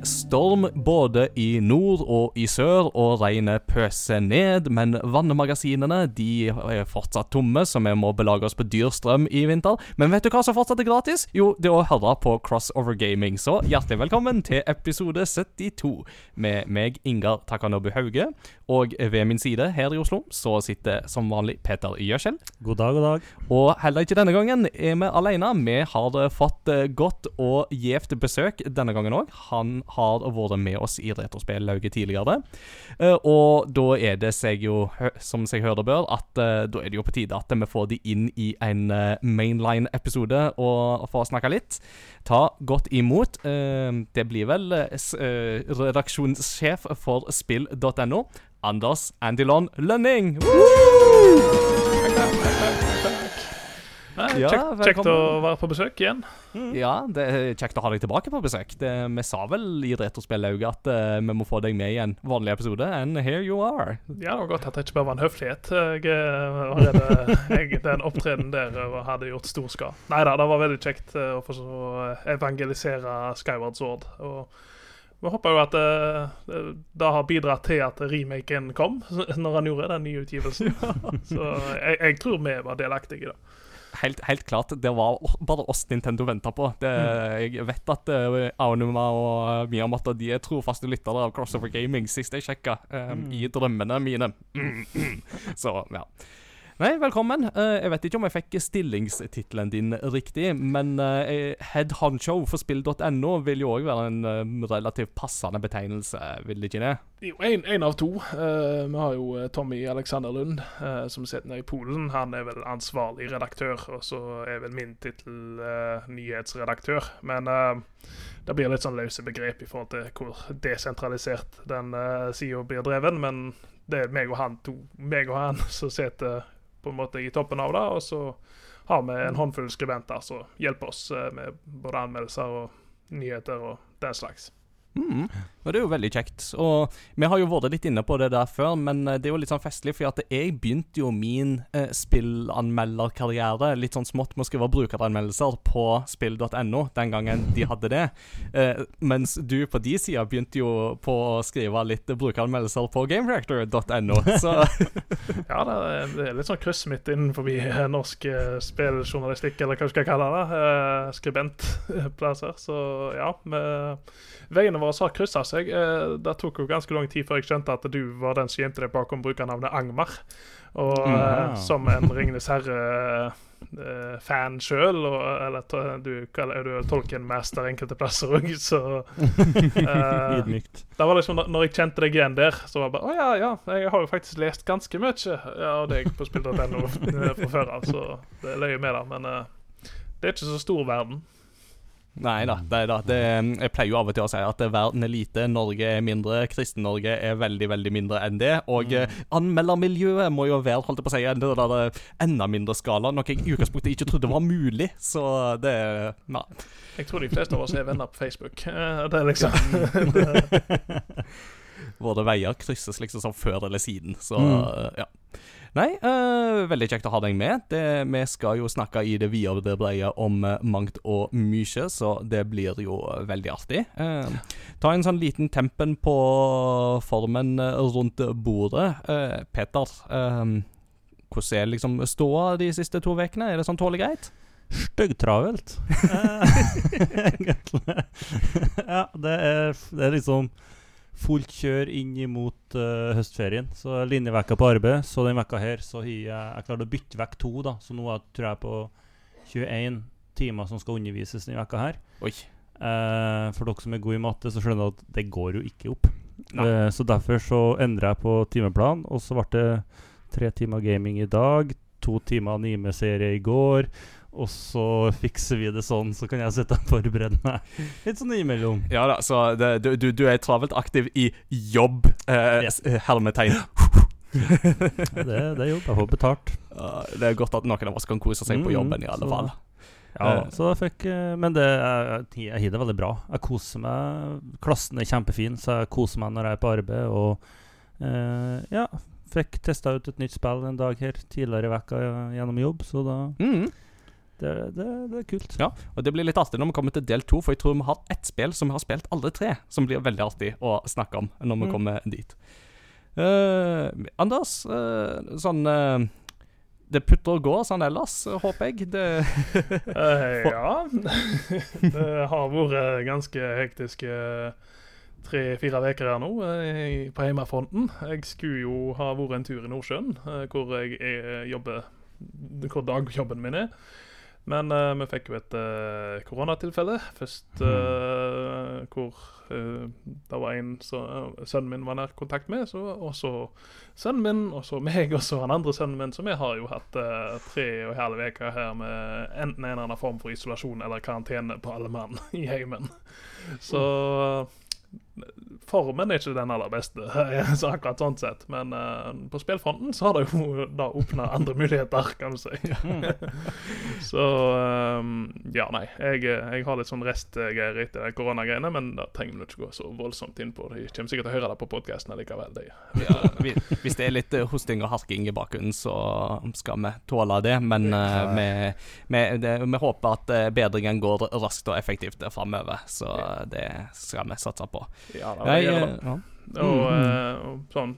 Det er storm både i nord og i sør, og regnet pøser ned. Men vannmagasinene de er fortsatt tomme, så vi må belage oss på dyr strøm i vinter. Men vet du hva som fortsatt er gratis? Jo, det å høre på Crossover Gaming. Så hjertelig velkommen til episode 72 med meg, Ingar Takanobu Hauge. Og ved min side her i Oslo så sitter som vanlig Peter Gjøskjell. God dag, god dag. Og heller ikke denne gangen er vi alene. Vi har fått eh, godt og gjevt besøk denne gangen òg. Han har vært med oss i Retrospellauget tidligere. Eh, og da er det seg jo, som seg hører bør, at eh, da er det jo på tide at vi får de inn i en eh, mainline-episode og får snakke litt. Ta godt imot. det blir vel redaksjonssjef for spill.no, Anders Andilon Lønning. Nei, Ja, kjekt, kjekt å være på besøk igjen. Ja, det er kjekt å ha deg tilbake på besøk. Det, vi sa vel i Retrospellauget at uh, vi må få deg med i en vanlig episode, and here you are. Ja, det var godt at det ikke bare var en høflighet. Jeg, eh, var redd, jeg, Den opptredenen der eh, hadde gjort stor skade. Nei da, det var veldig kjekt å få så evangelisere Skyward Sword. Og vi håper jo at eh, det har bidratt til at remaken kom når han gjorde den nye utgivelsen. Så jeg, jeg tror vi var delaktige i det. Helt, helt klart, det var bare oss Nintendo venta på. Det, Jeg vet at uh, Aonuma og Miyamoto de er trofaste lyttere av Crossover Gaming, sist jeg sjekka. eh, I drømmene mine. Mm, mm. Så, ja. Nei, velkommen. Eh, jeg vet ikke om jeg fikk stillingstittelen din riktig, men eh, head honcho for spill.no vil jo òg være en eh, relativt passende betegnelse, vil det ikke det? Jo, en av to. Vi har jo Tommy Alexander Lund, som sitter nede i Polen. Han er vel ansvarlig redaktør, og så er vel min tittel nyhetsredaktør. Men det blir litt sånn løse begrep i forhold til hvor desentralisert den sida blir dreven. Men det er meg og han to, meg og han som sitter på en måte i toppen av det, og så har vi en håndfull skribenter som hjelper oss eh, med både anmeldelser og nyheter og den slags. Mm. Og det er jo veldig kjekt. Og vi har jo vært litt inne på det der før, men eh, det er jo litt sånn festlig, for at jeg begynte jo min eh, spillanmelderkarriere litt sånn smått med å skrive brukeranmeldelser på spill.no, den gangen de hadde det. Eh, mens du på de sida begynte jo på å skrive litt brukeranmeldelser på gamereactor.no. Så Ja, det er, litt sånn kryssmitt innenfor eh, norsk eh, spilljournalistikk, eller hva skal kalle det. Eh, skribentplasser. Så ja, vi, veiene våre har kryssa seg. Eh, det tok jo ganske lang tid før jeg skjønte at du var den som gjemte deg bakom brukernavnet Angmar. Og eh, Mhm. som en Ringenes herre-fan sjøl, eller du er du er Tolkien-master enkelte plasser òg, så eh, Ydmykt. det var liksom, når- jeg kjente deg igjen der, så var det bare Å ja, ja, jeg har jo faktisk lest ganske mye ja, av deg på spill.no eh, fra før av, så det løy med det. Men eh, det er ikke så stor verden. Nei da. Det, er da det, jeg pleier jo av og til å si at verden er lite, Norge er mindre, Kristen-Norge er veldig, veldig mindre enn det. Og mm. anmeldermiljøet må jo være holdt på å si, en det der enda mindre skala, noe jeg i utgangspunktet ikke trodde var mulig. Så det Nei. Jeg tror de fleste av oss er venner på Facebook. Eh, Det er liksom Våre veier krysses liksom sånn før eller siden, så Mm. eh, ja. Nei, uh, veldig kjekt å ha deg med. Det, vi skal jo snakke i det vide og det brede om uh, mangt og mye, så det blir jo eh, veldig artig. Uh, ta en sånn liten tempen på formen rundt bordet. Peter, hvordan er liksom ståa de siste to ukene? Er det sånn tålelig greit? Styggtravelt. ja, det er, det er liksom fullt kjør inn imot uh, høstferien. Så linjevekka på arbeid. Så den vekka her så har jeg, jeg klart å bytte vekk to, da. Så nå er- tror jeg på 21 timer som skal undervises denne vekka her. Oi. Uh, for dere som er gode i matte, så skjønner dere at det går jo ikke opp. Eh, så derfor så endrer jeg på timeplan, og så ble det tre timer gaming i dag, to timer anime-serie i går, og så fikser vi det sånn, så kan jeg sitte og forberede meg litt sånn imellom. Ja da, så det, du, du, er travelt aktiv i jobb, eh, yes. s- hermetegn. Det, det er jobb, jeg får betalt. Uh, det er godt at noen av oss kan kose seg på Mm, jobben, i alle så- fall. Ja, Eh. så jeg fikk eh, Men det, jeg, jeg, har det veldig bra. Jeg koser meg. Klassen er kjempefin, så jeg koser meg når jeg er på arbeid. Og eh, ja, fikk testa ut et nytt spill en dag her tidligere i vekka gjennom jobb, så da Mm. Det, det, det er kult. Ja, og det blir litt artig når vi kommer til del to, for jeg tror vi har ett spill som vi har spilt alle tre, som blir veldig artig å snakke om når vi Mm. kommer dit. Uh, Anders, uh, sånn uh, Det putter og går sånn ellers, håper jeg. Det Eh, ja. det har vært ganske hektiske tre-fire uker her nå på hjemmefronten. Jeg skulle jo ha vært en tur i Nordsjøen, hvor jeg er, jobber Hvor dagjobben min er. Men uh, vi fikk jo et uh, koronatilfelle. Først uh, hvor det var en som sønnen min var nær kontakt med. Så, og så sønnen min, og så meg, og så han andre sønnen min. Så vi har jo hatt tre og en halv uke her med enten en eller annen form for isolasjon eller karantene på alle mann i heimen. Så formen er ikke den aller beste, så akkurat sånn sett. Men uh, på spillfronten så har det jo da åpna andre muligheter, kan du si. så um, ja, nei. Jeg, jeg har litt sånn restgreier etter de koronagreiene, men da trenger vi ikke gå så voldsomt inn på det. Jeg kommer sikkert til å høre det på podkasten likevel. Det. ja, vi- Hvis det er litt eh, hosting og harking i bakgrunnen, så skal vi tåle det. Men uh, vi, vi, det, vi håper at eh, bedringen går raskt og effektivt framover, så det skal vi satse på. Ja, da, det gjør det. eh, ja. Og, Mm, eh, og sånn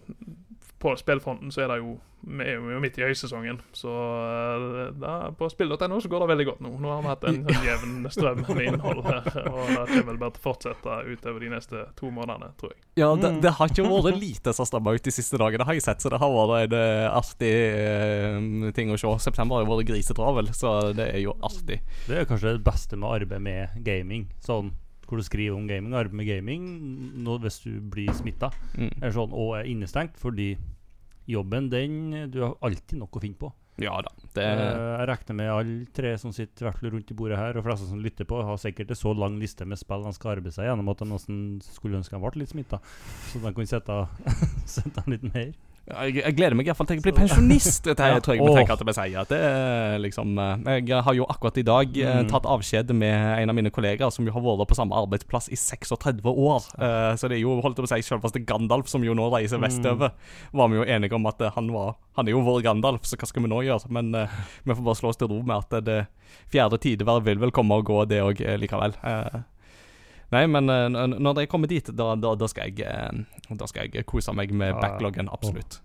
På spillfronten så er det jo Vi er jo midt i høysesongen, så eh, da, på spill.no så går det veldig godt nå. Nå har vi hatt en sånn jevn strøm med innhold her, og det kommer vel bare til å fortsette utover de neste to månedene, tror jeg. Ja, det, Mm. det har ikke vært lite som stemmer ut de siste dagene, har jeg sett. Så det har vært en eh, artig uh, ting å se. September har jo vært grisetravel, så det er jo artig. Det er kanskje det beste med arbeid med gaming. Sånn hvor du skriver om gaming. Arbeid med gaming nå, hvis du blir smitta Mm. er sånn, og er innestengt, fordi jobben, den Du har alltid nok å finne på. Ja da. Det, Eh, jeg regner med alle tre som sitter hvert rundt i bordet her, og fleste som lytter på, har sikkert en så lang liste med spill de skal arbeide seg gjennom at de nesten skulle ønske de ble litt smitta. Så de kunne sette, sette litt mer. Jeg, jeg gleder meg iallfall til jeg blir pensjonist. Det Ja. tror jeg vi tenker at vi sier. At det er liksom eh, Jeg har jo akkurat i dag eh, Mm. tatt avskjed med en av mine kollegaer som jo har vært på samme arbeidsplass i 36 år. Eh, så det er jo holdt på å si selveste Gandalf som jo nå reiser Mm. vestover. Var vi jo enige om at eh, han var Han er jo vår Gandalf, så hva skal vi nå gjøre? Men eh, vi får bare slå oss til ro med at eh, det fjerde tidevær vil vel komme og gå, det òg, likevel. Eh, Nei, men eh, når jeg kommer dit, da, da, da, skal, jeg, eh, da skal jeg kose meg med backloggen, absolutt.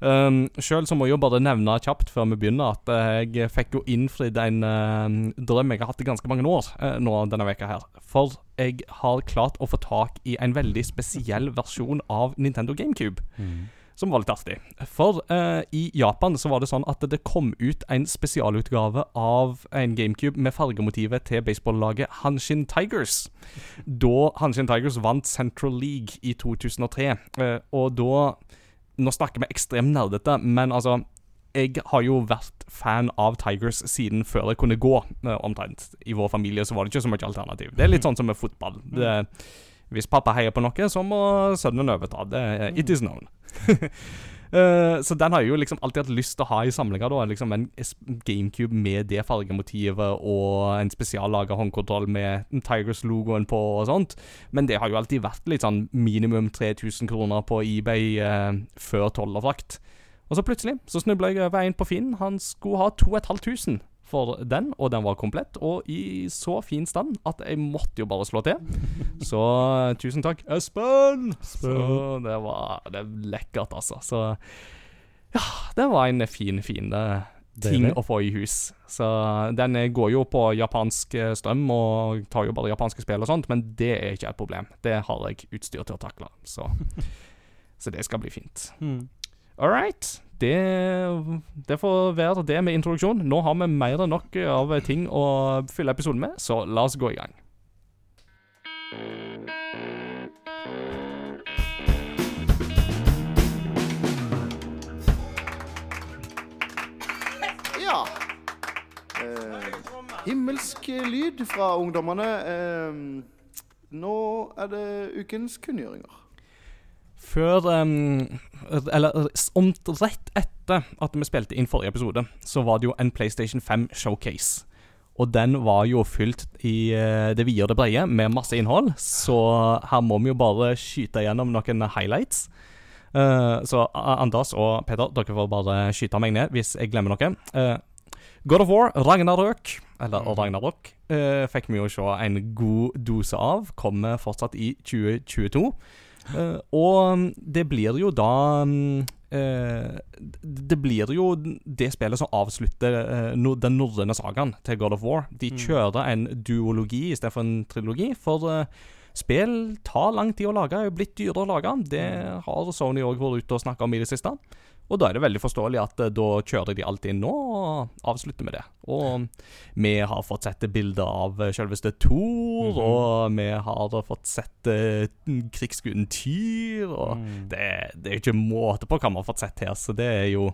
Um, Sjøl må jeg jo bare nevne kjapt før vi begynner, at eh, jeg fikk jo innfridd en uh, drøm jeg har hatt i ganske mange år uh, nå denne veka her. For jeg har klart å få tak i en veldig spesiell versjon av Nintendo GameCube som var litt artig. For eh, i Japan så var det sånn at det kom ut en spesialutgave av en GameCube med fargemotivet til baseballaget Hanshin Tigers. Da Hanshin Tigers vant Central League i 2003. Eh, og da Nå snakker vi ekstremt nerdete, men altså jeg har jo vært fan av Tigers siden før jeg kunne gå, eh, omtrent. I vår familie så var det ikke så mye alternativ. Det er litt sånn som med fotball. Det, hvis pappa heier på noe, så må sønnen overta. Det, er- it is known. Eh, så den har jeg jo liksom alltid hatt lyst til å ha i samlinga. da Liksom En GameCube med det fargemotivet og en spesiallaga håndkontroll med Tigers-logoen på og sånt. Men det har jo alltid vært litt sånn minimum 3000 kroner på eBay eh, før toll og frakt. Og så plutselig så snubla jeg over en på Finn. Han skulle ha 2500 for den, og den var komplett. Og i så fin stand at jeg måtte jo bare slå til. Så eh, tusen takk, Espen! Så det var det er lekkert, altså. Så ja, det var en fin, fin eh, ting å få i hus. Så den eh, går jo på japansk strøm og tar jo bare japanske spill og sånt, men det er ikke et problem. Det har jeg utstyr til å takle, så Så det skal bli fint. Mm. All right. Det, det får være det med introduksjon. Nå har vi mer enn nok av ting å fylle episoden med, så la oss gå i gang. Ja. Eh, himmelsk lyd fra ungdommene. Eh, nå er det ukens kunngjøringer. Før um, Eller om rett etter at vi spilte inn forrige episode, så var det jo en PlayStation 5 showcase. Og den var jo fylt i eh, det vide og det brede med masse innhold, så her må vi jo bare skyte gjennom noen highlights. Uh, så Anders og Peter, dere får bare skyte meg ned hvis jeg glemmer noe. Uh, God of War, Ragnarøk, eller Mhm. Ragnarok, uh, fikk vi jo se en god dose av. Kommer fortsatt i 2022. Eh, og mm, det blir jo da mm, eh, Det blir jo det spillet som avslutter eh, den norrøne sagaen til God of War. De Mm. kjører en duologi istedenfor en trilogi, for spill tar lang tid å lage. Er jo blitt dyrere å lage. Det har Sony òg vært ute og snakka om i det siste. Og da er det veldig forståelig at da kjører de alt inn nå og avslutter med det. Og vi har fått sett bilder av eh, selveste Thor, Mhm. og vi har fått sett uh, krigsguden Tyr, og Mm. det, det er ikke måte på hva vi har fått sett her, så det er jo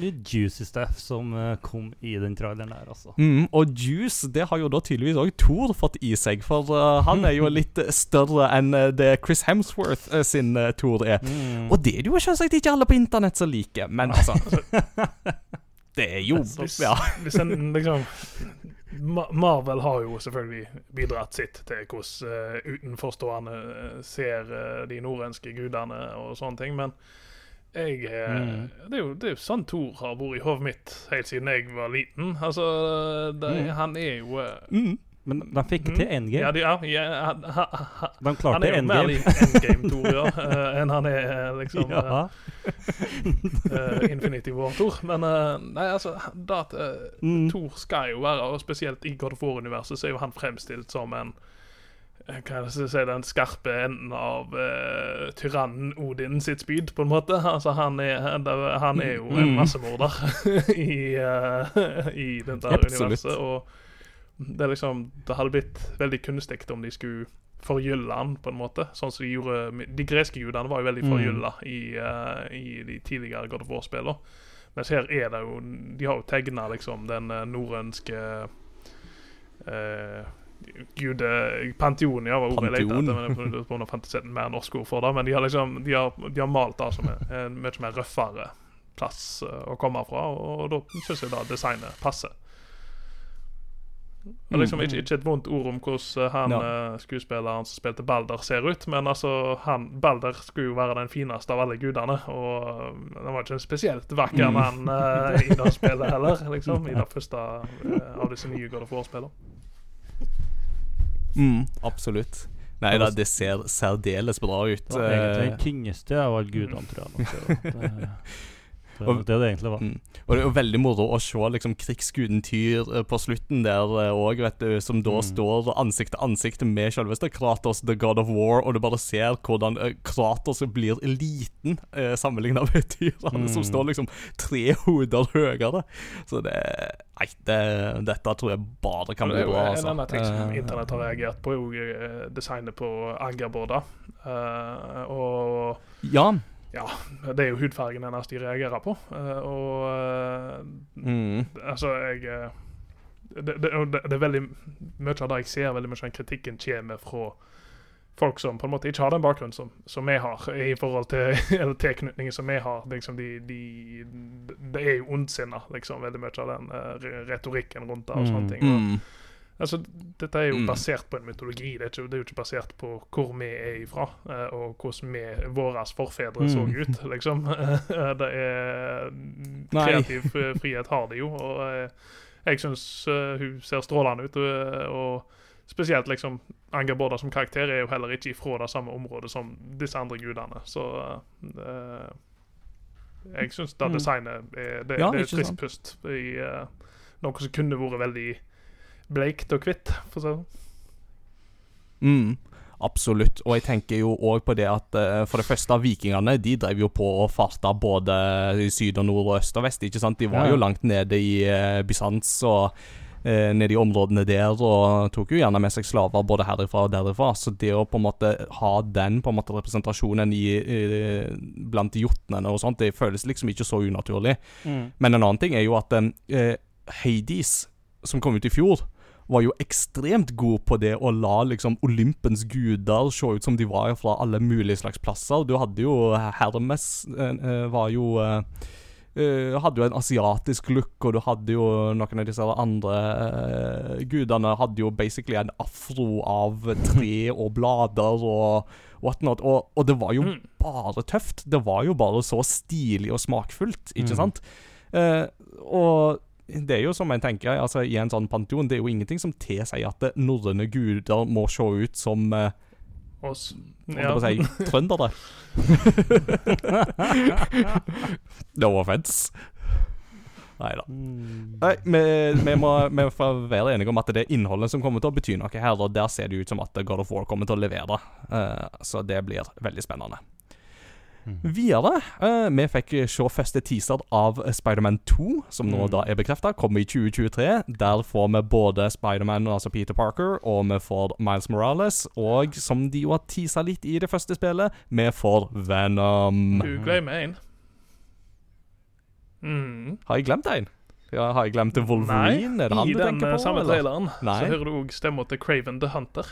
Litt juicy stuff som eh, kom i den traileren der, altså. mm, Og Juice, det har jo da tydeligvis òg Thor fått i seg, for uh, han er jo litt større enn eh, det Chris Hemsworth eh, sin uh, Thor er. Mm. Og det er det jo selvsagt ikke alle på internett som liker, men altså Det er jo Hvis, Ja. hvis en liksom Marvel har jo selvfølgelig bidratt sitt til hvordan eh, utenforstående eh, ser eh, de norrønske gudene og sånne ting, men jeg Mm. det, er jo, det er jo sånn Thor har vært i hodet mitt helt siden jeg var liten. Altså, det, Mm. han er jo Mm. Men de fikk mm. til endgame. Ja, de, ja, ja han, de klarte endgame. han er jo mer endgame. Endgame-Thor ja, eh, enn han er eh, liksom ja. uh, Infinity War-Thor. Men uh, nei, altså det at eh, Mm. Thor skal jo være, og spesielt i God of War-universet, så er jo han fremstilt som en hva skal jeg si, den skarpe enden av uh, tyrannen Odin sitt spyd, på en måte. Altså, han er, han er- er jo en Mm. massemorder i, uh, i dette universet. Og det er liksom Det hadde blitt veldig kunstig om de skulle forgylle han, på en måte. Sånn som de gjorde De greske gudene var jo veldig Mm. i, uh, i de tidligere God of War-spillene. Mens her er det jo De har jo tegna liksom den eh, norrønske uh, Gude... Panteon, ja, var ordet jeg lette etter. Men jeg fantasere et mer norsk ord for det. Men de har liksom De har, de har malt det som en, en mye mer røffere plass å komme fra, og, og da syns jeg da designet passer. Og liksom Mm. ikke, ikke et vondt ord om hvordan eh, han Ja. eh, skuespilleren som spilte Balder, ser ut, men altså han, Balder skulle jo være den fineste av alle gudene, og eh, han var ikke en spesielt vakker Mm. mann eh, i det spillet heller, liksom. I det første uh, av disse nye God of War-spillene. Mm, absolutt. Nei da, det ser særdeles bra ut. Det var egentlig eh, den kingeste av alle gudene, tror jeg. nok, Det, det, det, Og- det det egentlig var. Mm. Og det er jo veldig moro å se liksom krigsguden Tyr eh, på slutten der òg, som da Mm. står ansikt til ansikt med selveste Kratos, the god of war, og du bare ser hvordan eh, Kratos blir liten uh, sammenligna med Tyrene, som Mm. står liksom tre hoder høyere. Så det Nei, det, dette tror jeg bare kan bli er jo en altså. annen ting som Eh, internett har reagert på, er jo eh, designet på Angerborda. Uh, og Ja. Ja, det er jo hudfargen hennes de reagerer på. Eh, og eh, Mm. altså, jeg eh, det, det, det, er veldig mye av det jeg ser, veldig mye av den kritikken kommer fra folk som på en måte ikke har den bakgrunnen som, som vi har, i forhold til eller tilknytningen som vi har. Liksom de, de, det er jo ondsinna, liksom, veldig mye av den retorikken rundt det og Mm. sånne ting. Og, Mm. Altså, dette er jo Mm. basert på en mytologi. Det er, ikke, det er jo ikke basert på hvor vi er ifra, eh, og hvordan vi, våre forfedre så Mm. ut, liksom. det er Kreativ Nei. frihet har de jo, og eh, jeg syns hun ser strålende ut. Og, spesielt liksom Anger Borda som karakter er jo heller ikke ifra det samme området som disse andre gudene, så uh, Jeg syns det Mm. designet er, det, Ja, det er et friskt pust i uh, noe som kunne vært veldig bleikt og hvitt, for å si det sånn. Mm, absolutt. Og jeg tenker jo òg på det at eh, for det første, vikingene de drev jo på og farta både i syd og nord og øst og vest. ikke sant? De var Ja. jo langt nede i uh, Bysants og eh, nede i områdene der, og tok jo gjerne med seg slaver både herifra og derifra. Så det å på en måte ha den på en måte representasjonen i, i, blant jotnene og sånt, det føles liksom ikke så unaturlig. Mm. Men en annen ting er jo at eh, Hades, som kom ut i fjor, var jo ekstremt god på det å la liksom Olympens guder se ut som de var fra alle mulige slags plasser. Du hadde jo Hermes eh, eh, var jo eh, eh, hadde jo en asiatisk look, og du hadde jo noen av disse andre uh, gudene hadde jo basically en afro av tre og blader og whatnot. Og, og det var jo Mm. bare tøft. Det var jo bare så stilig og smakfullt, ikke Mm. sant? Uh, og det er jo som en tenker altså, i en sånn panteon, det er jo ingenting som tilsier at eh, norrøne guder må se ut som eh, Oss. Ja. si, trøndere. no offence. Nei da. Mm. Nei, vi, vi, må, vi får være enige om at det er innholdet som kommer til å bety noe her, og der ser det ut som at God of War kommer til å levere. Uh, så det blir veldig spennende. Mm. Videre, uh, vi fikk se første teaser av Spiderman 2, som nå Mm. da er bekrefta, kommer i 2023. Der får vi både Spiderman, altså Peter Parker, og vi får Miles Morales. Og som de jo har teasa litt i det første spillet, vi får Venom. Du glemmer en. Mm. Har jeg glemt en? Ja, har jeg glemt Wolverine? Nei, er det han i tenker den Nei, i den samme traileren så hører du òg stemma til Craven the Hunter.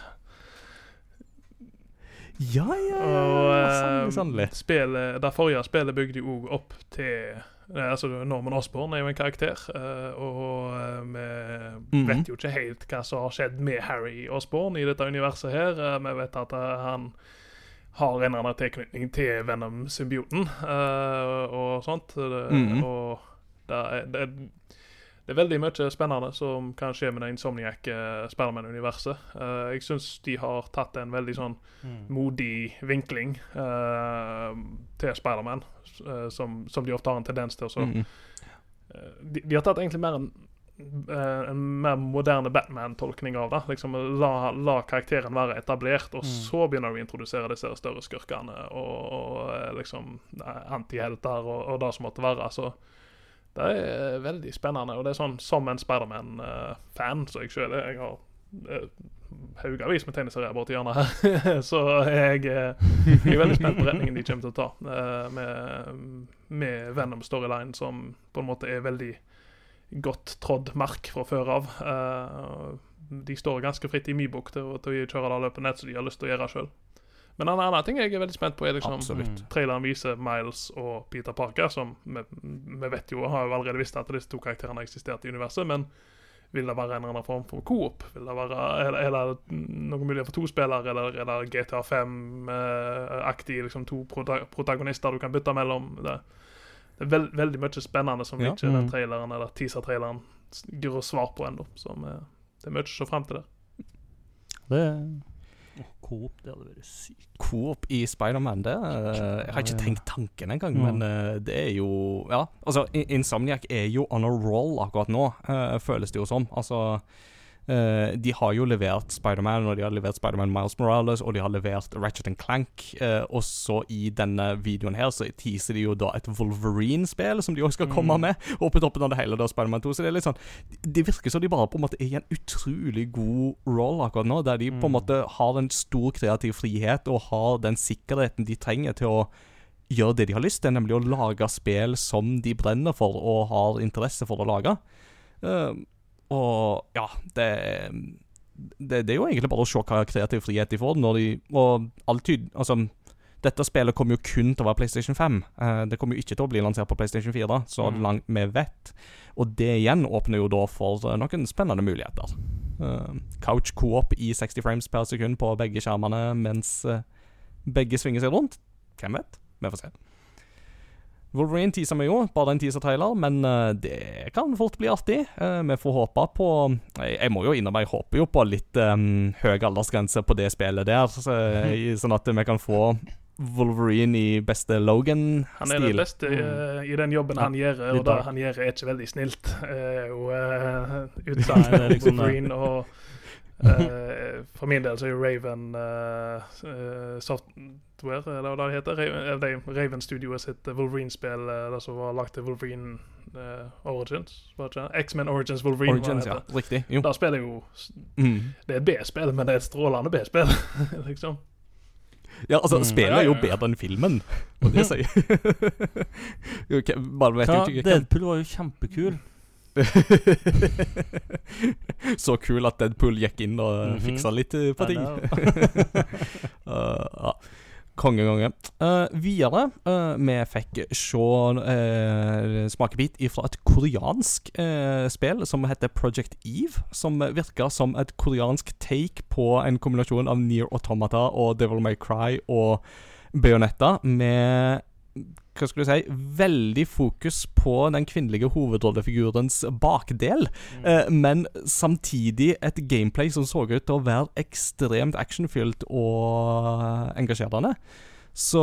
Ja, ja, ja. eh, Sannelig, spillet, det forrige spillet bygde jo opp til Altså Norman Osborn er jo en karakter, eh, og eh, vi Mhm. vet jo ikke helt hva som har skjedd med Harry Osborn i dette universet her. Eh, vi vet at han har en eller annen tilknytning til Venom-symbioten eh, og sånt. Det, -hmm. Og det det, det er veldig mye spennende som kan skje med det Insomniac uh, Spiderman-universet. Uh, jeg syns de har tatt en veldig sånn Mm. modig vinkling uh, til Spiderman, uh, som, som de ofte har en tendens til. Så, Mm. eh, de, de har tatt egentlig mer en, eh, en mer moderne Batman-tolkning av det. Liksom, la, la karakteren være etablert, og Mm. så begynner du å introdusere disse større skurkene og, og eh, liksom eh, antihelter og, og det som måtte være. Så det er veldig spennende, og det er sånn som en Spiderman-fan som jeg sjøl er. Jeg har eh, haugavis med tegneserier borti hjørnet her, så jeg, eh, jeg er veldig spent på retningen de kommer til å ta eh, med, med Venom-storyline, som på en måte er veldig godt trådd mark fra før av. Eh, de står ganske fritt i min bok til, til å kjøre det løpet nett som de har lyst til å gjøre sjøl. Men en annen ting jeg er veldig spent på, er liksom Absolutt. Traileren viser Miles og Peter Parker, som vi, vi vet jo, har jo allerede visst at disse to karakterene har eksistert i universet, men vil det være en eller annen form for coop? Vil det være, er, er det noen mulighet for to spillere, eller er det GTA 5-aktig liksom to prota protagonister du kan bytte mellom? Det, det er veld, veldig mye spennende som Ja. ikke den Mm. traileren eller teaser-traileren gir oss svar på ennå. så eh, det er mye å se fram til der. Det Coop, det hadde vært sykt. Coop i Spiderman, det eh, Jeg har ikke tenkt tanken engang, mm. men eh, det er jo Ja, altså, Insomniac er jo on a roll akkurat nå, eh, føles det jo som. Altså eh, De har jo levert Spiderman, og de har levert Spiderman Miles Morales, og de har levert Ratchet Clank. Uh, og så i denne videoen her så teaser de jo da et Wolverine-spill som de også skal komme Mm. med. Og på toppen av det hele da Spiderman 2. Så det er litt sånn Det virker som de bare på en måte er i en utrolig god roll akkurat nå, der de på en Mm. måte har en stor kreativ frihet og har den sikkerheten de trenger til å gjøre det de har lyst til, nemlig å lage spill som de brenner for og har interesse for å lage. Eh, og ja, det, det Det er jo egentlig bare å se hva kreativ frihet de får når de Og alltid Altså, dette spillet kommer jo kun til å være PlayStation 5. Eh, det kommer jo ikke til å bli lansert på PlayStation 4, så Mm. langt vi vet. Og det igjen åpner jo da for eh, noen spennende muligheter. Eh, couch co-op i 60 frames per sekund på begge skjermene mens begge svinger seg rundt. Hvem vet? Vi får se. Wolverine teaser vi jo, bare en teaser-trailer, men eh, det kan fort bli artig. Eh, vi får håpe på Jeg, må jo innrømme, jeg håper jo på litt um, høy aldersgrense på det spillet der, så, sånn at vi kan få Wolverine i beste Logan Han er det beste uh, i den jobben han gjør, og det han gjør, er ikke veldig snilt. Uh, og uh. Wolverine og eh, For min del så er jo Raven eh, eh, Software, eller hva det heter. Raven, Raven Studio sitt Wolverine-spill, uh, det som var lagt til Wolverine uh, Origins. X-Men Origins Wolverine. Origins, ja. Riktig. Jo. Da spiller jo Mm. Det er et B-spill, men det er et strålende B-spill, liksom. Ja, altså, Mm. spillet Ja, er jo ja, ja. bedre enn filmen, må det si. Bare vet ja, Deadpool var jo kjempekul. Så kul at Deadpool gikk inn og Mhm. fiksa litt eh, på ting. Uh, ja. Kongegange. Uh, videre, uh, vi fikk se uh, smakebit fra et koreansk spill som heter Project Eve. Som virker som et koreansk take på en kombinasjon av Near Automata og Devil May Cry og Bayonetta med hva skal du si, veldig fokus på den kvinnelige hovedrollefigurens bakdel, eh, men samtidig et gameplay som så ut til å være ekstremt actionfylt og engasjerende. Så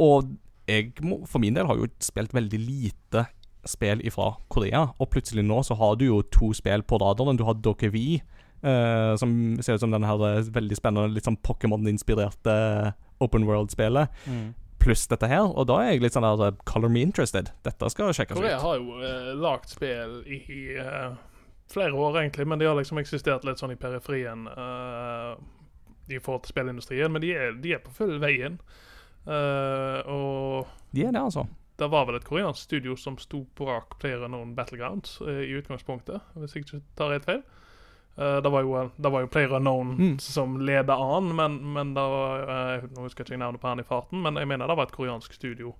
Og jeg må, for min del har jo spilt veldig lite spill ifra Korea, og plutselig nå så har du jo to spill på radaren. Du har Dokevi, eh, som ser ut som denne her eh, veldig spennende, litt sånn Pokémon-inspirerte open world-spillet, Mm. Pluss dette her. Og da er jeg litt sånn der eh, Color me interested. Dette skal sjekkes Korea ut. har jo uh, lagd spill i, i eh, flere år, egentlig, men de har liksom eksistert litt sånn i periferien uh, i forhold til spillindustrien. Men de er, de er på full vei inn. Eh, og De er det, altså. det var vel et koreansk studio som sto bak noen Battlegrounds i utgangspunktet, hvis jeg ikke tar helt feil. Eh, det var jo, det var jo PlayerUnknown Mm. som leda an, men, men det var eh, Nå husker jeg ikke navnet på han i farten, men jeg mener det var et koreansk studio.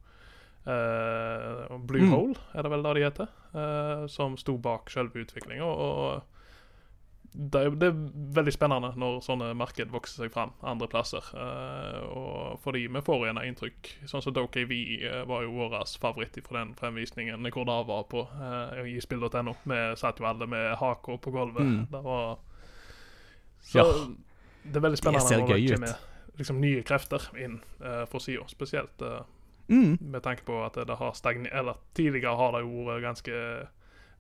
Uh, Blue Mm. Hole, er det vel det de heter, eh, som sto bak selve utviklinga. Og det er, det er veldig spennende når sånne marked vokser seg fram andre plasser. eh, og fordi vi får igjen inntrykk. Sånn som Doke V eh, var jo vår favoritt fra den fremvisningen hvor det var på eh, i spill.no. Vi satt jo alle med haka på gulvet. Mm. Det var Så Ja. det er veldig spennende når det kommer liksom, nye krefter inn uh, fra sida. Spesielt uh, Mm. med tanke på at det har stagnert Eller tidligere har det jo vært ganske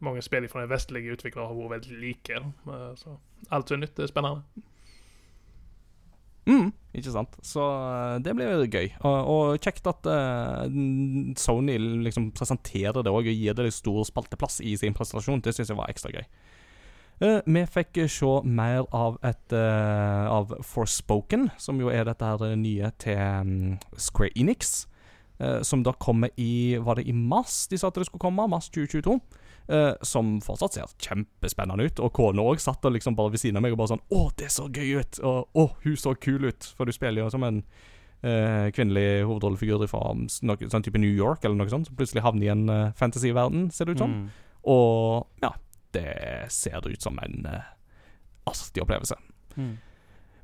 mange spill fra den vestlige utviklere har vært veldig like. Eh, Så alt som er nytt, er spennende. Mm, ikke sant. Så eh, det blir gøy. Og, og kjekt at uh, Sony liksom presenterer det òg og gir det stor spalteplass i sin presentasjon. Det syns jeg var ekstra gøy. Uh, vi fikk se mer av et uh, av Forspoken, som jo er dette her nye til um, Square Enix. som da kommer i Var det i mars de sa at det skulle komme? Mars 2022. eh, som fortsatt ser kjempespennende ut. Og kona òg satt og liksom bare ved siden av meg og bare sånn 'Å, det så gøy ut!' Og 'Å, hun så kul ut!' For du spiller jo som en uh, kvinnelig hovedrollefigur fra noe, sånn type New York eller noe sånt, som plutselig havner i en uh, fantasyverden, ser det ut som. Mm. Og ja, det ser ut som en uh, artig opplevelse. Mm.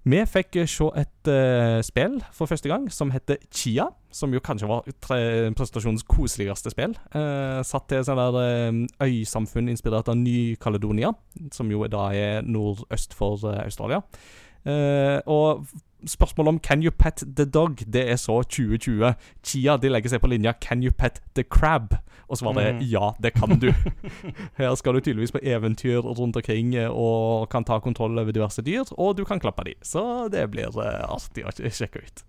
Vi fikk se et uh, spill for første gang som heter Chia. Som jo kanskje var presentasjonens koseligste spill. Uh, satt til sånn der eh, øysamfunn inspirert av Ny-Caledonia, som jo da er nordøst for uh, Australia. Og spørsmålet om 'Can you pet the dog?' det er så 2020. Chia de legger seg på linja 'Can you pet the crab?' Og så var det Mhm. 'ja, det kan du'. Her skal du tydeligvis på eventyr rundt omkring eh, og kan ta kontroll over diverse dyr, og du kan klappe dem. Så det blir eh, artig å sjekke ut.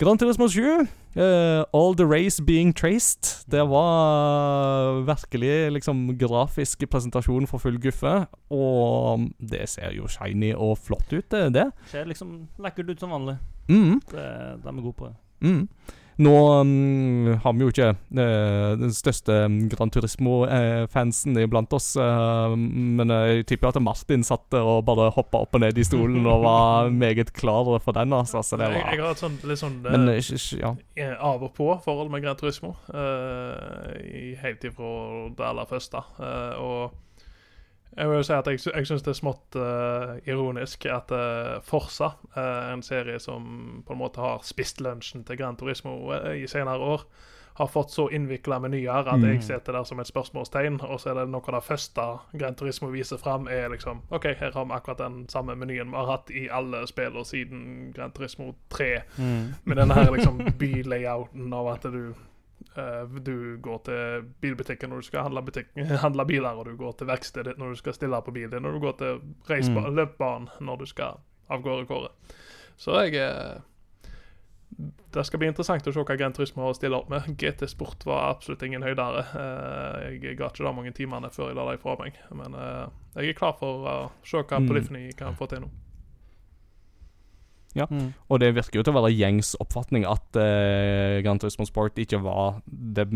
Gran Turismo 7, uh, All the Race Being Traced. Det var virkelig liksom grafisk presentasjon for full guffe. Og det ser jo shiny og flott ut, det. det. Ser liksom lekkert ut som vanlig. Mm. Det, de er gode på det. Mm. Nå um, har vi jo ikke uh, den største Grand Gran Turismo-fansen iblant oss, uh, men jeg tipper at Martin satt og bare hoppa opp og ned i stolen og var meget klar for den. Altså, så det Jeg, jeg har et sånt litt sånn eh, eh, ja. eh, av og på forhold med Gran Turismo. uh, helt ifra det aller første. Eh, og jeg vil jo si at jeg, jeg syns det er smått uh, ironisk at uh, Forsa, uh, en serie som på en måte har spist lunsjen til Gran Turismo eh, i senere år, har fått så innvikla menyer at Mm. jeg det der som et spørsmålstegn. Og så er det noe av det første Gran Turismo viser fram, er liksom OK, her har vi akkurat den samme menyen vi har hatt i alle spillene siden Gran Turismo 3. Mm. Med denne her liksom bylayouten av at du eh, Du går til bilbutikken når du skal handle, handle biler, og du går til verkstedet når du skal stille på bilen og du går til Mm. løpebanen når du skal av gårde kåret. Så jeg eh, Det skal bli interessant å se hva Grand Turismo har å stille opp med. GT Sport var absolutt ingen høydere. Eh, jeg ga ikke det mange timene før jeg la det ifra meg. Men eh, jeg er klar for å se hva Mm. Polyphony kan få til nå. Mm. Og det virker jo til å være gjengs oppfatning at uh, Gran Turismo Sport ikke var det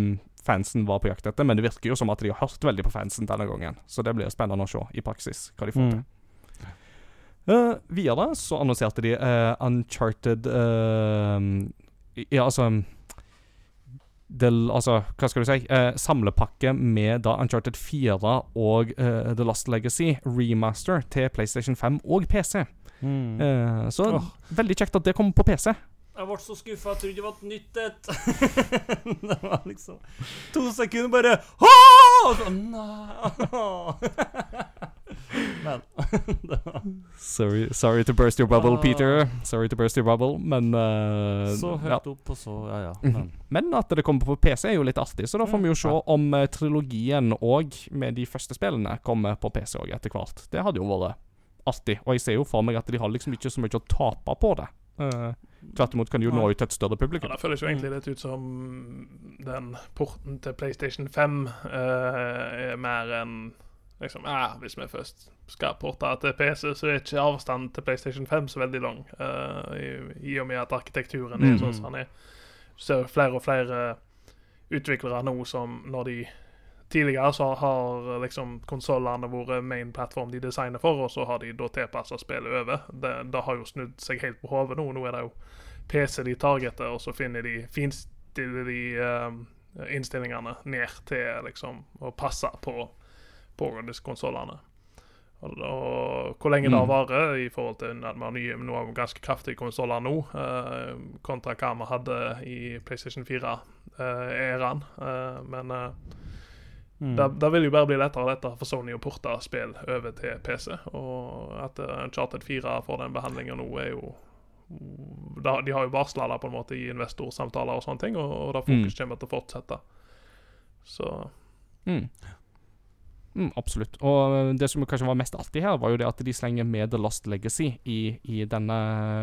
fansen var på jakt etter, men det virker jo som at de har hørt veldig på fansen denne gangen. Så det blir spennende å se i praksis hva de får til. Mm. Eh, videre så annonserte de uh, Uncharted uh, Ja, altså del, altså, hva skal du si? Eh, samlepakke med da Uncharted 4 og eh, The Lost Legacy remaster til PlayStation 5 og PC. Mm. Eh, så oh. veldig kjekt at det kom på PC. Jeg ble så skuffa. Jeg trodde det var et nytt et. det var liksom to sekunder bare Åh! Så, nei. Men det var Sorry, sorry to burst your bubble, Ah. Peter. Sorry to burst your bubble, men uh, så ja. opp, og så Ja, ja. Mhm. Men, Men at det kommer på PC, er jo litt artig, så da får vi jo se Mm. om eh, trilogien og med de første spillene kommer på PC òg etter hvert. Det hadde jo vært artig. Og jeg ser jo for meg at de har liksom ikke så mye å tape på det. Uh, Tvert imot kan de jo nå ut til et større Ja, det føles jo egentlig litt ut som den porten til PlayStation 5 uh, er mer enn liksom, ja, Hvis vi først skal porte til PC, så er ikke avstanden til PlayStation 5 så veldig lang. Uh, i, I og med at arkitekturen er Mm. sånn som den er. Du ser flere og flere utviklere nå som når de Tidligere så har liksom konsollene vært main platform de designer for, og så har de da tilpassa spillet over. Det, det har jo snudd seg helt på hodet nå. Nå er det jo PC de targeter, og så finner de finstiller de um, innstillingene ned til liksom å passe på, på disse konsollene. Og, og hvor lenge det har varer i forhold til at vi har nye, vi ganske kraftige konsoller nå, eh, kontra hva vi hadde i PlayStation 4-æraen. Eh, men eh, mm. det, det vil jo bare bli lettere og lettere for Sony å porte spill over til PC. Og at uh, Charted 4 får den behandlinga nå, er jo De har jo varsla det på en måte i investorsamtaler og sånne ting, og, og det fokus kommer til å fortsette. Så Mm. Mm, absolutt. Og eh, det som kanskje var mest artig her, var jo det at de slenger med The Lost Legacy i, i denne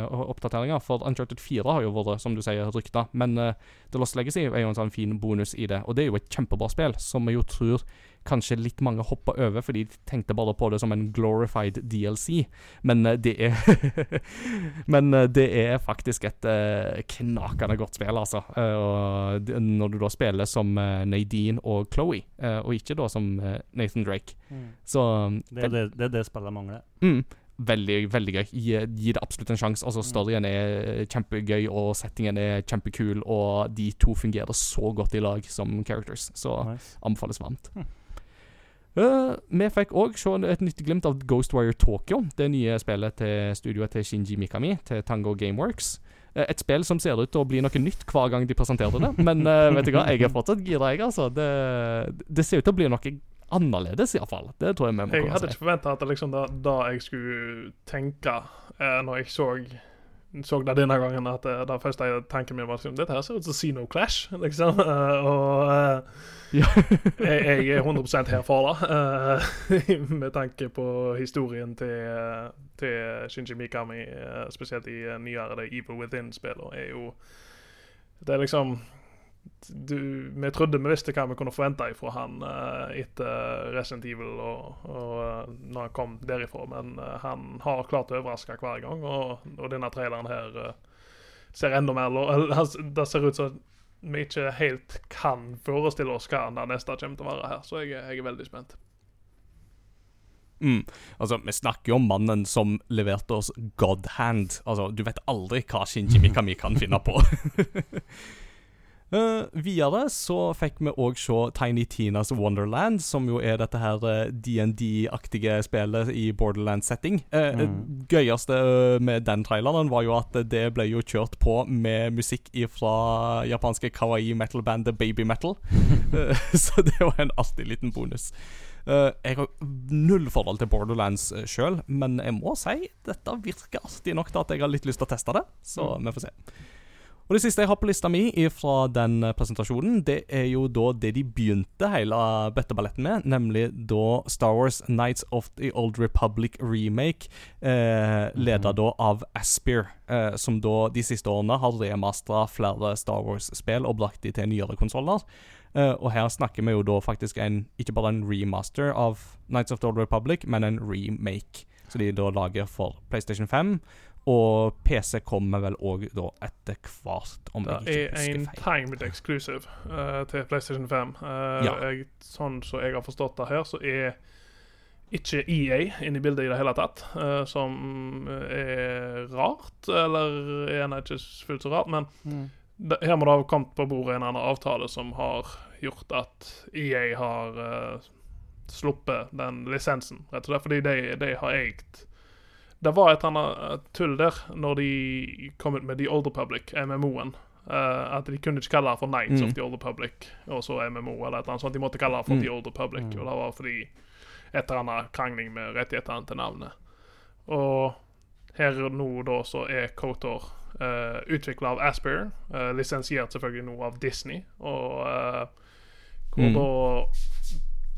oppdateringa. For Uncharted 4 har jo vært, som du sier, rykta. Men uh, The Lost Legacy er jo en sånn fin bonus i det. Og det er jo et kjempebra spill, som jeg jo tror kanskje litt mange hoppa over, fordi de tenkte bare på det som en glorified DLC. Men eh, det er Men eh, det er faktisk et eh, knakende godt spill, altså. Og når du da spiller som Nadine og Chloé, og ikke da som Nathan Drake. Mm. Så Det, er det, det er det spillet mangler. mm, Veldig, veldig gøy. Gi, gi det absolutt en sjanse. Altså, Mm. storyen er kjempegøy, og settingen er kjempekul, og de to fungerer så godt i lag som characters. Så Nice. anbefales varmt. Hm. Eh, vi fikk òg se et nytt glimt av Ghostwire Tokyo, det nye spillet til studioet til Shinji Mikami, til Tango Gameworks. Eh, et spill som ser ut til å bli noe nytt hver gang de presenterte det. Men eh, vet du hva, jeg er fortsatt gira, jeg, altså. Det, det ser ut til å bli noe annerledes, iallfall. Det tror jeg vi må kunne si. jeg hadde ikke forventa at det liksom da, da jeg skulle tenke når jeg så så det denne gangen, at det, det første jeg tanken min var at Dette her ser ut som Zeno Clash, liksom. Eh, og eh, Ja. jeg, jeg er 100 her for det. eh, med tanke på historien til, til Shinji Mikami, eh, spesielt i eh, nyere The Evil Within-spillene, er jo Det er liksom du, Vi trodde vi visste hva vi kunne forvente ifra han uh, etter Resident Evil og, og uh, når han kom derifra, men uh, han har klart å overraske hver gang, og, og denne traileren her ser enda mer eller, Det ser ut som vi ikke helt kan forestille oss hva det neste kommer til å være her, så jeg, jeg er veldig spent. Mm. Altså, Vi snakker jo om mannen som leverte oss God Hand. Altså, Du vet aldri hva Shinji Mikami kan finne på. Eh, videre så fikk vi òg se Tiny Tinas Wonderland, som jo er dette her eh, DND-aktige spillet i Borderland-setting. Uh, Mm. Gøyeste med den traileren var jo at det ble jo kjørt på med musikk fra japanske kawaii metal-bandet Baby Metal. uh, så det var en artig liten bonus. Uh, jeg har null forhold til Borderlands uh, sjøl, men jeg må si dette virker artig nok til at jeg har litt lyst til å teste det. Så vi får se. Og Det siste jeg har på lista mi fra den eh, presentasjonen, det er jo da det de begynte hele bøtteballetten med, nemlig da Star Wars Nights of the Old Republic remake, eh, leda da av Aspir, eh, som da de siste årene har remastera flere Star Wars-spill og brakt de til nyere konsoller. Uh, og her snakker vi jo da faktisk en, ikke bare en remaster av Nights of the Old Republic, men en remake. Så de da lager for PlayStation 5. Og PC kommer vel òg da etter hvert, om Det jeg er ikke en husker feil. timed exclusive uh, til PlayStation 5. Uh, Ja. jeg, sånn som jeg har forstått det her, så er ikke EA inne i bildet i det hele tatt. Uh, som er rart, eller er gjerne ikke fullt så rart, men Mm. det, her må det ha kommet på bordet en annen avtale som har gjort at EA har eh, sluppet den lisensen, rett og slett fordi de, de har eid Det var et annet tull der når de kom ut med The Old Republic, MMO-en. Uh, at de kunne ikke kalle det for Nights Mm. of the Old Republic og så MMO, eller et eller annet sånt. De måtte kalle det for Mm. The Old Republic, Mm. og det var fordi et eller annet krangling med rettighetene til navnet. Og her nå da så er KOTOR uh, utvikla av Asper, uh, lisensiert selvfølgelig nå av Disney, og uh, hvor Mm. da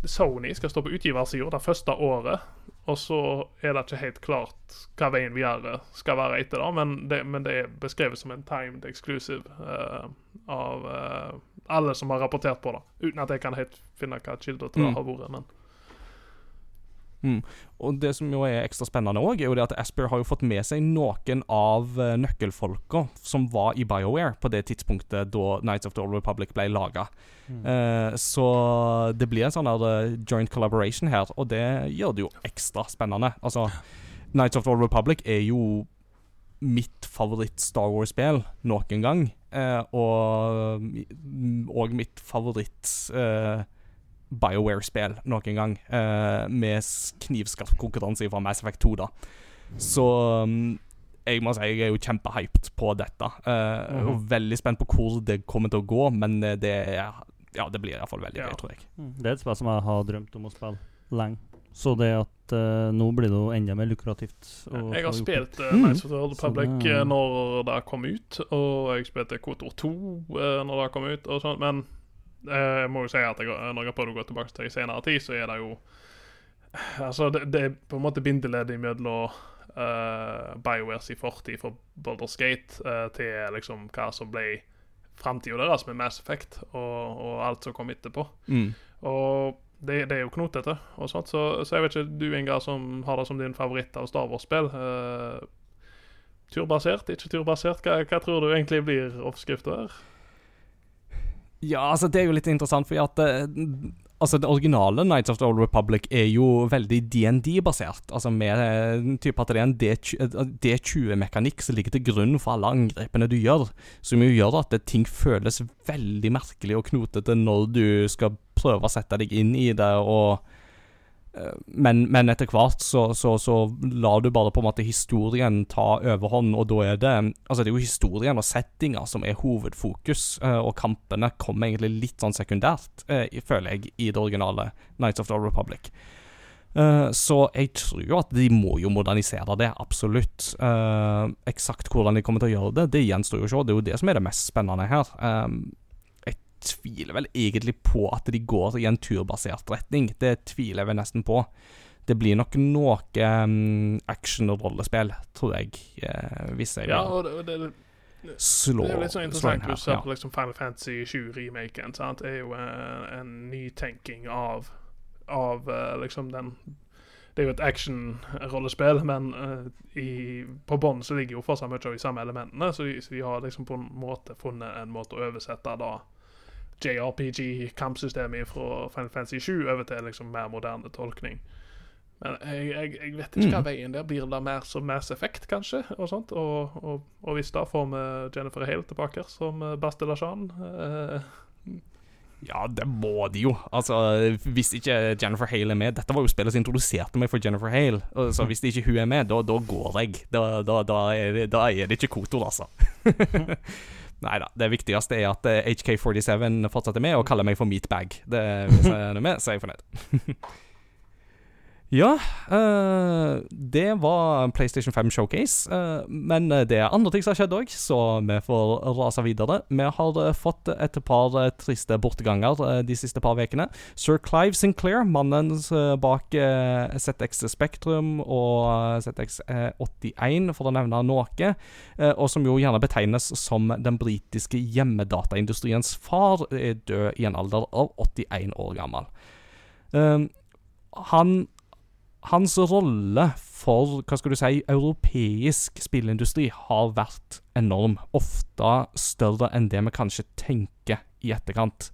Sony skal stå på utgiversida det første året, og så er det ikke helt klart hva veien videre skal være etter det, men det, men det er beskrevet som en timed exclusive uh, av uh, alle som har rapportert på det, uten at jeg kan helt finne hva kilder til det Mm. har vært. men Og det som jo er ekstra spennende òg, er jo det at Asper har jo fått med seg noen av eh, nøkkelfolka som var i BioWare på det tidspunktet da Nights of the Old Republic ble laga. Eh, så det blir en sånn her eh, joint collaboration her, og det gjør det jo ekstra spennende. Altså, Nights of the Old Republic er jo mitt favoritt-Star Wars-spill noen gang. eh, og, og mitt favoritt eh, BioWare-spill noen gang, eh, med knivskarp konkurranse fra Mass Effect 2, da. Så um, jeg må si jeg er jo kjempehyped på dette. eh, mm. Og veldig spent på hvor det kommer til å gå, men eh, det er Ja, det blir iallfall veldig Ja. gøy, tror jeg. Mm. Det er et spill som jeg har drømt om å spille lenge. Så det at uh, nå blir det jo enda mer lukrativt. å Jeg har spilt uh. Nights of the Old Public eh, når det kom ut, og jeg spilte Kotor 2 uh, når det kom ut, og sånt, men jeg må jo si at jeg, når jeg prøvd å gå tilbake til i senere tid, så er det jo Altså, det, det er på en måte bindeleddet mellom uh, BioWares i fortid for Baldur's Gate uh, til liksom hva som ble framtida deres med Mass Effect og, og alt som kom etterpå. Mm. Og det, det er jo knotete og sånt, så, så jeg vet ikke, du Inga, som har det som din favoritt av Star Wars-spill. Uh, turbasert, ikke turbasert, hva, hva tror du egentlig blir oppskrifta her? Ja, altså, det er jo litt interessant, fordi at eh, Altså, det originale Nights of the Old Republic er jo veldig DND-basert. Altså med eh, type at det er en D20 D20-mekanikk som ligger til grunn for alle angrepene du gjør. Som jo gjør at det, ting føles veldig merkelig og knotete når du skal prøve å sette deg inn i det og eh, men, men etter hvert så, så, så lar du bare på en måte historien ta overhånd, og da er det Altså, det er jo historien og settinga som er hovedfokus, eh, og kampene kommer egentlig litt sånn sekundært, eh, føler jeg, i det originale Nights of the Republic. Eh, så jeg tror jo at de må jo modernisere det, absolutt. Eksakt hvordan de kommer til å gjøre det, det gjenstår jo å se. Det er jo det som er det mest spennende her. Eh, tviler vel egentlig på at de går i en turbasert retning. Det tviler jeg vel nesten på. Det blir nok noe um, action-rollespill, tror jeg, eh, hvis jeg Ja, vil og det, det, slå det er litt sånn interessant. Du her. ser Ja. på liksom Final Fantasy 7-remaken. Det er jo en, en nytenking av, av eh, liksom den Det er jo et action-rollespill, men uh, i, på bånn så ligger jo fortsatt mye av de samme elementene, så de, så de har liksom på en måte funnet en måte å oversette da JRPG-kampsystemet fra Final Fantasy 7 over til liksom mer moderne tolkning. Men jeg, jeg, jeg vet ikke hva Mm. veien der blir. det mer som Mass Effect, kanskje? Og sånt Og, og, og hvis da får vi Jennifer Hale tilbake som eh, Bastille eh, Ja, det må de jo. Altså, Hvis ikke Jennifer Hale er med Dette var jo spillet som introduserte meg for Jennifer Hale. Så hvis ikke hun er med, da, da går jeg. Da, da, da, er det, da er det ikke Kotor, altså. Nei da. Det viktigste er at eh, HK47 fortsatt er med og kaller meg for Meatbag. Det, hvis jeg er med, så er jeg fornøyd. Ja, eh, det var PlayStation 5 Showcase. eh, men det er andre ting som har skjedd òg, så vi får rase videre. Vi har eh, fått et par triste borteganger de siste par ukene. Sir Clive Sinclair, mannen bak eh, ZX Spektrum og eh, ZX81, for å nevne noe, og som jo gjerne betegnes som den britiske hjemmedataindustriens far, er død i en alder av 81 år gammel. Han hans rolle for hva skal du si, europeisk spillindustri har vært enorm. Ofte større enn det vi kanskje tenker i etterkant.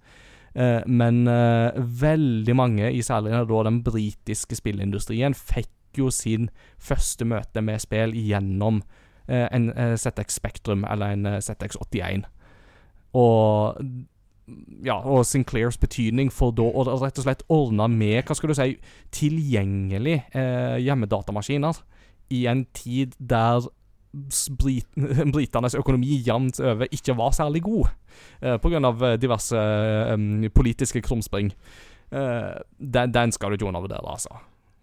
Eh, men eh, veldig mange, i særlig da den britiske spillindustrien, fikk jo sin første møte med spill gjennom eh, en eh, ZX Spektrum eller en eh, ZX81. Og ja, og Sinclairs betydning for da å rett og slett ordne med hva skal du si, tilgjengelig eh, hjemmedatamaskiner i en tid der brit britenes økonomi jevnt over ikke var særlig god, eh, pga. diverse eh, politiske krumspring. Eh, den, den skal du ikke undervurdere, altså.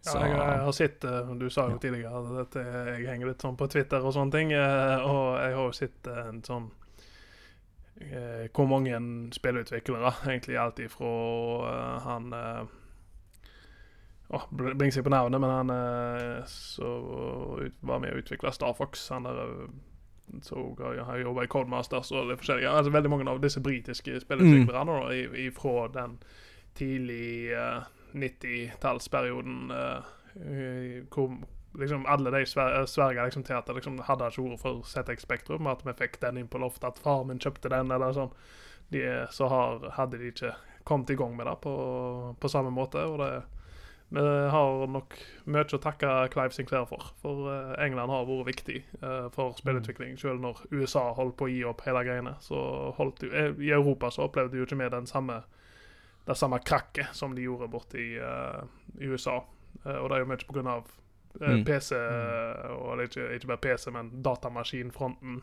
Ja, jeg, jeg har sett eh, Du sa jo tidligere at eh, jeg henger litt sånn på Twitter og sånne ting. eh, Og jeg har jo sett eh, en sånn eh, Hvor mange spillutviklere, egentlig alt ifra uh, han uh, bl- seg på navnet, men han uh, så ut, var med å utvikle Star Fox. Han der så har jobba i Codemasters og det forskjellige. Altså veldig mange av disse britiske spillutviklerne mm. fra den tidlig uh, 90-tallsperioden eh, eh, hvor liksom alle de sver sverga liksom til at det liksom hadde ikke vært for ZX Spektrum, at vi fikk den inn på loftet, at far min kjøpte den, eller sånn. De, så har, hadde de ikke kommet i gang med det på, på samme måte. og det vi har nok mye å takke Clive Sinclair for. For eh, England har vært viktig eh, for spillutvikling. Selv når USA holdt på å gi opp hele greiene, så holdt eh, I Europa så opplevde de jo ikke vi den samme det samme krakket som de gjorde borte i, eh, i USA. Uh, og det er jo mye på grunn av eh, Mm. PC, og ikke, ikke bare PC, men datamaskinfronten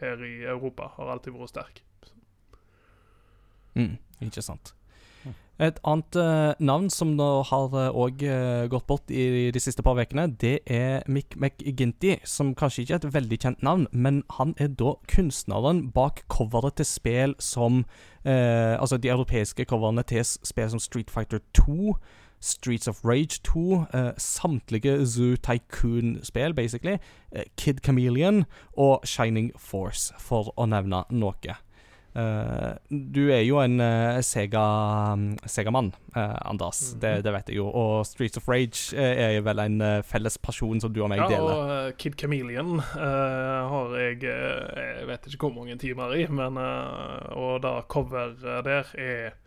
her i Europa har alltid vært sterk. Mm, ikke sant. Et annet uh, navn som nå har òg gått bort i de siste par ukene, det er Mick McGinty, som kanskje ikke er et veldig kjent navn, men han er da kunstneren bak coveret til spill som eh, Altså de europeiske coverene til spill som Street Fighter 2, Streets of Rage 2, eh, samtlige Zoo Tycoon-spill, basically, eh, Kid Chameleon og Shining Force, for å nevne noe. Eh, du er jo en uh, Sega-mann, Sega Anders. Mm. det, det vet jeg jo. Og Streets of Rage eh, er vel en eh, felles pasjon som du og meg Ja, deler. og uh, Kid Chameleon uh, har jeg eh, Jeg vet ikke hvor mange timer i, men uh, Og da coveret der er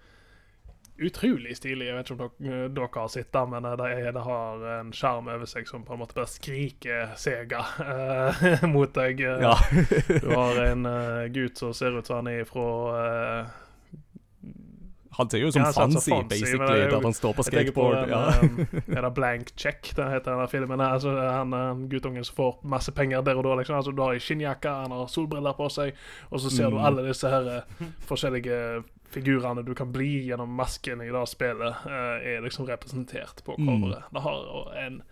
utrolig stilig. Jeg vet ikke om dere, dere har sett det, men eh, det, er, det har en skjerm over seg som på en måte bare skriker Sega uh, mot deg. eh. Ja. Du har en uh, gutt som ser ut som han er fra uh, Han ser jo ut som Ja, Fancy, basically, jo- der han står på skateboard. på den, ja. um, er det Blank Check, den heter denne filmen. Altså, han en guttungen som får masse penger der og da. Liksom. Altså, du har ei skinnjakke, han har solbriller på seg, og så ser du Mm. alle disse her eh, forskjellige figurene du kan bli gjennom masken i det spillet, eh, er liksom representert på Mm. coveret. Det har en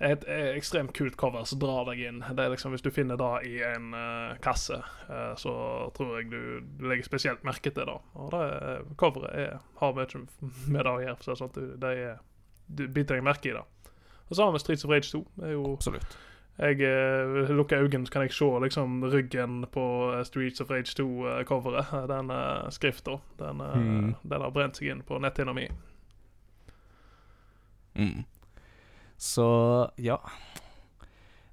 et, eh, ekstremt kult cover som drar deg inn. Det er liksom Hvis du finner det i en uh, kasse, uh, så tror jeg du, du legger spesielt merke til det. Og det coveret er, har mye med det å gjøre. Sånn at du, det er, du biter deg merke i det. Og så har vi Streets of Rage 2. Det er jo Absolutt. Jeg eh, lukker øynene, så kan jeg se liksom ryggen på eh, Streets of Rage 2-coveret. Den uh, skrifta. Den, eh, Mm. den har brent seg inn på netthinna mi. Mm. Så ja.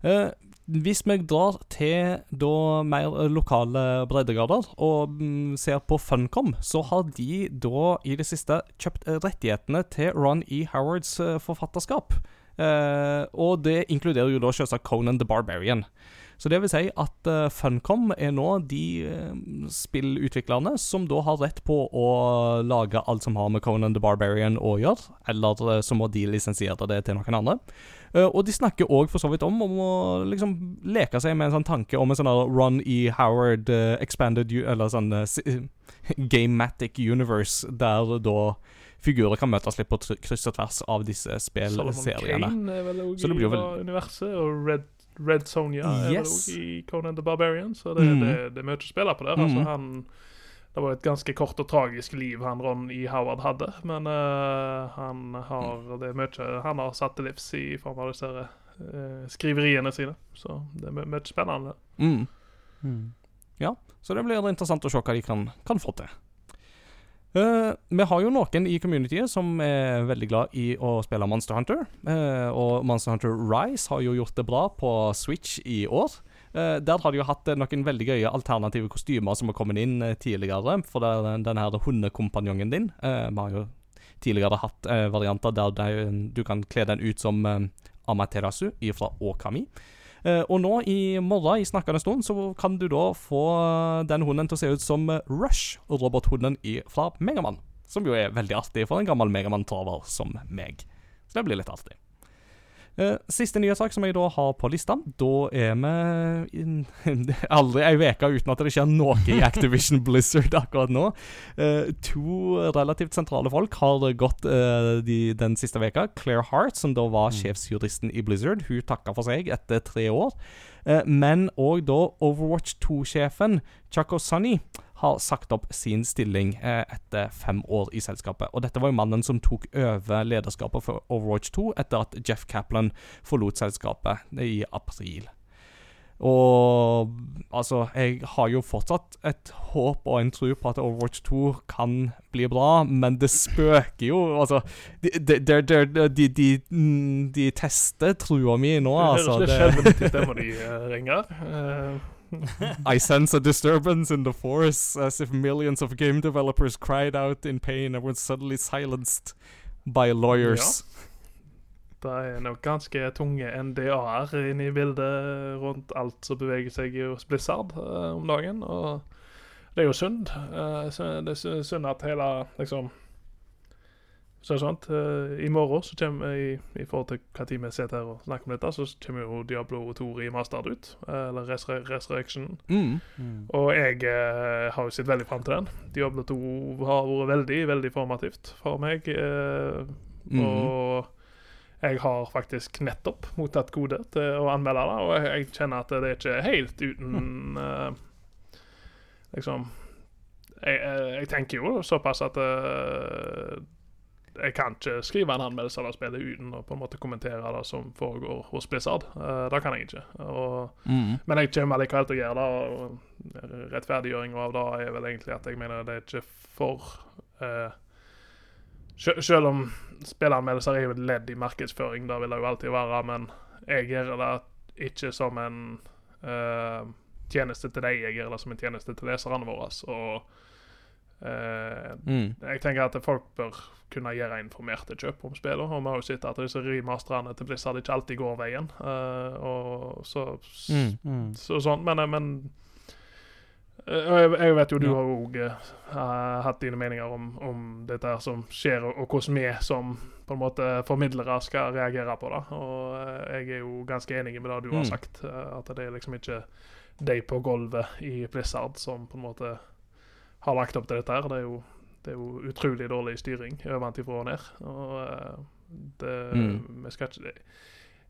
Eh, hvis vi drar til da mer eh, lokale breddegrader og mm, ser på Funcom, så har de da i det siste kjøpt eh, rettighetene til Ron E. Howards eh, forfatterskap. Eh, og det inkluderer jo da selvsagt Conan the Barbarian. Så det vil si at uh, Funcom er nå de uh, spillutviklerne som da har rett på å lage alt som har med Conan the Barbarian å gjøre, eller uh, så må de lisensiere det til noen andre. Og de snakker òg for så vidt om om å liksom leke seg med en sånn tanke om en sånn Run E. Howard expanded Eller sånn Gamematic universe, der da figurer kan møtes litt på kryss og tvers av disse spillseriene. Er Så det blir jo vel- universet, og Red, Red Sonja er vel Yes. i Conan the Barbarian, så det, mm. det, det er mye å spille på der. Altså, Mhm. han, det var et ganske kort og tragisk liv han Ron E. Howard hadde, men uh, han har det er mye han har satt til livs i form av disse uh, skriveriene sine, så det er mye spennende. Mm. Mm. Så det blir interessant å se hva de kan, kan få til. Eh, vi har jo noen i communityet som er veldig glad i å spille Monster Hunter. Uh, og Monster Hunter Rise har jo gjort det bra på Switch i år. Uh, der har de jo hatt noen veldig gøye alternative kostymer som har kommet inn tidligere. For den, den her hundekompanjongen din. Vi har jo tidligere hatt varianter der de, du kan kle den ut som Amaterasu fra Okami. Eh, og nå i morgen, i snakkende stund, så kan du da få eh, den hunden til å se ut som Rush, robothunden fra Megaman. Som jo er veldig artig for en gammel Megaman-traver som meg. Så det blir litt artig. Eh, siste nyhetssak som jeg da har på lista, da er vi aldri ei uke uten at det skjer noe i Activision Blizzard akkurat nå. Eh, to relativt sentrale folk har gått eh, de, den siste veka. Claire Hart, som da var Mm. sjefsjuristen i Blizzard, hun takka for seg etter tre år. Men òg da Overwatch 2-sjefen Chaco Sunny har sagt opp sin stilling eh, etter fem år i selskapet. Og dette var jo mannen som tok over lederskapet for Overwatch 2 etter at Jeff Kaplan forlot selskapet i april. Og altså, jeg har jo fortsatt et håp og en tro på at Overwatch 2 kan bli bra, men det spøker jo. Altså, de, de, de, de, de, de, de tester trua mi nå, Det altså. høres litt Det, skjelven ut stemma di, eh, Ringer. I sense a disturbance in the force, as if millions of game developers cried out in pain and were suddenly silenced by lawyers. Det er nok ganske tunge NDA-er inne i bildet rundt alt som beveger seg hos Blizzard uh, om dagen. Og det er jo synd. Uh, det er sy- synd at hele liksom så er det sånt, eh, I morgen, så kommer, i, i forhold til hva tid vi sitter her og snakker om dette, så kommer jo Diablo 2 Mastard ut. eh, eller Resurrection. Mm. Mm. Og jeg eh, har jo sett veldig fram til den. Diablo 2 har vært veldig, veldig formativt for meg. eh, mm. og jeg har faktisk nettopp mottatt kode til å anmelde det, og jeg, kjenner at det er ikke helt uten eh, Liksom jeg, jeg, jeg tenker jo såpass at eh, jeg kan ikke skrive en anmeldelse av det spillet uten å på en måte kommentere det som foregår hos Blizzard. Uh, det kan jeg ikke. Og Mm. men jeg kommer likevel til å gjøre det. og Rettferdiggjøringa av det er vel egentlig at jeg mener det er ikke for uh, sel- Selv om spillanmeldelser er jo et ledd i markedsføring, det vil det jo alltid være, men jeg gjør det ikke som en uh, tjeneste til deg, jeg gjør det som en tjeneste til leserne våre. Og eh, Mm. jeg tenker at folk bør kunne gjøre informerte kjøp om spillene. Og vi har jo sett at disse remasterne til Blizzard ikke alltid går veien. Uh, og så, Mm. Mm. så sånn, men, men eh, og jeg, jeg vet jo du Ja. har òg hatt dine meninger om, om dette her som skjer, og, og hvordan vi som på en måte formidlere skal reagere på det. Og eh, jeg er jo ganske enig med det du har Mm. sagt, eh, at det er liksom ikke de på gulvet i Blizzard som på en måte har lagt opp til dette her. Det er jo, det er jo utrolig dårlig styring ovenfra og ned. Og eh, det, Mm. vi skal ikke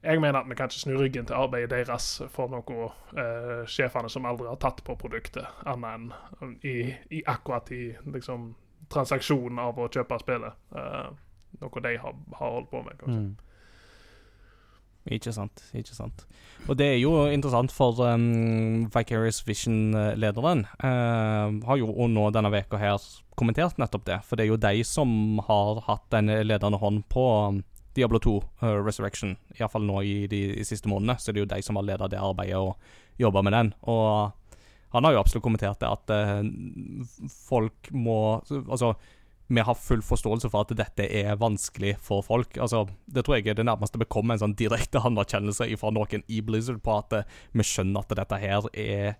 jeg mener at vi kan ikke snu ryggen til arbeidet deres for noe eh, sjefene som aldri har tatt på produktet, annet enn i, i akkurat i liksom, transaksjonen av å kjøpe spillet. Eh, noe de har, har holdt på med, kanskje. Mm. Ikke sant. ikke sant. Og det er jo interessant, for um, Vicarious Vision-lederen uh, har jo nå denne veka her kommentert nettopp det. For det er jo de som har hatt den ledende hånd på um, Diablo 2 uh, Resurrection. Iallfall nå i de, i siste månedene, så det er jo de som har ledet det arbeidet og jobba med den. Og han har jo absolutt kommentert det at uh, folk må Altså vi har full forståelse for at dette er vanskelig for folk. Altså, Det tror jeg er det nærmeste vi kommer en sånn direkte anerkjennelse fra noen i Blizzard på at eh, vi skjønner at dette her er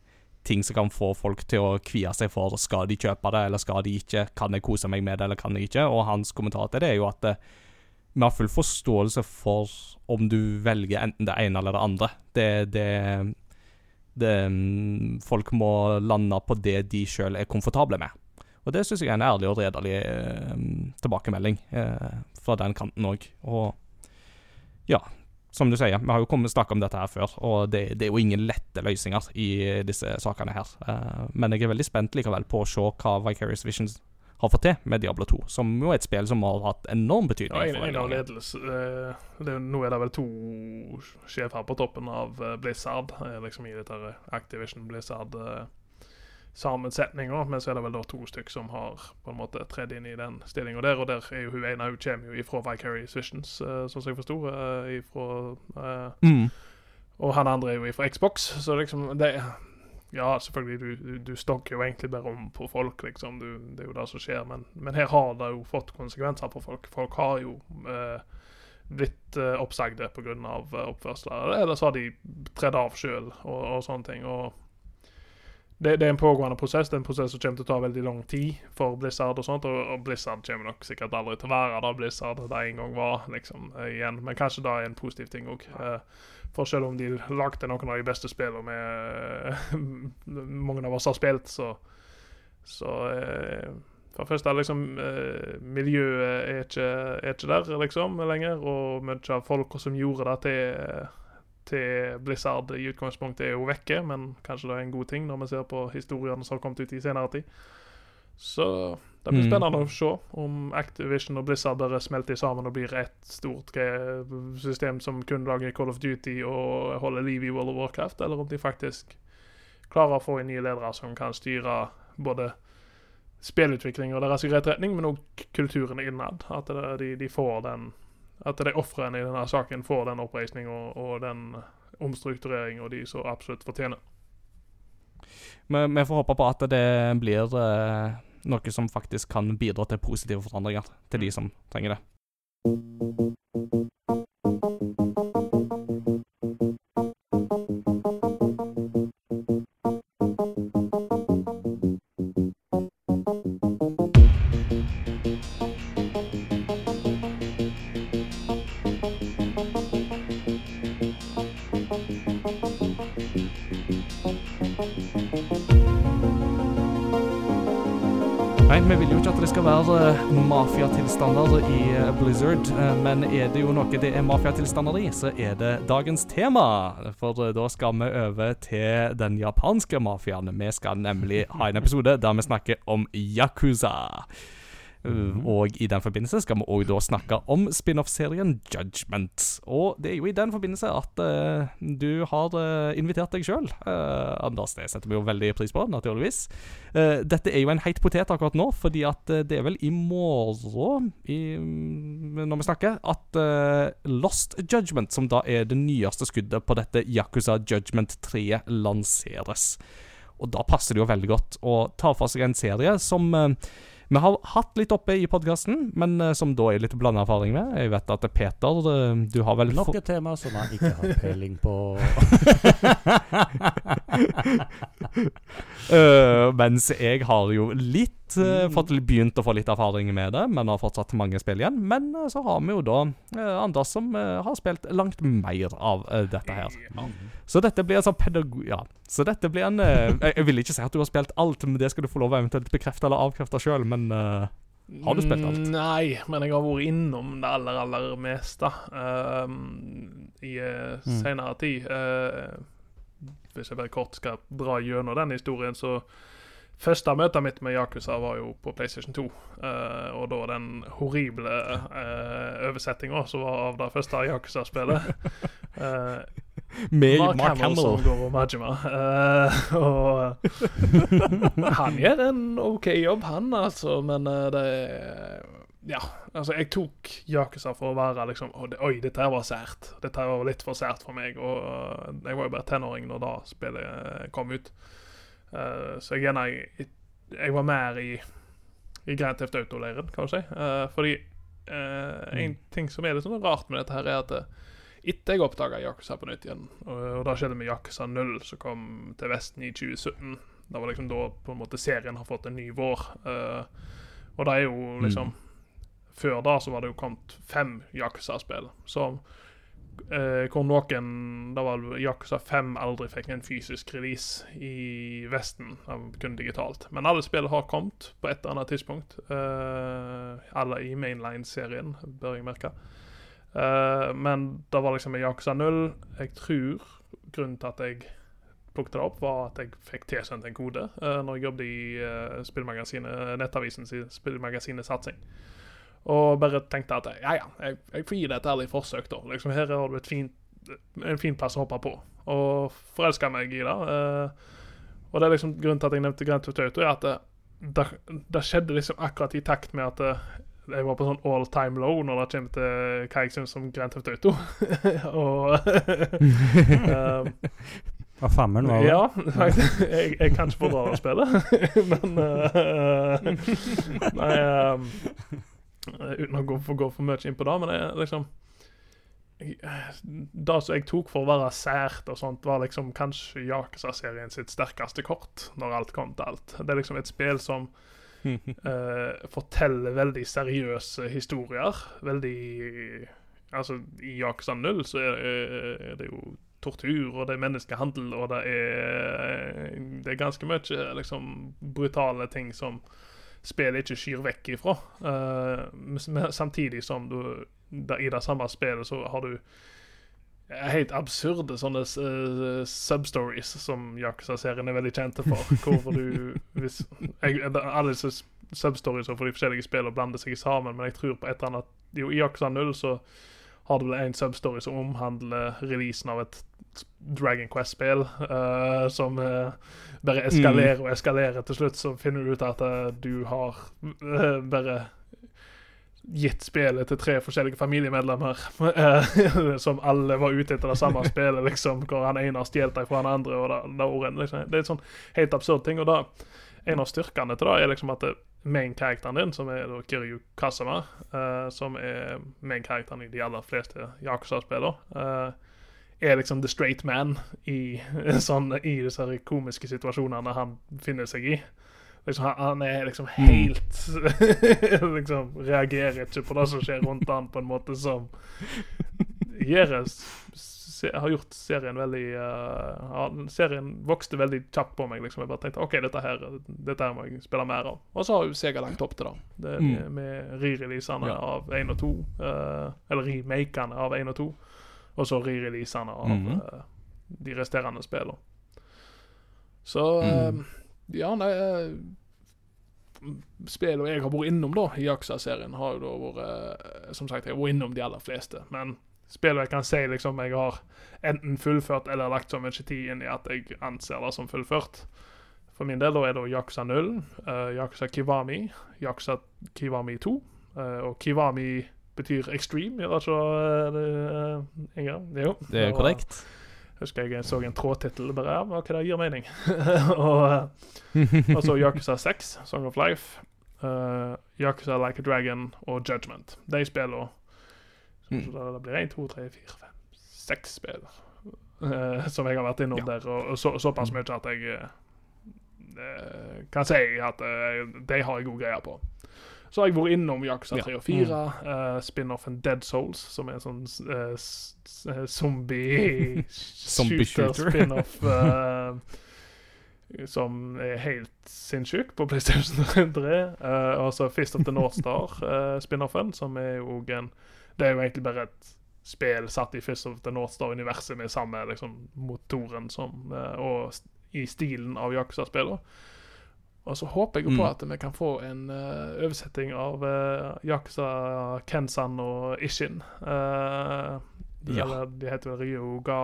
ting som kan få folk til å kvie seg for skal de kjøpe det, eller skal de ikke, kan jeg kose meg med det, eller kan jeg ikke. Og hans kommentar til det er jo at eh, vi har full forståelse for om du velger enten det ene eller det andre. Det, det, det mm, Folk må lande på det de sjøl er komfortable med. Og det syns jeg er en ærlig og redelig eh, tilbakemelding eh, fra den kanten òg. Og ja, som du sier, vi har jo kommet snakket om dette her før, og det, det er jo ingen lette løsninger i disse sakene her. Eh, men jeg er veldig spent likevel på å se hva Vicarious Visions har fått til med Diablo 2, som jo er et spill som har hatt enorm betydning. Ja, en, en av ledelse eh, det, er- Nå er det vel to sjefer på toppen av eh, Blizzard, eh, liksom i dette Activision Blizzard eh, sammensetninga, men så er det vel da to stykk som har på en måte tredd inn i den stillinga der, og der er jo hun ene hun kommer jo ifra Vicarious Visions, uh, som jeg forsto, uh, ifra eh, Mm. Og han andre er jo ifra Xbox, så liksom det Ja, selvfølgelig, du, du, du stokker jo egentlig bare om på folk, liksom. Du, det er jo det som skjer. Men, men her har det jo fått konsekvenser på folk. Folk har jo eh, blitt eh, oppsagde pga. Uh, oppførsler. Eller så har de tredd av sjøl og, og sånne ting. Og det, det er en pågående prosess. Det er en prosess som kommer til å ta veldig lang tid for Blizzard. Og sånt, og, og Blizzard kommer nok sikkert aldri til å være da Blizzard det en gang var. liksom, eh, igjen. Men kanskje da er en positiv ting òg. For selv om de lagde noen av de beste spillene med mange av oss har spilt, så, så eh, For det første, liksom, eh, miljøet er ikke, er ikke, der liksom lenger. Og mye av folka som gjorde det til, til Blizzard i utgangspunktet, er jo vekke. Men kanskje det er en god ting når vi ser på historiene som har kommet ut i senere tid. Så det blir mm. spennende å se om Activision og Blizzard bare smelter sammen og blir ett stort system som kun lager Call of Duty og holder liv i World of Warcraft, eller om de faktisk klarer å få inn nye ledere som kan styre både spillutvikling og deres i rett retning, men òg kulturen innad. At de, de får den At de ofrene i denne saken får den oppreisninga og, og den omstruktureringa de så absolutt fortjener. Men vi får håpe på at det blir eh, noe som faktisk kan bidra til positive forandringer til de som trenger det. Vi vil jo ikke at det skal være eh, mafiatilstander i eh, Blizzard, eh, men er det jo noe det er mafiatilstander i, så er det dagens tema. For da skal vi over til den japanske mafiaen. Vi skal nemlig ha en episode der vi snakker om Yakuza. Mm. Og i den forbindelse skal vi òg da snakke om spin-off-serien Judgment. Og det er jo i den forbindelse at uh, du har uh, invitert deg sjøl, uh, Anders. Det setter vi jo veldig pris på, naturligvis. dette er jo en heit potet akkurat nå, fordi at det er vel i morgen, i, når vi snakker, at Lost Judgment, som da er det nyeste skuddet på dette Yakuza Judgment 3, lanseres. Og da passer det jo veldig godt å ta for seg en serie som vi har hatt litt oppe i podkasten, men uh, som da er litt blanda erfaring med. Jeg vet at Peter, uh, du har vel Nok et tema som jeg ikke har peiling på. uh, mens jeg har jo litt uh, fått begynt å få litt erfaring med det, men har fortsatt mange spill igjen. Men uh, så har vi jo da uh, Anders som har spilt langt mer av dette her. Så dette blir en sånn pedagog... Ja. Så dette blir en jeg, jeg, vil ikke si at du har spilt alt, men det skal du få lov å eventuelt bekrefte eller avkrefte sjøl, men har du spilt alt? Nei, men jeg har vært innom det aller, aller meste uh, i uh, mm. senere tid. Hvis jeg bare kort skal dra gjennom den historien, så Første møtet mitt med Yakuza var jo på PlayStation 2. Uh, eh, og da den horrible uh, oversettinga som var av det første Yakuza-spillet. Uh, med Mark Hamill. Som går og Majima. Uh, og han gjør en OK jobb, han, altså. Men det Ja. Altså, jeg tok Yakuza for å være liksom Oi, dette her var sært. Dette her var litt for sært for meg. Og jeg var jo bare tenåring når da spillet kom ut. Uh, så jeg, jeg, jeg, var mer i, i Grand Theft Auto-leiren, kan du si. Uh, fordi uh, mm. en ting som er litt sånn rart med dette, her er at etter jeg oppdaga Yakuza på nytt igjen, og, og da skjedde med Yakuza 0, som kom til Vesten i 2017 Det var liksom da på en måte serien har fått en ny vår. og det er jo mm. liksom mm. Før da så var det jo kommet fem Yakuza-spill. Så eh, hvor noen da var Yakuza 5 aldri fikk en fysisk release i Vesten, kun digitalt. Men alle spill har kommet på et eller annet tidspunkt. Eh, alle i mainline-serien, bør jeg merke. Eh, men det var liksom Yakuza 0. Jeg tror grunnen til at jeg plukket det opp, var at jeg fikk tilsendt en kode uh, når jeg jobbet i uh, spillmagasinet, Nettavisens spillmagasinet Satsing. Og bare tenkte at ja, ja, jeg, jeg får gi det et ærlig forsøk, da. Liksom, her har du fint, en fin plass å hoppe på. Og forelska meg i det. Uh, og det er liksom grunnen til at jeg nevnte Grand Theft Auto, er at det, det, det, skjedde liksom akkurat i takt med at uh, jeg var på sånn all time low når det kommer til hva jeg syns om Grand Theft Auto. og um, Hva femmeren var det? Ja, jeg, jeg kan ikke fordra det spillet, men uh, Nei um, Eh, uten å gå for, gå for mye inn på det, men det er liksom Det som jeg tok for å være sært og sånt, var liksom kanskje Yakuza-serien sitt sterkeste kort, når alt kom til alt. Det er liksom et spill som eh, forteller veldig seriøse historier. Veldig Altså, i Yakuza 0 så er, er det jo tortur, og det er menneskehandel, og det er Det er ganske mye liksom brutale ting som spillet ikke skyr vekk ifra. Uh, samtidig som du da, i det samme spillet så har du helt absurde sånne uh, substories som Yakuza-serien er veldig kjente for. Hvorfor du hvis, jeg, Alle disse substories for de forskjellige spillene blander seg sammen, men jeg tror på et eller annet Jo, i Yakuza 0 så har du vel en substory som omhandler releasen av et Dragon Quest-spill, uh, som uh, bare eskalerer og eskalerer. Til slutt så finner du ut at uh, du har bare gitt spillet til tre forskjellige familiemedlemmer, som alle var ute etter det samme spillet, liksom, hvor han ene har stjålet fra han andre. og da, da orden, liksom. Det er et sånn helt absurd ting. og da En av styrkene til det er liksom at det, main-karakteren din, som er da Kiryu Kasama, som er main-karakteren i de aller fleste Yakuza-spillene, er liksom the straight man i, sånn, i disse komiske situasjonene han finner seg i. Liksom, han, er liksom mm. helt liksom Reagerer ikke på det som skjer rundt han på en måte som gjør har gjort serien veldig uh, Serien vokste veldig kjapt på meg. liksom Jeg bare tenkte OK, dette her Dette her må jeg spille mer av. Og så har jo Sega lagt opp til det. det mm. Med re-releasene ja. av 1 og 2. Uh, eh, eller remakene av 1 og 2. Og så re-releasene av mm. uh, de resterende spillene. Så mm. ja, nei Spillene jeg har vært innom da i Aksa-serien, har jo da vært Som sagt, jeg har vært innom de aller fleste. Men spillene jeg kan si liksom jeg har enten fullført eller lagt så mye tid inn i at jeg anser det som fullført. For min del da er det Yaksa 0, uh, Yaksa Kiwami, Yaksa Kiwami 2. Uh, eh, og Kiwami betyr extreme, gjør det ikke uh, Inger? Jo. Det er korrekt. Husker jeg så en trådtittel bare ja, OK, det gir mening. og, og, så Yakuza 6, Song of Life. Uh, Yakuza Like a Dragon og Judgment. De spillene Mm. Så det blir én, to, tre, fire, fem, seks spill uh, som jeg har vært innom ja. der, og, og så, såpass mm. mye at jeg uh, kan si at uh, de har jeg god greie på. Så har jeg vært innom Yakuza 3 og 4, mm. uh, spin-offen Dead Souls, som er en sånn uh, zombie shooter-spin-off. Uh, som er helt sinnssyk på PlayStation 3. og så Fist of the North Star-spin-offen, som er jo en det er jo egentlig bare et spill satt i Fist of the North Star-universet med samme liksom, motoren som, og i stilen av Yakuza-spillene. Og så håper jeg jo på mm. at vi kan få en uh, oversetting av uh, Yakuza Kensan og Ishin. Uh, ja. Eller de heter Ryo Ga,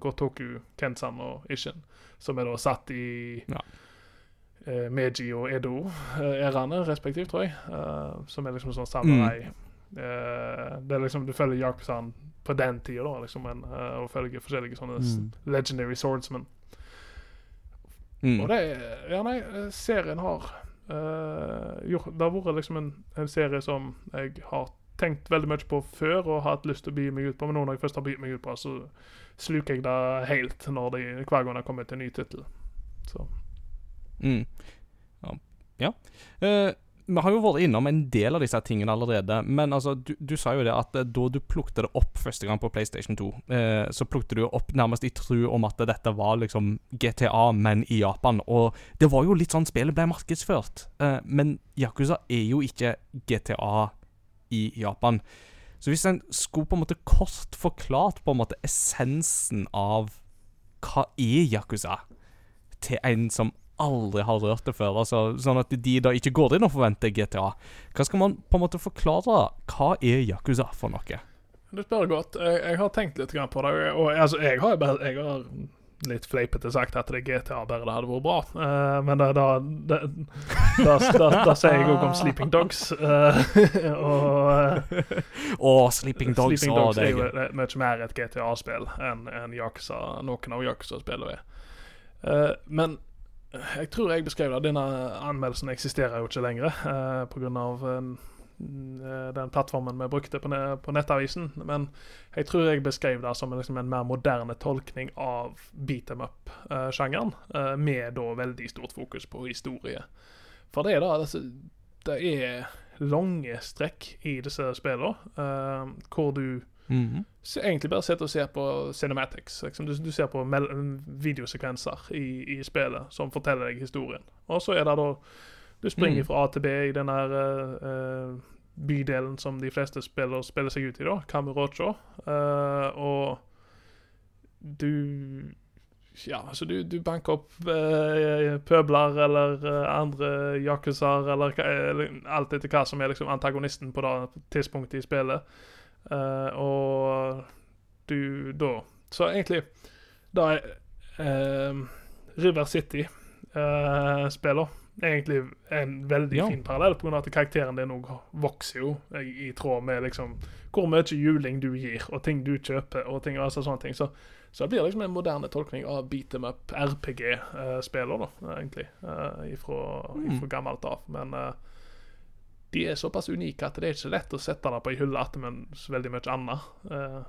Gotoku Kensan og Ishin. Som er da satt i ja. Meiji og Edo-æraene, respektivt, tror jeg. som er liksom sånn samurai. Mm Uh, det er liksom, Du følger Yakuzaen på den tida, liksom, en, uh, og følger forskjellige sånne mm. legendary swordsmen. Mm. Og det Ja, nei, eh, serien har uh, gjort, Det har vært liksom en, en, serie som jeg har tenkt veldig mye på før og har hatt lyst til å by meg ut på, men nå når jeg først har bydd meg ut på, så sluker jeg det helt når de, hver gang det kommer til en ny tittel. Så. Mm. Ja. ja. Uh, vi har jo vært innom en del av disse tingene allerede. Men altså, du, du sa jo det at eh, da du plukte det opp første gang på PlayStation 2, eh, så plukte du opp nærmest i tru om at dette var liksom GTA, men i Japan. Og det var jo litt sånn spillet ble markedsført. Eh, men Yakuza er jo ikke GTA i Japan. Så hvis en skulle på en måte kort forklart på en måte essensen av hva er Yakuza, til en som aldri har rørt det før. Altså, sånn at de da ikke går inn og forventer GTA. Hva skal man på en måte forklare? Hva er Yakuza for noe? Du spør godt. Jeg, jeg har tenkt litt på det. Og altså, jeg har, jeg har litt fleipete sagt at det er GTA bare det hadde vært bra. Uh, men da, da, da, da, sier jeg òg om Sleeping Dogs. Uh, og uh, Sleeping Dogs, Sleeping Dogs er jo mye mer et GTA-spill enn en Yakuza, noen av Yakuza-spillene er. Uh, men jeg tror jeg beskrev det. Denne anmeldelsen eksisterer jo ikke lenger eh, pga. eh, den plattformen vi brukte på, på Nettavisen. Men jeg tror jeg beskrev det som liksom en mer moderne tolkning av beat em up-sjangeren, eh, med da veldig stort fokus på historie. For det er da det, Det er lange strekk i disse spillene, eh, hvor du Mhm. så egentlig bare sitter og ser på cinematics. Liksom. Du, du ser på videosekvenser i, i spillet som forteller deg historien. Og så er det da Du springer Mm. fra A til B i den der eh, eh, bydelen som de fleste spiller, spiller seg ut i, da, Kamurocho. Uh, og du Ja, altså, du, du banker opp eh, pøbler eller eh, andre yakuzaer, eller, eller alt etter hva som er liksom antagonisten på det tidspunktet i spillet. Eh, og du da Så egentlig Da er eh, River City-spiller egentlig en veldig Ja. fin parallell, pga. at karakteren din òg vokser jo i, i tråd med liksom hvor mye juling du gir, og ting du kjøper, og ting, altså sånne ting. Så, så det blir liksom en moderne tolkning av beat them up RPG-spiller, da, egentlig. Uh, ifra, Mm. ifra gammelt av. Men eh, de er såpass unike at det er ikke lett å sette det på ei hylle etter med så veldig mye annet. Eh,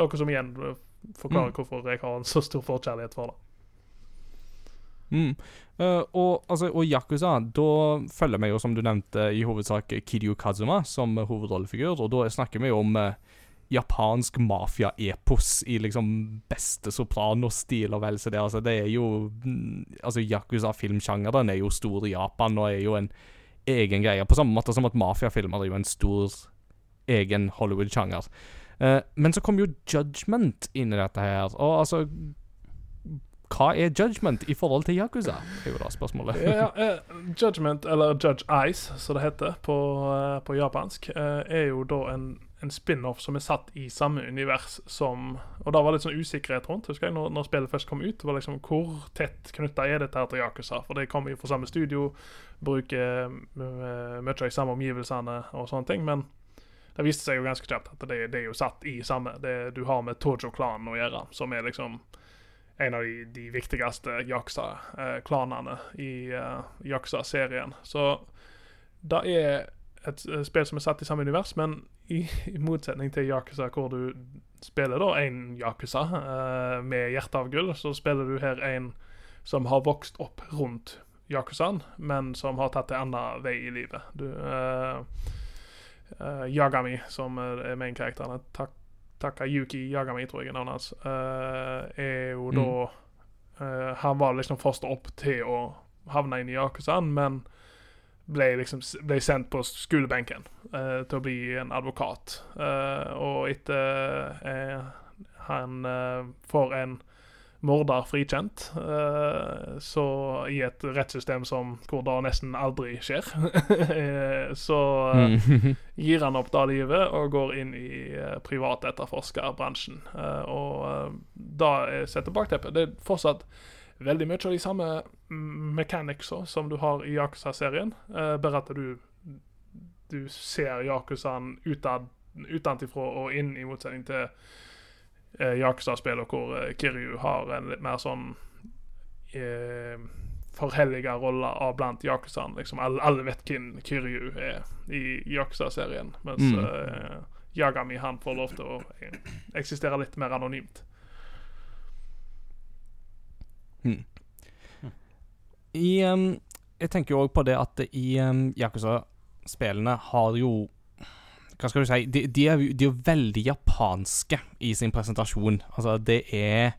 noe som igjen forklarer Mm. hvorfor jeg har en så stor forkjærlighet for det. Mm. Uh, og, altså, og Yakuza, da følger vi jo, som du nevnte, i hovedsak Kiryu Kazuma som hovedrollefigur. Og da snakker vi jo om uh, japansk mafia-epos i liksom beste sopranostil og vel så det. Altså, det er jo mm, Altså, Yakuza-filmsjangeren er jo stor i Japan og er jo en egen greie. På samme måte som at mafiafilmer er jo en stor egen Hollywood-sjanger. Uh, men så kom jo Judgment inn i dette her. Og altså hva er judgment i forhold til Yakuza? Det er jo da spørsmålet. Ja, ja, eh, Judgment, eller Judge Ice, som det heter på, eh, på japansk, er jo da en, en spin-off som er satt i samme univers som Og da var det litt sånn usikkerhet rundt, husker jeg, når, når spillet først kom ut. var liksom Hvor tett knytta er dette her til Yakuza? For det kommer jo fra samme studio, bruker uh, mye av de samme omgivelsene og sånne ting. Men det viste seg jo ganske kjapt at det, det er jo satt i samme Det du har med Tojo-klanen å gjøre, som er liksom en av de, de viktigste Yakuza-klanene i uh, Yakuza-serien. Så det er et eh, spill som er satt i samme univers, men i, i motsetning til Yakuza, hvor du spiller da en Yakuza uh, med hjerte av gull, så spiller du her en som har vokst opp rundt Yakuzaen, men som har tatt en annen vei i livet. Du, uh, uh, Yagami, som er er main-karakteren, tak Takayuki Yagami, tror jeg er navnet hans, er jo Mm. da Han var liksom først opp til å havne inn i Yakuzaen, men ble liksom ble sendt på skolebenken eh, til å bli en advokat. Eh, og etter eh, han eh, får en morder frikjent, eh, så i et rettssystem som hvor det nesten aldri skjer, eh, så eh, Mm. gir han opp det livet og går inn i uh, privatetterforskerbransjen. Eh, og er setter bakteppet. Det er fortsatt veldig mye av de samme mm, mechanicsa som du har i Yakuza-serien, Uh, bare at du du ser Yakuzaen utenfra og inn, i motsetning til uh, Yakuza-spillene hvor uh, Kiryu har en litt mer sånn uh, forhelliga rolle av blant Yakuzaen. Liksom, alle, alle vet hvem Kiryu er i Yakuza-serien, mens Mm. eh, Yagami han får lov til å eh, eksistere litt mer anonymt. I um, Jeg tenker jo òg på det at i um, Yakuza-spillene har jo Hva skal du si De, de, er, jo- de er jo veldig japanske i sin presentasjon. Altså, det er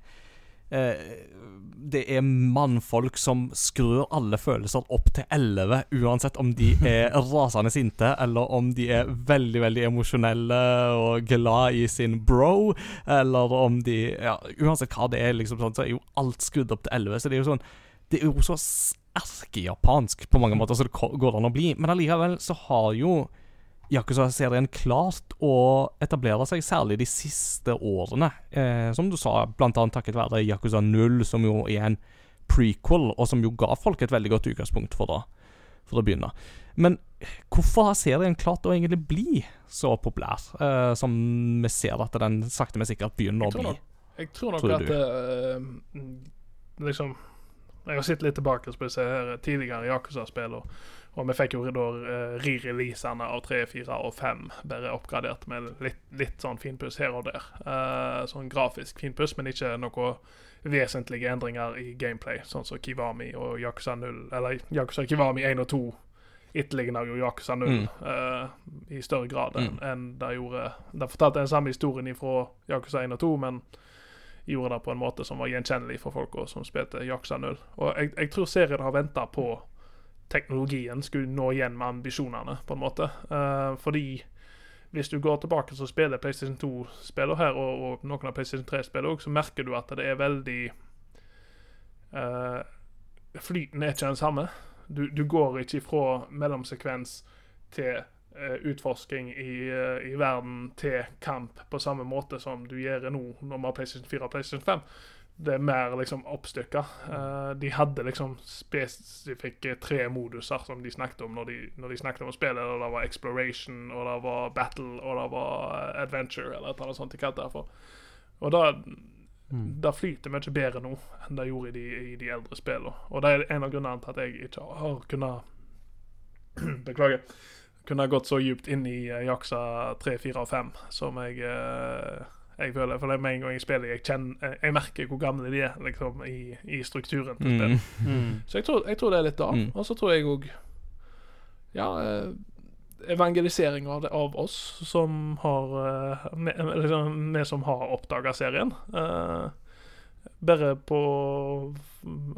Det er mannfolk som skrur alle følelser opp til 11, uansett om de er rasende sinte, eller om de er veldig, veldig emosjonelle og glad i sin bro, eller om de Ja, uansett hva det er, liksom sånn, så er jo alt skrudd opp til 11. Så det er jo sånn det er jo så erkejapansk på mange måter, så det går an å bli. Men allikevel så har jo Yakuza-serien klart å etablere seg, særlig de siste årene. Eh, som du sa, blant annet takket være Yakuza 0, som jo er en prequel, og som jo ga folk et veldig godt utgangspunkt for for å begynne. Men hvorfor har serien klart å egentlig bli så populær, eh, som vi ser at den sakte, men sikkert begynner Jeg å tror bli? nok, jeg tror nok Tror at uh, liksom Jeg har sett litt tilbake på disse her tidligere Yakuza-spill, og, og vi fikk jo da uh, re-releasene av 3, 4 og 5 bare oppgradert med litt, litt sånn finpuss her og der. Uh, sånn grafisk finpuss, men ikke noe vesentlige endringer i gameplay, sånn som Kiwami og Yakuza 0, eller Yakuza Kiwami 1 og 2 etterligner jo Yakuza 0 Mm. uh, i større grad enn Mm. en det gjorde Det fortalte den samme historien fra Yakuza 1 og 2, men gjorde det på en måte som var gjenkjennelig for folk som spilte Yakuza 0. Og jeg, jeg tror serien har venta på teknologien skulle nå igjen med ambisjonene, på en måte. Uh, fordi hvis du går tilbake og spiller PlayStation 2-spiller her, og, og noen av PlayStation 3-spiller òg, så merker du at det er veldig uh, Flyten er ikke den samme. Du, du går ikke fra mellomsekvens til uh, utforsking i, uh, i verden til kamp på samme måte som du gjør nå når vi har PlayStation 4 og PlayStation 5. Det er mer liksom oppstykka. Uh, de hadde liksom spesifikke tre moduser som de snakket om når de, når de snakket om spillet. Og det var exploration, og det var battle, og det var eh, adventure, eller et eller annet sånt de kalte det for. Og da Mm. det flyter mye bedre nå enn det gjorde i de, i de eldre spillene. Og det er en av grunnene til at jeg ikke har kunnet Beklager. Kunne gått så djupt inn i Jaksa 3, 4 og 5 som jeg eh, jeg føler, for det med en gang jeg spiller, jeg, kjenner, jeg, merker hvor gamle de er liksom, i, i strukturen til spillet. Mm. Mm. Så jeg tror, jeg tror det er litt da. Mm. Og så tror jeg òg Ja, eh, evangelisering av, det, av oss som har eh, liksom, Vi som har oppdaga serien. Eh, bare på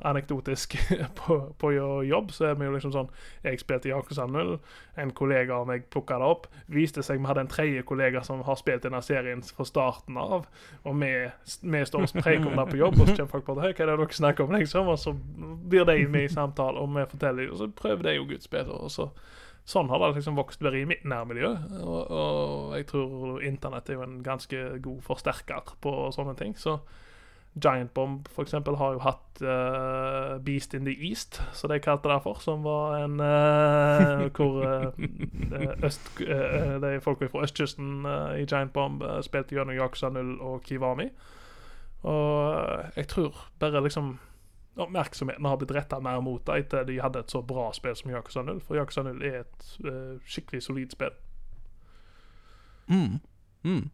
anekdotisk på, på jobb, så er vi jo liksom sånn Jeg spilte Yakuza 0, en kollega av meg plukka det opp. Viste seg vi hadde en tredje kollega som har spilt denne serien fra starten av. Og vi, vi står og preker om det på jobb, og så kommer folk på det, hva er det dere snakker om, liksom? Og så blir de med i samtale, og vi forteller, og så prøver de jo gudsbedre. Og så Sånn har det liksom vokst bare i mitt nærmiljø. Og, og jeg tror internett er jo en ganske god forsterker på sånne ting. Så Giant Bomb for eksempel har jo hatt uh, Beast in the East, som de kalte det for, som var en uh, Hvor uh, øst, de folka fra østkysten i Giant Bomb spilte gjennom Yakuza 0 og Kiwami. Og jeg tror bare liksom oppmerksomheten har blitt retta mer mot det etter de hadde et så bra spill som Yakuza 0. For Yakuza 0 er et skikkelig solid spill. Mm. Mm.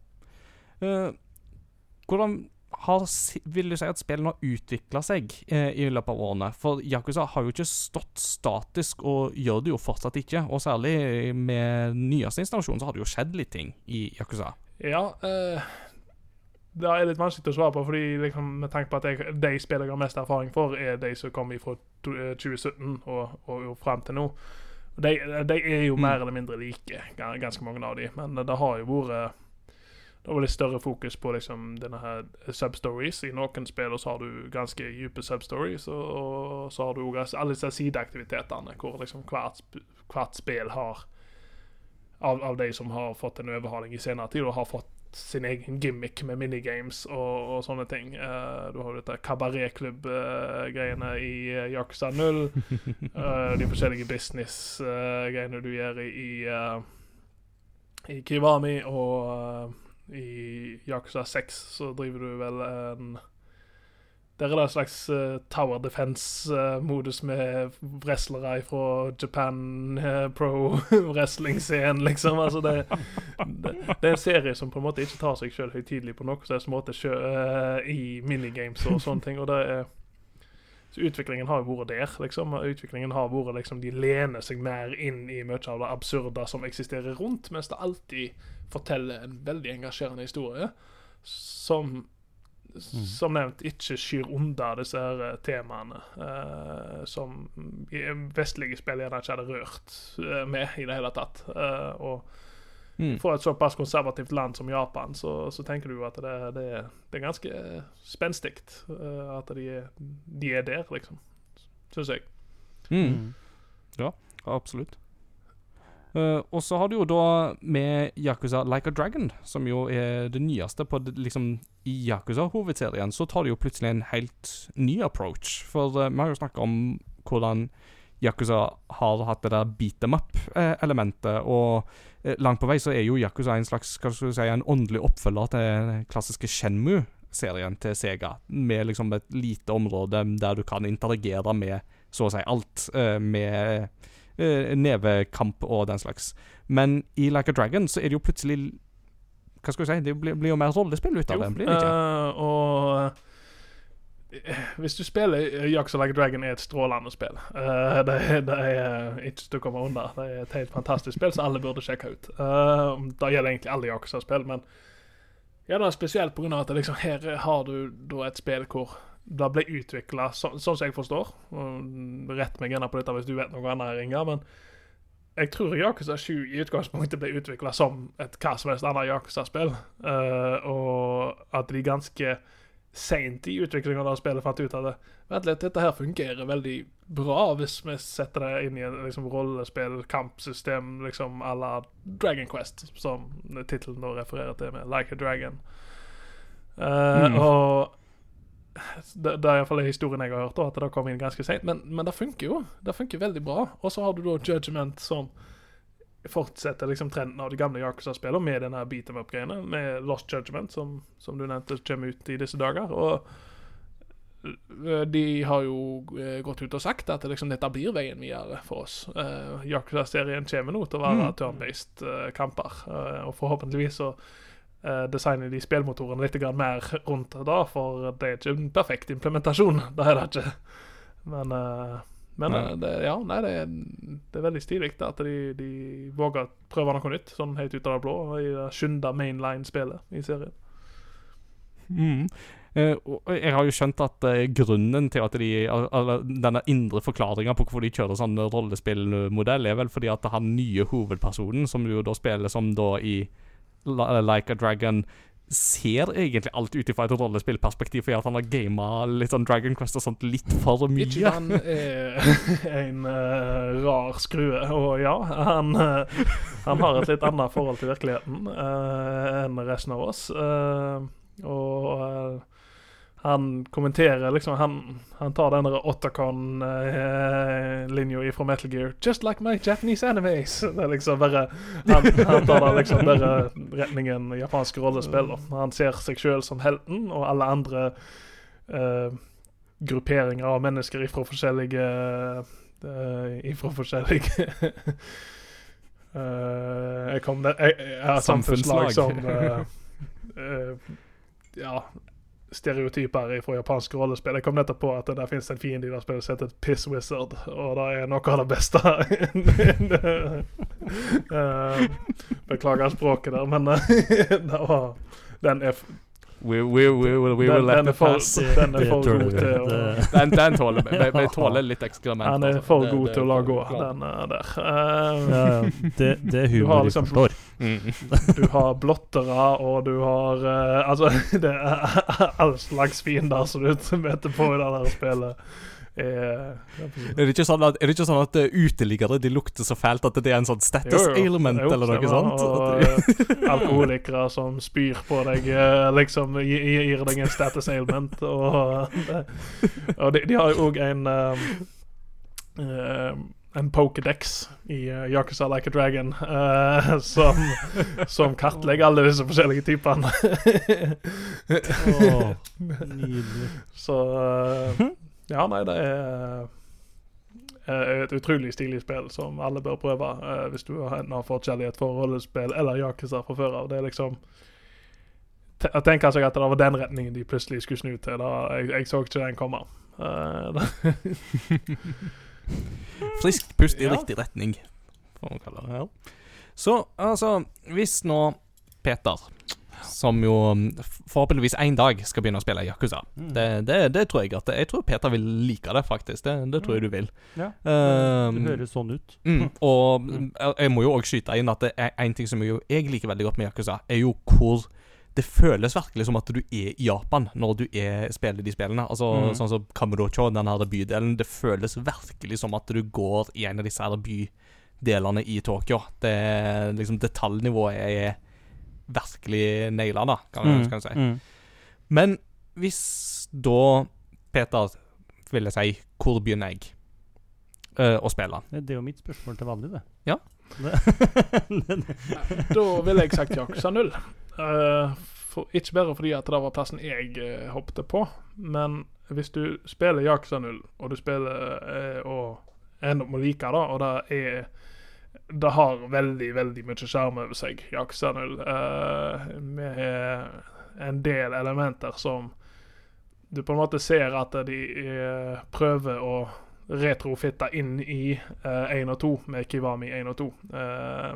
Hvordan har, vil du si at spillene har utvikla seg eh, i løpet av årene? For Yakuza har jo ikke stått statisk, og gjør det jo fortsatt ikke. Og særlig med nyeste installasjon så har det jo skjedd litt ting i Yakuza. Ja, eh, det er litt vanskelig å svare på, fordi liksom, med tanke på at jeg, de spillene jeg har mest erfaring for, er de som kom fra 2017 og, og, og fram til nå. De, de er jo Mm. mer eller mindre like, ganske mange av de, men det har jo vært det var litt større fokus på liksom denne her substories. I noen spill så har du ganske dype substories, og, så har du også alle disse sideaktivitetene hvor liksom hvert, hvert spill har av, av de som har fått en overhaling i senere tid, og har fått sin egen gimmick med minigames og, og sånne ting. Uh, du har dette kabaretklubb-greiene i uh, Yakuza 0. Uh, de forskjellige business-greiene du gjør i, i, eh, i Kiwami, og eh, i Yakuza 6 så driver du vel en der er det en slags uh, tower defense-modus med wrestlere fra Japan uh, pro wrestling-scenen, liksom. Altså det, det, det er en serie som på en måte ikke tar seg sjøl høytidelig på noen som måte sjø, eh, i minigames og sånne ting. Og det er så utviklingen har vært der, liksom. Utviklingen har vært liksom De lener seg mer inn i mye av det absurde som eksisterer rundt, mens det alltid forteller en veldig engasjerende historie som som nevnt ikke skyr unna disse her eh, temaene eh, som vestlige spill gjerne ikke hadde rørt eh, med i det hele tatt. Eh, og Mm. for et såpass konservativt land som Japan, så, så tenker du at det, det, det er ganske spenstig eh, at de de er der, liksom. Syns jeg. Mm. Ja, absolutt. Eh, og så har du jo da med Yakuza Like a Dragon, som jo er det nyeste på det, liksom I Yakuza-hovedserien. Så tar de jo plutselig en helt ny approach. For uh, vi har jo snakka om hvordan Yakuza har hatt det der beat them up-elementet, og uh, langt på vei så er jo Yakuza en slags hva skal du si, en åndelig oppfølger til den klassiske serien til Sega, med liksom et lite område der du kan interagere med så å si alt, eh, med eh, nevekamp og den slags. Men i Like a Dragon så er det jo plutselig Hva skal jeg si? Det blir, blir jo mer rollespill ut av det, blir det ikke? Uh, og eh, hvis du spiller Yakuza Like a Dragon, er et strålende spill. Uh, det, det er ikke til å komme unna. Det er et helt fantastisk spill som alle burde sjekke ut. Det gjelder egentlig alle Yakuza-spill, men ja, det er spesielt pga. at det liksom, her har du da et spill hvor det ble utvikla sånn som jeg forstår. og Rett meg gjerne på dette hvis du vet noe annet, Inga, men jeg tror Yakuza 7 i utgangspunktet ble utvikla som et hva som helst annet Yakuza-spill, uh, og at de ganske seint i utviklingen av spillet fant ut at det, Vent litt, dette her fungerer veldig bra hvis vi setter det inn i et liksom, rollespill, kampsystem liksom à la Dragon Quest, som tittelen da refererer til med Like a Dragon. Uh, Mm. Og det, det er iallfall historien jeg har hørt, at det kom inn ganske seint. Men, men det funker jo. Det funker veldig bra. Og så har du da Judgment som fortsetter liksom trenden av de gamle Yakuza-spillene med denne beat em up-greiene, med Lost Judgment, som, som du nevnte kommer ut i disse dager. Og eh, de har jo eh, gått ut og sagt at liksom, dette blir veien videre for oss. Uh, Yakuza-serien kommer nå til å være Mm. turn-based eh, kamper, uh, og forhåpentligvis så designer de spillmotoren litt mer rundt det, for det er ikke en perfekt implementasjon. Det er det ikke. Men, eh, men Nei. eh, det, ja, nei, det, er, det er veldig stilig at de, de våger å prøve noe nytt, sånn helt ut av det blå, i det skynda mainline-spillet i serien. Mm. Eh, og jeg har jo skjønt at eh, grunnen til at de al- Denne indre forklaringa på hvorfor de kjører sånn rollespillmodell, er vel fordi at han nye hovedpersonen, som jo da spiller som da i Like a Dragon, ser egentlig alt ut ifra et rollespillperspektiv, fordi at han har gama litt sånn Dragon Quest og sånt litt for mye. Ikke han er en uh, rar skrue, og ja, han, uh, han har et litt annet forhold til virkeligheten uh, enn resten av oss. eh, og eh, han kommenterer liksom Han, han tar den der Otacon-linja fra Metal Gear 'Just like my Japanese animes'. Det er liksom bare Han, han tar da liksom der retningen japanske rollespill. Han ser seg sjøl som helten, og alle andre eh, grupperinger av mennesker ifra forskjellige uh, Ifra forskjellige eh, Jeg kom der Jeg, jeg Samfunnslag. som eh, eh, Ja stereotyper fra japanske rollespill. Jeg kom nettopp på at det finnes en fiende i det spillet som heter Piss Wizard, og det er noe av det beste. Eh, beklager språket der, men eh, Den er, We, we, we, will- we den, will let for, pass. den er for god til å Den, den tåler vi. Vi, vi tåler litt ekskrement. Den er altså. for god til å la gå, den er der. Um, Ja, ja. Det, det er Du har humor vi liksom- forstår. Du har blottere, og du har uh, Altså, det er all slags fiender som du møter på i det der spillet. Er, Er det ikke sånn at, er det ikke sånn at eh, uteliggere de lukter så fælt at det er en sånn status Jo, jo. ailment Jo, eller noe sånt? Og eh, alkoholikere som spyr på deg, eh, liksom gi- gi- gir deg en status ailment. Og, eh, og de, de har jo òg en um, um, en Pokédex i uh, Yakuza Like a Dragon uh, som, som kartlegger alle disse forskjellige typene. Åh, nydelig. Så eh, Ja, nei, det er eh, et utrolig stilig spill som alle bør prøve uh, hvis du enten har fått kjærlighet for rollespill eller Yakuza fra før av. Det er liksom Jeg Å tenke seg at det var den retningen de plutselig skulle snu til, da, jeg, jeg så ikke den komme. Uh, Friskt pust i Ja. riktig retning, får man kalle det. Ja. Så altså, hvis nå Peter, som jo mm, forhåpentligvis en dag skal begynne å spille Yakuza Mm. det, det, det tror jeg at Jeg tror Peter vil like det, faktisk. Det, det tror jeg du vil. Ja, Um, det høres sånn ut. Mm, og mm, jeg- jeg må jo òg skyte inn at det er en ting som jo jeg liker veldig godt med Yakuza, er jo hvor det føles virkelig som at du er i Japan når du er, spiller de spillene. Altså Mm. Sånn som Kamurocho, den her bydelen. Det føles virkelig som at du går i en av disse her bydelene i Tokyo. Det liksom Detaljnivået er virkelig naila, da, kan, Mm, kan jeg si. mm. Men hvis da Peter vil jeg si Hvor begynner jeg Uh, å spille? Det er jo mitt spørsmål til vanlig, det. Ja. Da ville jeg sagt Jaksa 0. Uh, for, ikke bare fordi at det var plassen jeg uh, hoppet på, men hvis du spiller Jaksa 0, og du spiller uh, og ender opp med å like det, og det er det har veldig, veldig mye sjarm over seg, Yakuza 0. uh, med en del elementer som du på en måte ser at de uh, prøver å retrofitte inn i uh, 1 og 2 med Kiwami 1 og 2. Eh,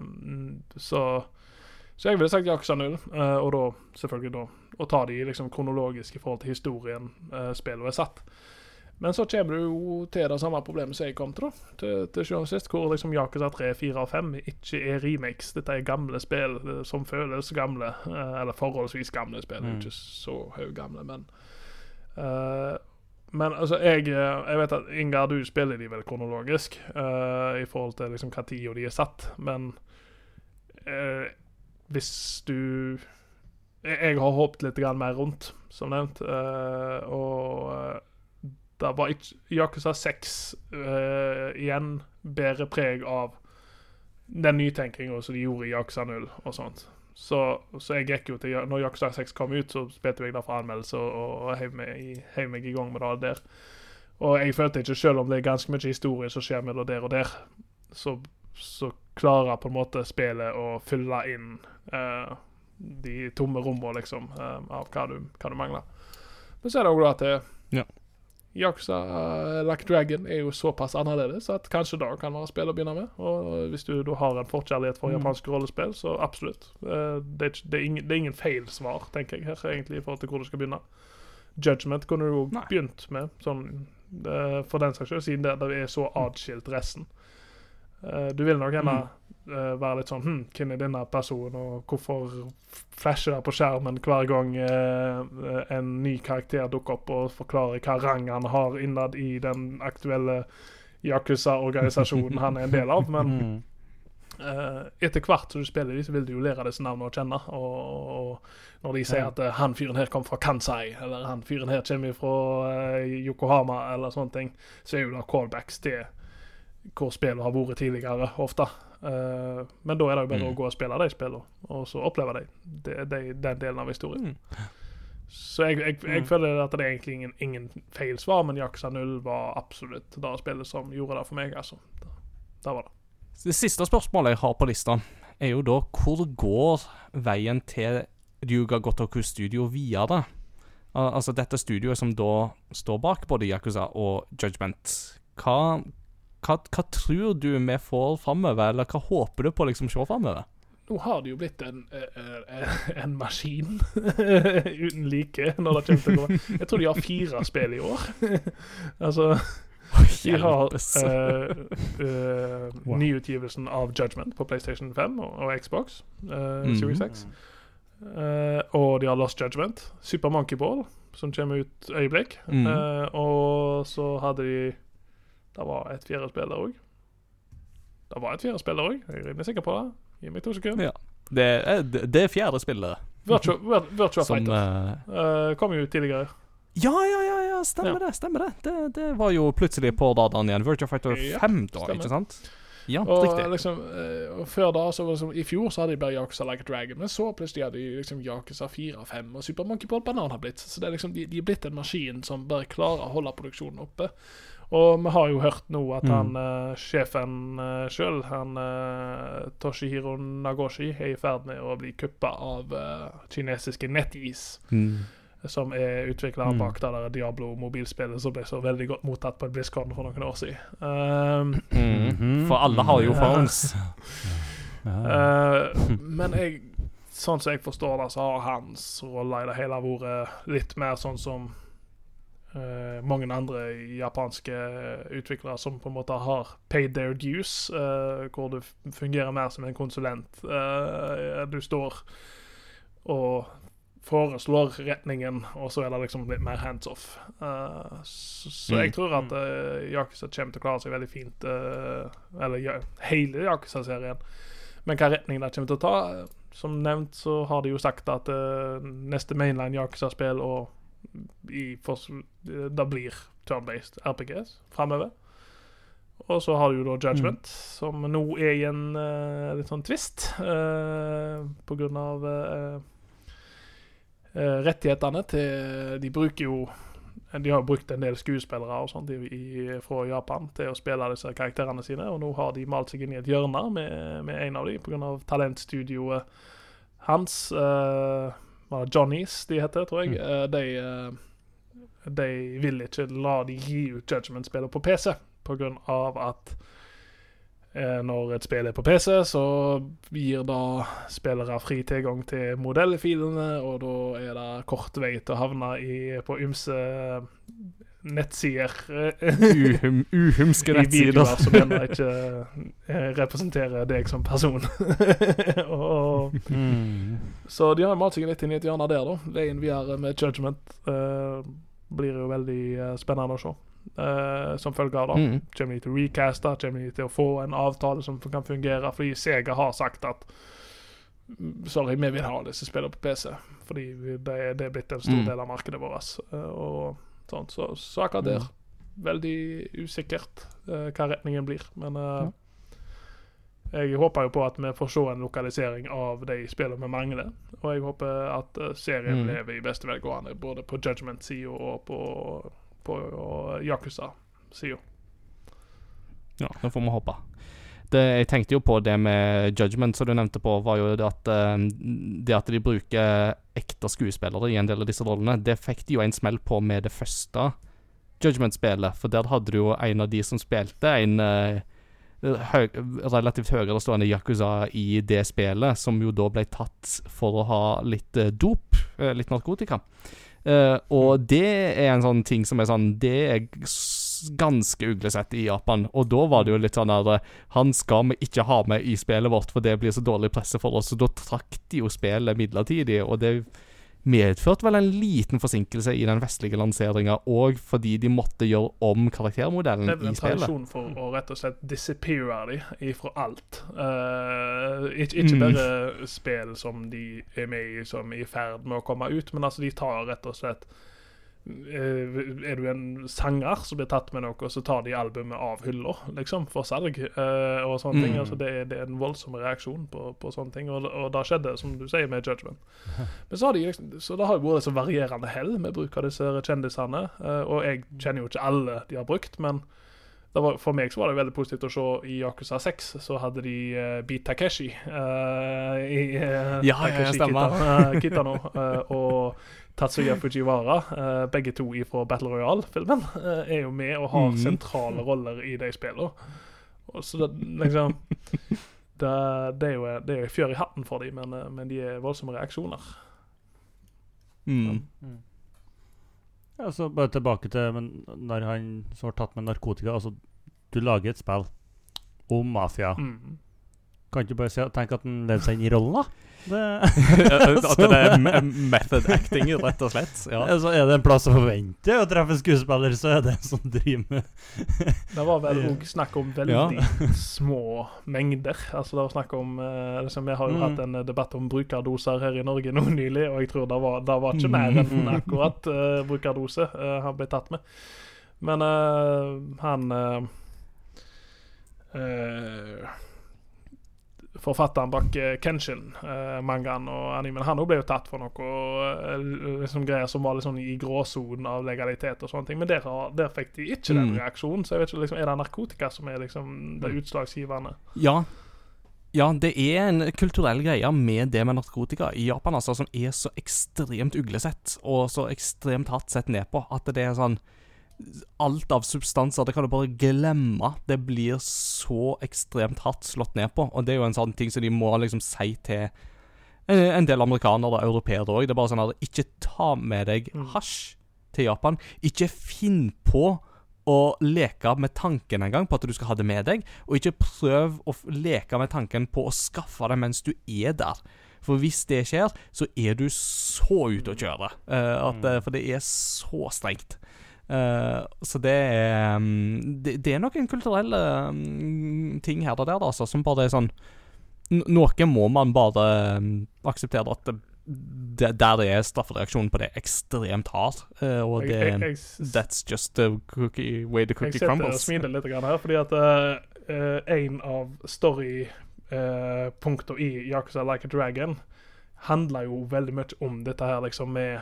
så, så jeg ville sagt 0, eh, og da selvfølgelig da å ta de liksom kronologisk i forhold til historien eh, spillet er satt. Men så kommer du jo til det samme problemet som jeg kom til, da. Til, til sjuende og sist, hvor liksom Yakuza 3, 4 og 5 ikke er remakes. Dette er gamle spill eh, som føles gamle. eh, eller forholdsvis gamle spill. Mm. Ikke så høygamle, men uh, Men altså, jeg, jeg vet at Ingar, du spiller de vel kronologisk uh, i forhold til liksom hva tida de er satt, men uh, hvis du Jeg har håpet litt mer rundt, som nevnt, og eh, det var Yakuza 6 uh, igjen bærer preg av den nytenkinga som de gjorde i Yakuza 0 og sånt. Så, så jeg gikk jo til Når Yakuza 6 kom ut, så spilte jeg det for anmeldelse og, og heiv, meg meg i gang med det der. Og jeg følte ikke, selv om det er ganske mye historie som skjer mellom der og der, så, så klarer på en måte spillet å fylle inn uh, de tomme rommene, liksom, uh, av hva du, hva du mangler. Men så er det òg at det, Ja. Yakuza uh, Like Dragon er jo såpass annerledes at kanskje da kan være spill å begynne med. Og hvis du da har en forkjærlighet for Mm. japanske rollespill, så absolutt. Eh, det, er, det, er ingen, det er ingen feil svar, tenker jeg, her, egentlig, i forhold til hvor du skal begynne. Judgment kunne du jo begynt med, sånn, eh, for den saks skyld, siden det, det er så atskilt resten. Eh, du vil nok gjerne eh, være litt sånn hm, Hvem er denne personen, og hvorfor flasher det på skjermen hver gang eh, en ny karakter dukker opp og forklarer hva rang han har innad i den aktuelle Yakuza-organisasjonen han er en del av. Men Mm. eh, etter hvert som du spiller dem, så vil du jo lære disse navnene å kjenne. Og, og når de sier Ja. at uh, han fyren her kommer fra Kansai, eller han fyren her kommer fra uh, Yokohama, eller sånne ting, så er jo det callbacks til hvor spillet har vært tidligere, ofte. Uh, men da er det jo bare Mm. å gå og spille de spillene, og så oppleve de, de, de, den delen av historien. Mm. Så jeg, jeg, jeg Mm. føler at det er egentlig ingen, ingen feil svar, men Yakuza 0 var absolutt det spillet som gjorde det for meg, altså. Det, da var det. Det siste spørsmålet jeg har på lista, er jo da hvor går veien til Ryuga Gotoku Studio videre? Al altså dette studioet som da står bak både Yakuza og Judgment. Hva, hva, hva tror du vi får framover, eller hva håper du på liksom se framover? Nå har det jo blitt en, eh, eh, en maskin uten like når det kommer til å gå. Jeg tror de har fire spill i år. altså De har uh, uh, Wow. nyutgivelsen av Judgment på PlayStation 5 og, og Xbox uh, Series Series X. Eh, og de har Lost Judgment. Super Monkey Ball, som kommer ut øyeblikk. Mm. Eh, og så hadde de Det var et fjerde spill der òg. Det var et fjerde spill der òg, jeg er rimelig sikker på det. Gi meg to sekunder. Ja. Det er, det er fjerde spillet Virtua, Virtua som Fighter eh, eh, kom jo ut tidligere. Ja, ja, ja, ja, stemmer det. stemmer Det Det Det var jo plutselig på da, Daniel. Virtua Fighter Ja, 5, da, stemmer. ikke sant? Ja, Og riktig. liksom, og før da, så var liksom, I fjor så hadde de bare Yakuza Like a Dragon, men så plutselig hadde de liksom Yakuza 4 og 5, og Super Monkey Ball Banan har blitt. Så det er liksom, de, de er blitt en maskin som bare klarer å holde produksjonen oppe. Og vi har jo hørt nå at Mm. han eh, sjefen uh, sjøl, han eh, Toshihiro Nagoshi, er i ferd med å bli kuppa av eh, kinesiske NetEase, Mm. som er utvikleren Mm. bak det der Diablo-mobilspillet som ble så veldig godt mottatt på et BlizzCon for noen år siden. Um, Mm. Mhm. For alle har jo phones. Eh, men jeg, sånn som jeg forstår det, så har hans rolle i det hele vært litt mer sånn som eh, mange andre japanske utviklere som på en måte har paid their dues, uh, hvor du fungerer mer som en konsulent. Uh, du står og foreslår retningen, og så er det liksom litt mer hands off. Så, så jeg Mm. tror at uh, Yakuza kommer til å klare seg veldig fint, eller ja, hele Yakuza-serien. Men hva retning det kommer til å ta Som nevnt så har de jo sagt at neste mainline Yakuza-spill og det blir turn-based RPGs framover. Og så har du da Judgment, som nå er i en uh, litt sånn twist uh, på grunn av eh, rettighetene til De bruker jo De har brukt en del skuespillere og sånt i, i, fra Japan til å spille disse karakterene sine, og nå har de malt seg inn i et hjørne med, med en av dem pga. talentstudioet hans. Uh, Johnnies de heter, tror jeg. Uh, de, uh, de vil ikke la de gi ut Judgment-spillet på PC pga. at Eh, når et spill er på PC, så gir da spillere fri tilgang til modellfilene, og da er det kort vei til å havne i, på ymse nettsider. Uhum, uhumske nettsider. I som ennå ikke eh, representerer deg som person. og, mm. Så de har malt seg litt inn i et hjørne der, da. Veien videre med Judgment uh, blir jo veldig uh, spennende å se uh, som følge av det. Mm. Kommer de til å recaste? Kommer de til å få en avtale som kan fungere? Fordi Sega har sagt at mm, Sorry, vi vil ha disse spillene på PC, fordi det, det er blitt en stor mm. del av markedet vårt. Uh, og sånn, Så, så akkurat der veldig usikkert uh, hva retningen blir. Men uh, jeg håper jo på at vi får se en lokalisering av de spillene vi mangler. Og jeg håper at serien mm. lever i beste velgående, både på judgment-sida og på på Yakuza-sida. Ja, det får vi håpe. Det, jeg tenkte jo på det med Judgment, som du nevnte på, var jo det at, uh, det at de bruker ekte skuespillere i en del av disse rollene. Det fikk de jo en smell på med det første Judgment-spillet, for der hadde du jo en av de som spilte en uh, høy, relativt høyere stående Yakuza i det spillet, som jo da ble tatt for å ha litt uh, dop, litt narkotika. Og det er en sånn ting som er sånn Det er ganske uglesett i Japan. Og da var det jo litt sånn at eh, Han skal vi ikke ha med i spillet vårt, for det blir så dårlig presse for oss. Så da trakk de jo spillet midlertidig, og det medførte vel en liten forsinkelse i den vestlige lanseringa, og fordi de måtte gjøre om karaktermodellen i spillet. Det er vel en tradisjon for å rett og slett disappeare de ifra alt. Uh, ikke, ikke, mm. bare spill som de er med i, som er i ferd med å komme ut, men altså de tar rett og slett Eh, er du en sanger som blir tatt med noe, så tar de albumet av hylla liksom, for salg. Uh, og sånne mm. ting, altså det, det, er en voldsom reaksjon på, på sånne ting. Og, og det skjedde, som du sier, med Judgment. Men så, har de, liksom, så det har jo vært så varierende hell med bruk av disse kjendisene. Uh, og jeg kjenner jo ikke alle de har brukt, men var, for meg så var det veldig positivt å se i Yakuza 6 så hadde de uh, Beat Takeshi uh, i uh, ja, Takeshi ja, Kitano, Kitano og Tatsuya Fujiwara, uh, begge to fra Battle Royale-filmen, uh, er jo med og har mm. sentrale roller i de spillene. Så det, liksom det, det, er jo, det er jo fjør i hatten for dem, men, eh, men, de er voldsomme reaksjoner. Mm. Mm. Ja, så bare tilbake til men når han så var tatt med narkotika. Altså, du lager et spill om mafia. Mm. Kan ikke bare tenke at han lever seg inn i rollen, da? Det, at det er method acting, rett og slett. Ja. Så er det en plass å forvente å treffe skuespiller, så er det en som driver med Det var vel òg snakk om veldig ja. små mengder. Altså det var snakk om uh, liksom, Vi har jo mm. hatt en debatt om brukerdoser her i Norge nå nylig, og jeg tror det var, det var ikke mer enn mm. akkurat uh, brukerdose uh, han ble tatt med. Men han Uh, forfatteren bak uh, Kenshin, uh, mangaen og animen, han ble jo tatt for noe uh, liksom greier som var sånn i gråsonen av legalitet og sånne ting. Men der, der fikk de ikke den mm. reaksjonen. Så jeg vet ikke, liksom, er det narkotika som er liksom det mm. utslagsgivende? Ja. Ja, det er en kulturell greie med det med narkotika i Japan altså, som er så ekstremt uglesett og så ekstremt hardt sett ned på at det er sånn alt av substanser, det kan du bare glemme. Det blir så ekstremt hardt slått ned på, og det er jo en sånn ting som de må liksom si til en del amerikanere og europeere òg. Det er bare sånn at ikke ta med deg mm. hasj til Japan. Ikke finn på å leke med tanken engang på at du skal ha det med deg, og ikke prøv å leke med tanken på å skaffe det mens du er der. For hvis det skjer, så er du så ute å kjøre. Uh, at, uh, for det er så strengt. Uh, så det er um, det, det, er noen kulturelle um, ting her og der, altså, som bare er sånn Noe må man bare um, akseptere at det, der det er straffereaksjonen på det ekstremt hard. Uh, og det jeg, jeg, jeg, That's just the cookie, way the cookie crumbles. Jeg sitter og smiler litt her, fordi at uh, en av storypunktene i Yakuza Like a Dragon handler jo veldig mye om dette her liksom med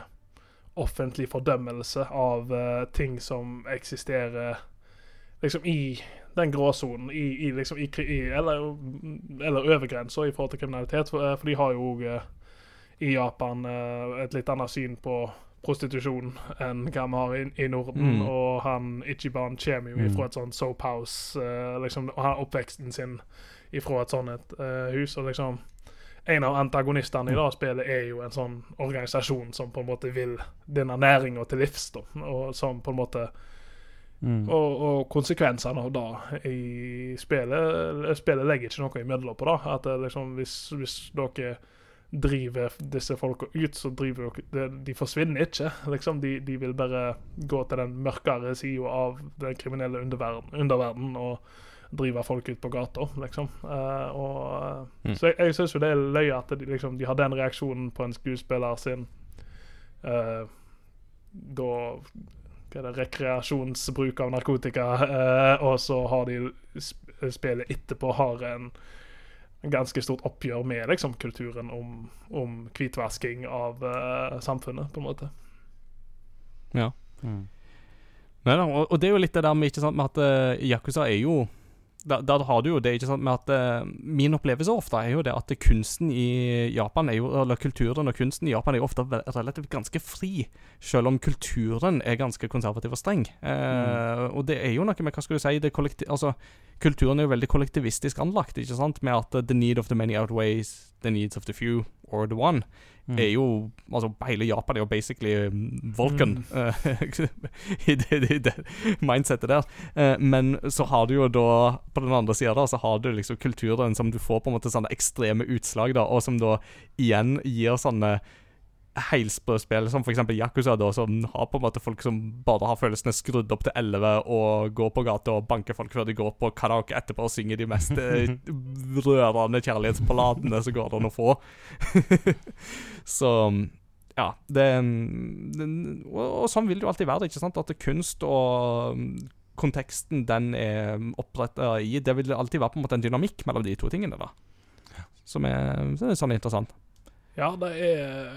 offentlig fordømmelse av uh, ting som eksisterer liksom i den gråsonen, i, i, liksom, i, i, eller, eller overgrensa i forhold til kriminalitet. For, eh, for de har jo òg i Japan uh, et litt annet syn på prostitusjon enn hva vi har i, i Norden. Mm. Og han Ichiban kommer jo Mm. ifra et sånt soap house, eh, liksom, og har oppveksten sin ifra et sånt eh, hus. Og liksom en av antagonistene i det spillet er jo en sånn organisasjon som på en måte vil denne næringa til livs, da. Og som på en måte Mm. og, og konsekvensene av det i spillet Spillet legger ikke noe imellom på det. At det liksom, hvis, hvis dere driver disse folka ut, så driver dere de, de forsvinner ikke. Liksom, de, de vil bare gå til den mørkere sida av den kriminelle underverden, underverden og drive folk ut på gata, liksom. Uh, og, Mm. Så jeg, jeg syns jo det er løye at de, liksom, de har den reaksjonen på en skuespiller sin uh, Da hva er det, rekreasjonsbruk av narkotika, uh, og så har de sp spillet etterpå har en ganske stort oppgjør med liksom, kulturen om, om hvitvasking av eh, samfunnet, på en måte. Mm. Nei og, og det er jo litt det der med, ikke sant, med at uh, Yakuza er jo da, da har du jo det, ikke sant, med at eh, Min opplevelse ofte er jo det at kunsten i Japan er jo, eller kulturen og kunsten i Japan er jo ofte relativt ganske fri, selv om kulturen er ganske konservativ og streng. Eh, Og det er jo noe med, hva skal du si, det kollektiv, altså, kulturen er jo veldig kollektivistisk anlagt, ikke sant, med at eh, the need of the many outweighs the needs of the few or the one Mm. er jo Altså, hele Japan er jo basically mm, Vulcan mm. i det, det, det mindsettet der. Eh, men så har du jo da, på den andre sida, så har du liksom kulturen som du får på en måte sånne ekstreme utslag, da, og som da igjen gir sånne heilsprø spill, som eksempel Yakuza, da, som har på en måte folk som bare har følelsene skrudd opp til 11 og går på gata og banker folk før de går på karaoke etterpå og synger de mest eh, rørende kjærlighetsballadene som går an å få. Så ja, det, det og, sånn vil det jo alltid være, ikke sant? At kunst og konteksten den er oppretta i, det vil alltid være på en måte en dynamikk mellom de to tingene, da. Som er, er sånn interessant. Ja, det er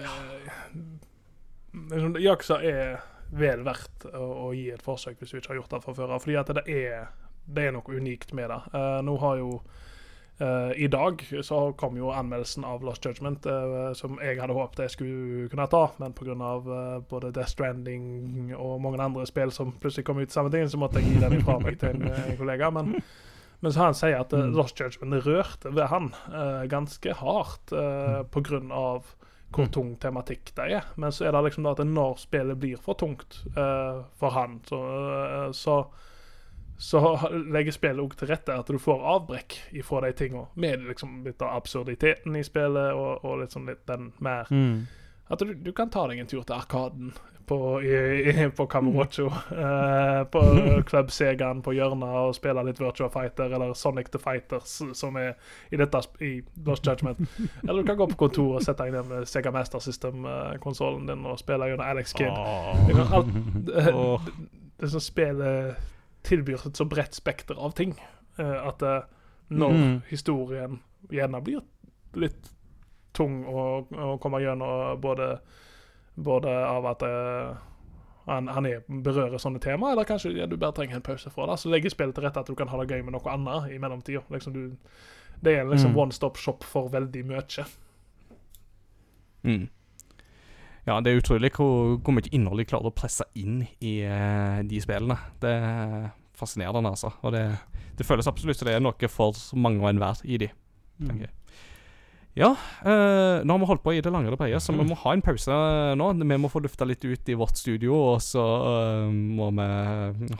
liksom, Yakuza er vel verdt å, gi et forsøk hvis du ikke har gjort det fra før. Fordi at det er, det er noe unikt med det. Uh, nå har jo uh, I dag så kom jo anmeldelsen av Lost Judgment, uh, som jeg hadde håpet jeg skulle kunne ta, men pga. Uh, både Death Stranding og mange andre spill som plutselig kom ut samme ting, så måtte jeg gi den ifra meg til en en kollega. Men, men så han sier at mm. Lost Judgment rørte ved han uh, ganske hardt uh, pga. hvor tung tematikk det er. Men så er det liksom da at når spillet blir for tungt uh, for han, så, uh, så, så legger spillet òg til rette at du får avbrekk ifra de tinga. Med liksom litt av absurditeten i spillet og, og sånn litt den mer Mm. At du, du kan ta deg en tur til Arkaden på, i, i, på Kamurocho. eh, på Club Segan på hjørnet og spille litt Virtua Fighter eller Sonic the Fighters, som er i dette i Lost Judgment. Eller du kan gå på kontor og sette deg ned med Sega Master System-konsollen din og spille gjennom Alex Kidd. Det, alt, det, det som spillet tilbyr et så bredt spekter av ting, eh, at eh, når Mm. historien gjerne blir litt tung å, å komme gjennom, både, både av at eh, han, han er, berører sånne tema, eller kanskje ja, du bare trenger en pause fra det. Så legger spillet til rette at du kan ha det gøy med noe annet i mellomtida. Liksom det er liksom Mm. one stop shop for veldig mye. Mm. Ja, det er utrolig hvor, hvor mye innhold de klarer å presse inn i uh, de spillene. Det er fascinerende, altså. Og det, det føles absolutt som det er noe for mange og enhver i de. tenker jeg. Ja, eh, nå har vi holdt på i det lange og det brede, så vi må ha en pause nå. Vi må få lufta litt ut i vårt studio, og så eh, må vi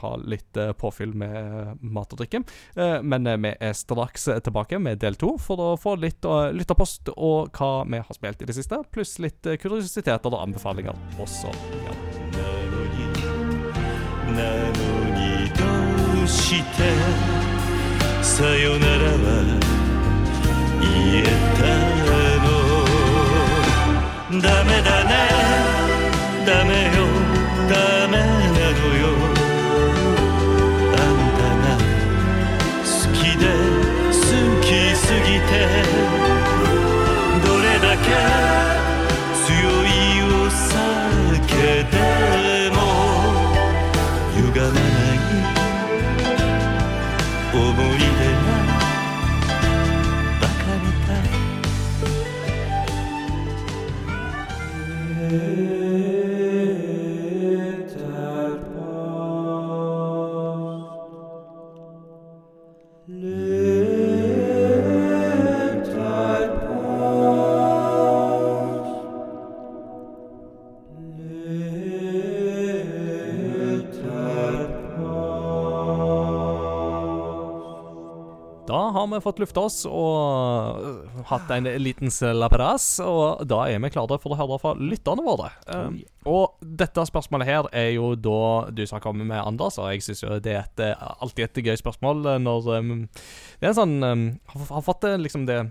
ha litt eh, påfyll med mat og drikke. Eh, men eh, vi er straks eh, tilbake med del to for å få litt uh, lytterpost og hva vi har spilt i det siste, pluss litt eh, kuriositeter og anbefalinger også. Ja. なのにどうしてさよならは 言えたの。ダメだね。ダメ har vi fått lufta oss og øh, hatt en liten slapperas, og da er vi klare for å høre fra lytterne våre. Um, og dette spørsmålet her er jo da du som har kommet med, Anders, og jeg syns jo det er et, eh, alltid et gøy spørsmål eh, når um, Det er en sånn um, har, har fått det liksom det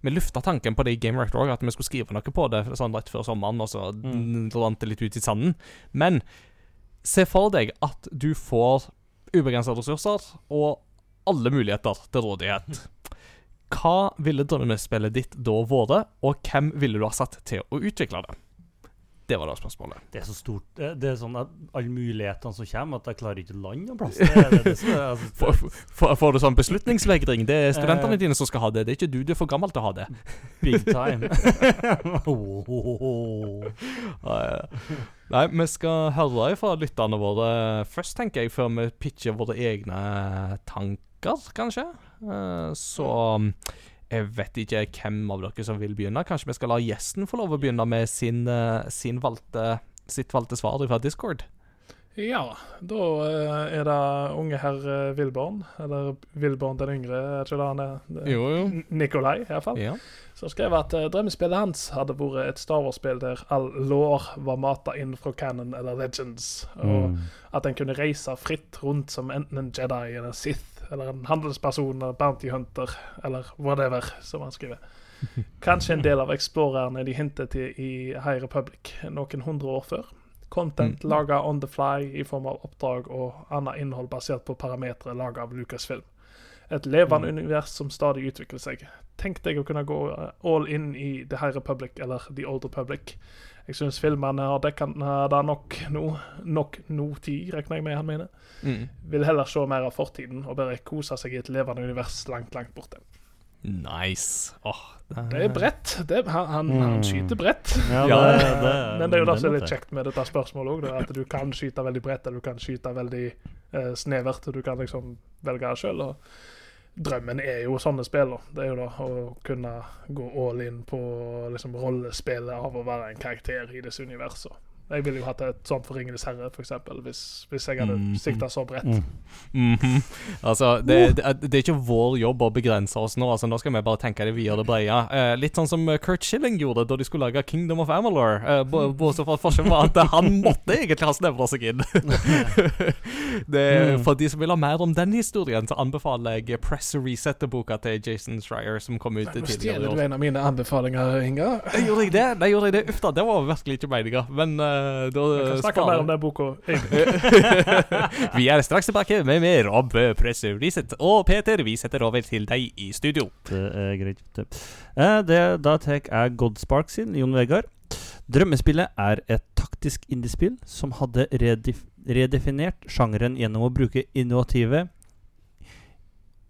vi lufta tanken på det i Game Rector òg, at vi skulle skrive noe på det sånn rett før sommeren, og så Mm. rant det litt ut i sanden. Men se for deg at du får ubegrensa ressurser og alle muligheter til rådighet. Hva ville drømmespillet ditt da vært, og hvem ville du ha satt til å utvikle det? Det var da spørsmålet. Det er så stort. Det, er sånn at alle mulighetene som kommer, at jeg klarer ikke å lande noen plass. Altså, Får, du sånn beslutningsvegring? Det er studentene Eh. dine som skal ha det. Det er ikke du. Du er for gammel til å ha det. big time. oh, Nei, vi skal høre fra lytterne våre først, tenker jeg, før vi pitcher våre egne tanker, kanskje. Eh, Så um, jeg vet ikke hvem av dere som vil begynne. Kanskje vi skal la gjesten få lov å begynne med sin, eh, sin valgte, sitt valgte svar fra Discord. Ja, da eh, er det unge herr eh, Wilborn, eller Wilborn den yngre, er ikke det han er? Det- Jo, jo. Nikolai, iallfall. Ja. Som skrev at uh, drømmespillet hans hadde vært et Star Wars-spill der all lår var mata inn fra canon eller legends, og mm. at en kunne reise fritt rundt som enten en Jedi eller Sith, eller en handelsperson eller bounty hunter, eller whatever, som han skriver. Kanskje en del av eksplorerne de hintet til i High Republic noen hundre år før. Content Mm. laga on the fly i form av oppdrag og annet innhold basert på parametere laga av Lucasfilm. Et levende univers som stadig utvikler seg. Tenk deg å kunne gå all in i The High Republic eller The Old Republic. Jeg syns filmene har dekka det nok nå. Nok nå tid, regner jeg med han mener. Mm. Vil heller se mer av fortiden og bare kose seg i et levende univers langt, langt borte. Nice. Oh, Det er bredt. Det, han, han, han Mm. skyter bredt. Ja, det, det, Men det er jo det som er litt kjekt med dette spørsmålet òg, at du kan skyte veldig bredt, eller du kan skyte veldig eh, snevert, og du kan liksom velge det sjøl. Drømmen er jo sånne spill. da. Det er jo da å kunne gå all in på liksom rollespillet av å være en karakter i disse universene. Jeg ville jo hatt et sånt for Ringenes herre, f.eks., hvis, hvis jeg hadde Mhm. sikta så bredt. Mm. Mhm. Altså, det, det, er- det er ikke vår jobb å begrense oss nå. Altså, Nå skal vi bare tenke det videre breie. det. Eh, litt sånn som eh, Kurt Schilling gjorde da de skulle lage Kingdom of Amalor'. Eh, bo- Bortsett fra at forskjellen var at han måtte egentlig ha snevra seg inn. det, Mm. for de som vil ha mer om den historien, så anbefaler jeg Press Reset-boka til Jason Schreier, som kom ut Nei, tidligere i stjeler du en av mine anbefalinger, Inga. Jeg gjorde jeg det? Nei, gjorde jeg det? Uff da, det var virkelig ikke meninga. Men eh, da Jeg kan snakke mer om den boka. Vi er straks tilbake med mer om eh, Reset. Og Peter, vi setter over til deg i studio. Det er greit. Det. Eh, da tar jeg Godspark sin, Jon Vegard. Drømmespillet er et taktisk indiespill som hadde redef redefinert sjangeren gjennom å bruke innovative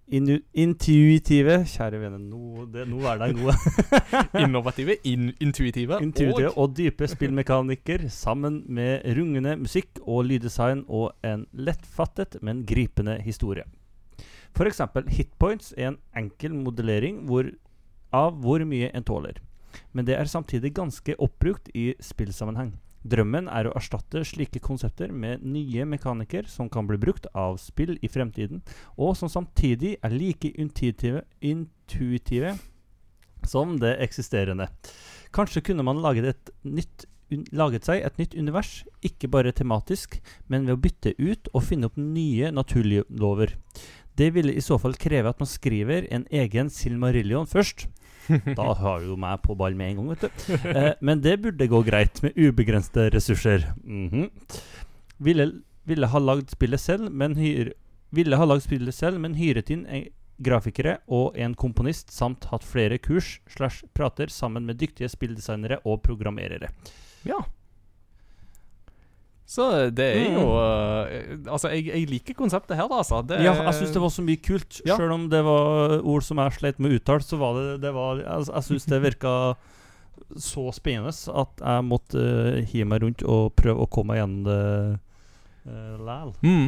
Inu intuitive Kjære vene, nå, det, nå er de gode. Innovative, in intuitive, Intuitive og og dype spillmekanikker sammen med rungende musikk og lyddesign og en lettfattet, men gripende historie. Eksempel Hitpoints er en enkel modellering hvor, av hvor mye en tåler. Men det er samtidig ganske oppbrukt i spillsammenheng. Drømmen er å erstatte slike konsepter med nye mekanikker som kan bli brukt av spill i fremtiden, og som samtidig er like intuitive, intuitive som det eksisterende. Kanskje kunne man laget, et nytt, un, laget seg et nytt univers, ikke bare tematisk, men ved å bytte ut og finne opp nye naturlige lover. Det ville i så fall kreve at man skriver en egen Silmarillion først. Da har jo meg på ball med en gang, vet du. Eh, men det burde gå greit med ubegrensede ressurser. Mhm. ville, ville ha lagd spillet selv, men hyr, ville ha lagd spillet selv, men hyret inn en grafikere og en komponist, samt hatt flere kurs slash prater sammen med dyktige spilldesignere og programmerere. Ja. Så det er jo eh, Altså, jeg, jeg liker konseptet her, da, altså. Det, Ja, jeg syns det var så mye kult. Ja. Selv om det var ord som jeg slet med å uttale, så var det, det var, Jeg, jeg syns det virka så spennende at jeg måtte uh, hive meg rundt og prøve å komme meg gjennom det uh, læl. Mm.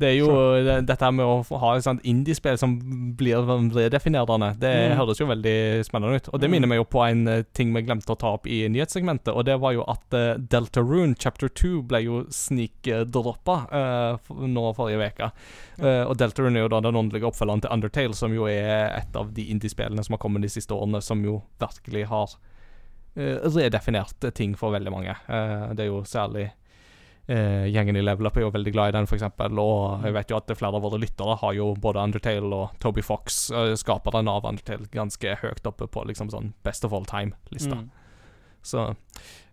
Det er jo det, dette med å ha et sånt indiespill som blir redefinerende. Det Mm. høres jo veldig spennende ut. Og det Mm. minner meg jo på en eh, ting vi glemte å ta opp i nyhetssegmentet, og det var jo at uh, Deltarune chapter 2 ble jo snikdroppa uh, nå forrige uke. Uh, og Deltarune er jo da den åndelige oppfølgeren til Undertale, som jo er et av de indiespillene som har kommet de siste årene, som jo virkelig har uh, redefinert ting for veldig mange. Eh, det er jo særlig eh, gjengen i Level Up er jo veldig glad i den, f.eks. Og jeg vet jo at flere av våre lyttere har jo både Undertale og Toby Fox, uh, skaperen av Undertale, ganske høyt oppe på liksom sånn Best of all time-lista. Mm. Så uh,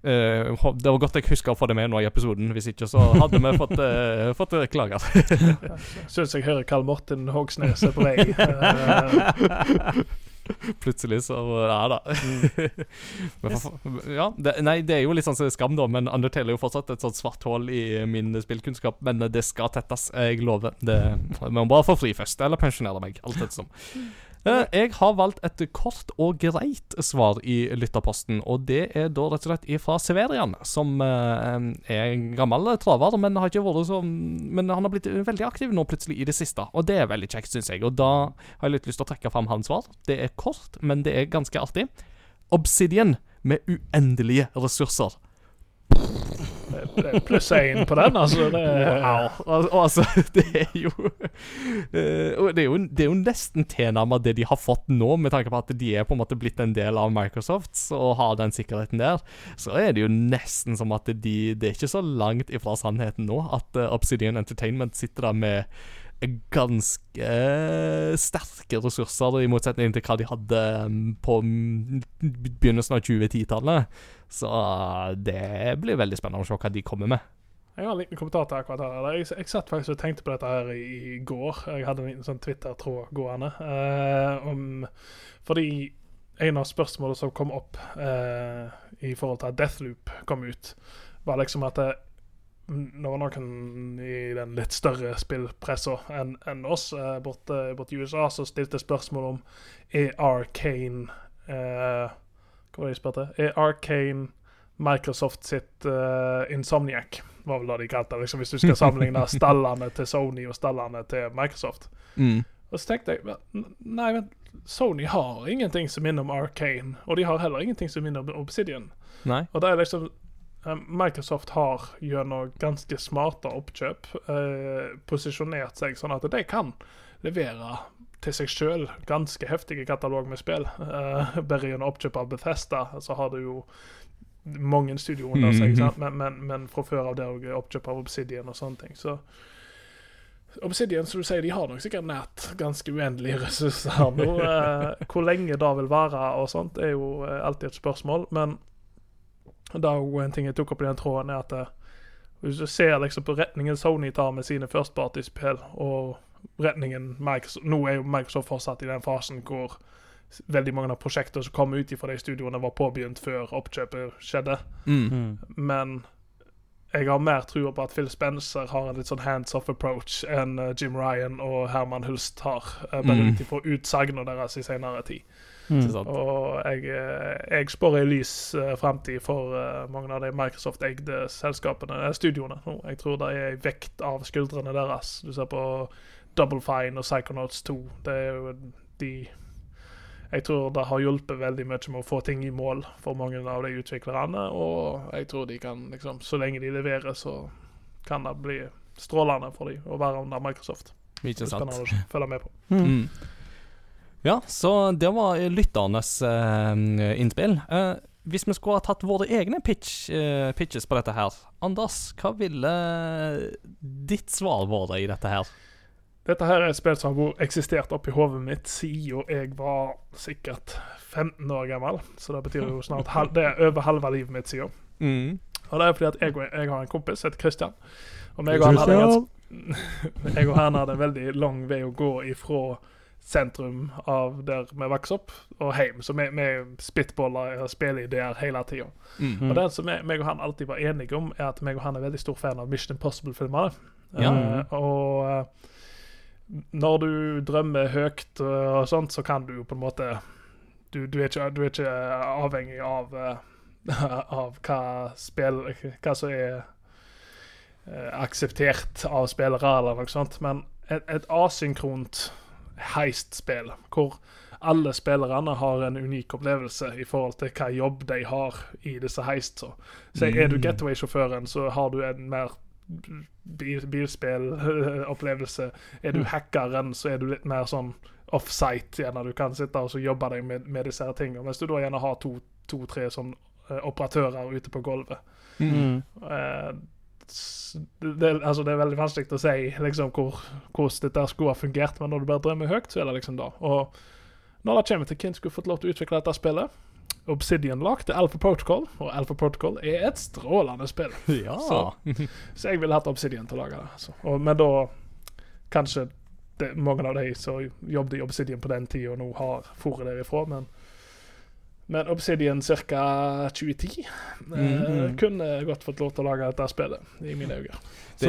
det var godt jeg huska å få det med nå i episoden. Hvis ikke så hadde vi fått, uh, fått eh, klager. Syns jeg hører Karl Morten Hogsnes er på vei. Plutselig så Ja da. for, ja, det, nei, det er jo litt sånn skam, da, men Undertale er jo fortsatt et sånt svart hull i min spillkunnskap. Men det skal tettes, jeg lover. Det Vi må bare få fri først, eller pensjonere meg. Alt etter som. Eh, jeg har valgt et kort og greit svar i lytterposten, og det er da rett og slett fra Severian, som eh, er en gammel traver, men så Men han har blitt veldig aktiv nå plutselig i det siste, og det er veldig kjekt, syns jeg. Og da har jeg litt lyst til å trekke fram hans svar. Det er kort, men det er ganske artig. Obsidian med uendelige ressurser. Pluss én på den, altså. Det Wow. Altså, det er jo eh, det, er jo det er jo nesten tilnærmet det de har fått nå, med tanke på at de er på en måte blitt en del av Microsoft og har den sikkerheten der. Så er det jo nesten som at de Det er ikke så langt ifra sannheten nå at eh, Obsidian Entertainment sitter der med ganske eh, sterke ressurser, i motsetning til hva de hadde mm, på begynnelsen av 2010-tallet. Så eh, det blir veldig spennende å se hva de kommer med. Jeg har en liten kommentar til akkurat her. Jeg, jeg satt faktisk og tenkte på dette her i, går. Jeg hadde en liten sånn Twitter-tråd gående. eh, om, fordi en av spørsmålene som kom opp eh, i forhold til at Deathloop kom ut, var liksom at det, var noen i den litt større spillpressa enn en oss eh, borte, borte i USA som stilte spørsmål om er Arcane eh, Hva var det jeg spurte? Er Arcane Microsoft sitt eh, Insomniac? var vel det de kalte det, liksom, hvis du skal sammenligne stallene til Sony og stallene til Microsoft. Mm. Og så tenkte jeg Nei, men Sony har ingenting som minner om Arcane, og de har heller ingenting som minner om Obsidian. Nei. Og det er liksom Microsoft har gjennom ganske smarte oppkjøp eh, posisjonert seg sånn at de kan levere til seg sjøl ganske heftige katalog med spill. Eh, bare gjennom oppkjøp av Bethesda så har du jo mange studioer under seg, mm -hmm. Men, men, men fra før av det òg oppkjøp av Obsidian og sånne ting. Så Obsidian, som du sier, de har nok sikkert nært ganske uendelige ressurser nå. Eh, hvor lenge det vil være og sånt, er jo eh, alltid et spørsmål. Men det er en ting jeg tok opp i den tråden, er at eh, hvis du ser liksom på retningen Sony tar med sine firstparty-spill, og retningen Microsoft Nå er jo Microsoft fortsatt i den fasen hvor veldig mange av prosjektene som kom ut fra de studioene, var påbegynt før oppkjøpet skjedde. Mm. Mm. Men jeg har mer trua på at Phil Spencer har en litt sånn hands off approach enn eh, Jim Ryan og Herman Hulst har. eh, bare Mm. ut ifra utsagnene deres i senere tid. Mm. Og jeg, eh, jeg spår ei lys fremtid for eh, mange av de Microsoft-eide selskapene, eh, studioene. Jeg tror det er ei vekt av skuldrene deres. Du ser på Double Fine og Psychonauts 2. Det er jo de Jeg tror det har hjulpet veldig mye med å få ting i mål for mange av de utviklerne, og jeg tror de kan liksom Så lenge de leverer, så kan det bli strålende for dem å være under Microsoft. Det Ikke er sant. spennende å følge med på. Mm. Ja, så det var lytternes eh, innspill. Eh, hvis vi skulle ha tatt våre egne pitch, eh, pitches på dette her, Anders, hva ville ditt svar vært i dette her? Dette her er et spill som har eksistert oppi hodet mitt siden jeg var sikkert 15 år gammel. Så det betyr jo snart halv, det er over halve livet mitt siden. Mm. Og det er fordi at jeg, jeg har en kompis som heter Christian. Og meg og han hadde en jeg og han hadde en veldig lang vei å gå ifra sentrum av der vi vokste opp, og hjem. Så vi, vi spitballer og spilleideer hele tida. Mm. Og det som jeg, meg og han alltid var enige om, er at meg og han er veldig stor fan av Mission Impossible-filmene. Ja. Uh, og eh, når du drømmer høyt og, og sånt, så kan du jo på en måte Du, du, er, ikke, du er ikke avhengig av uh, av hva spill Hva som er uh, akseptert av spillere, eller noe sånt. Men et, et asynkront heist-spill, hvor alle spillerne har en unik opplevelse i forhold til hva jobb de har i disse heistene. Så er du getaway-sjåføren, så har du en mer bil, bilspillopplevelse. Er du hackeren, så er du litt mer sånn offsite, gjerne du kan sitte og så jobbe deg med, med disse her tingene. Mens du da gjerne har to-tre sånn eh, operatører ute på gulvet. Mm. Det, altså det er veldig vanskelig å si liksom, hvor, hvordan dette skulle ha fungert, men når du bare drømmer høyt, så er det liksom det. Og når det kommer til hvem skulle fått lov til å utvikle dette spillet Obsidian lagde Alpha Protocol, og Alpha Protocol er et strålende spill. Ja. Så- Så jeg ville hatt Obsidian til å lage det. Altså. Og, men da kanskje det, mange av de som jobbet i Obsidian på den tida, nå har foret derifra, men men Obsidian ca. 2010 eh, Mhm. kunne godt fått lov til å lage dette spillet, i mine øyne. Vi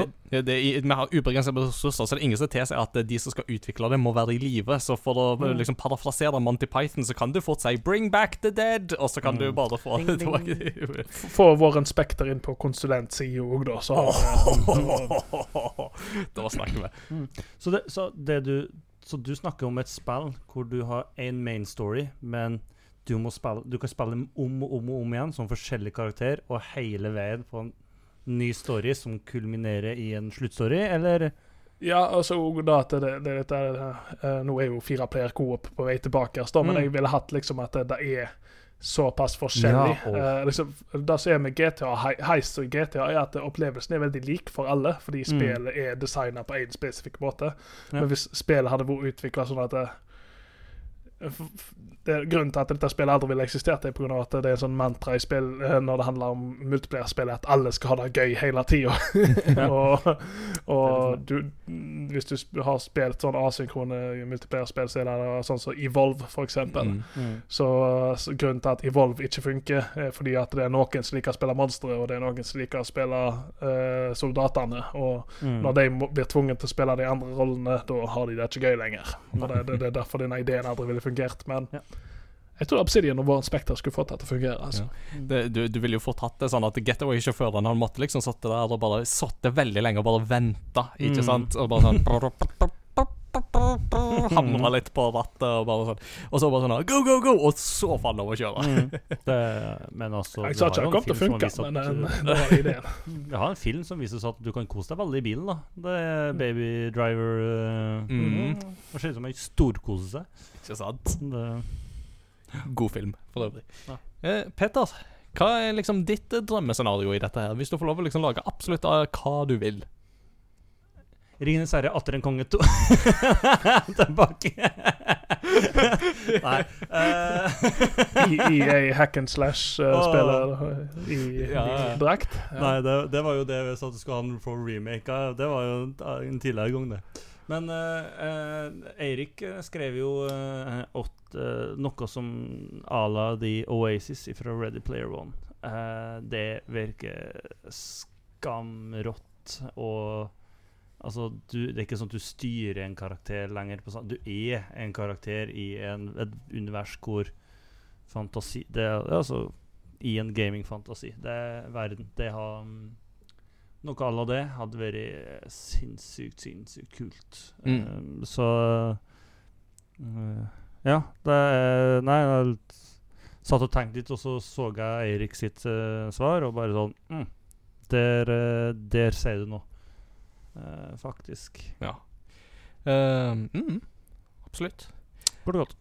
har ubegrensede ressurser, så det er ingen som tilsier at de som skal utvikle det, må være i live. Så for å Mm. liksom parafrasere Monty Python, så kan du fort si 'bring back the dead', og så kan du Mm. bare få Ding, ding. tilbake. Få Warren Spekter inn på konsulentsida òg, da, så har Da snakker vi. Så, det, så, det du, så du snakker om et spill hvor du har én main story, men du, må spille, du kan spille om og om og om igjen som forskjellig karakter, og hele veien få en ny story som kulminerer i en sluttstory, eller? Ja, altså da at det, det, det, det, Nå er jo fire player coop på vei tilbake, da, men Mm. jeg ville hatt liksom at det, er såpass forskjellig. Ja, Eh, liksom, det som er med GTA, hei- heist og GTA, er at opplevelsen er veldig lik for alle, fordi Mm. spillet er designa på én spesifikk måte. Ja. Men hvis spillet hadde vært utvikla sånn at det, det er Grunnen til at dette spillet aldri ville eksistert, er pga. at det er en sånn mantra i spill eh, når det handler om multiplierspill, at alle skal ha det gøy hele tida. og og du, hvis du har spilt sånn asynkrone multiplierspill, så er det sånn som Evolve, eksempel. Mm. Mm. Så, så grunnen til at Evolve ikke funker, er fordi at det er noen som liker å spille monstre, og det er noen som liker å spille uh, soldatene. Og Mm. når de blir tvunget til å spille de andre rollene, da har de det ikke gøy lenger. Og det, det, det er derfor denne ideen aldri ville fungert. Men Ja. Jeg tror Obsidian og Warren Spekter skulle fått det til å fungere. Altså. Ja. Det, du, du ville jo fått hatt det sånn at Getaway-sjåføren Han måtte liksom sitte der og bare sitte veldig lenge og bare vente, ikke Mm. sant? Og bare sånn Hamra litt på rattet og bare sånn. Og så bare sånn Go, go, go! Og så faen lov å kjøre. Mm. Det, men altså Jeg sa ikke det kom til å funke, men den, uh, det var ideen. Jeg har en film som viser at du kan kose deg veldig i bilen. da Det er Baby Driver uh, Mm. Det ser ut som en storkose seg. Ikke sant? Det, God film, for øvrig. Ja. Eh, Petter, hva er liksom ditt eh, drømmescenario i dette her? Hvis du får lov å liksom lage absolutt av hva du vil. Ringenes herre, atter en konge to. Tilbake. Nei. Uh, I, i hack and slash-spiller i, Ja, i ja. drakt. Nei, det, det var jo det vi sa du skulle ha den for remake av. Det var jo en, en tidligere gang, det. Men uh, Eirik eh, skrev jo uh, åt, uh, noe som à la The Oasis fra Ready Player One. Det virker skamrått og Altså, du, det er ikke sånn at du styrer en karakter lenger. På, du er en karakter i en, et univers hvor fantasi Det er altså i en gamingfantasi. Det er verden. Det har mm, Noe à la det hadde vært sinnssykt, sinnssykt kult. Mm. Um, så uh, Ja, det er Nei, jeg satt og tenkte litt, og så så jeg Eirik sitt uh, svar, og bare sånn mm, Der, uh, der sier du noe. Faktisk. Ja. Eh, mm, absolutt. Burde gått.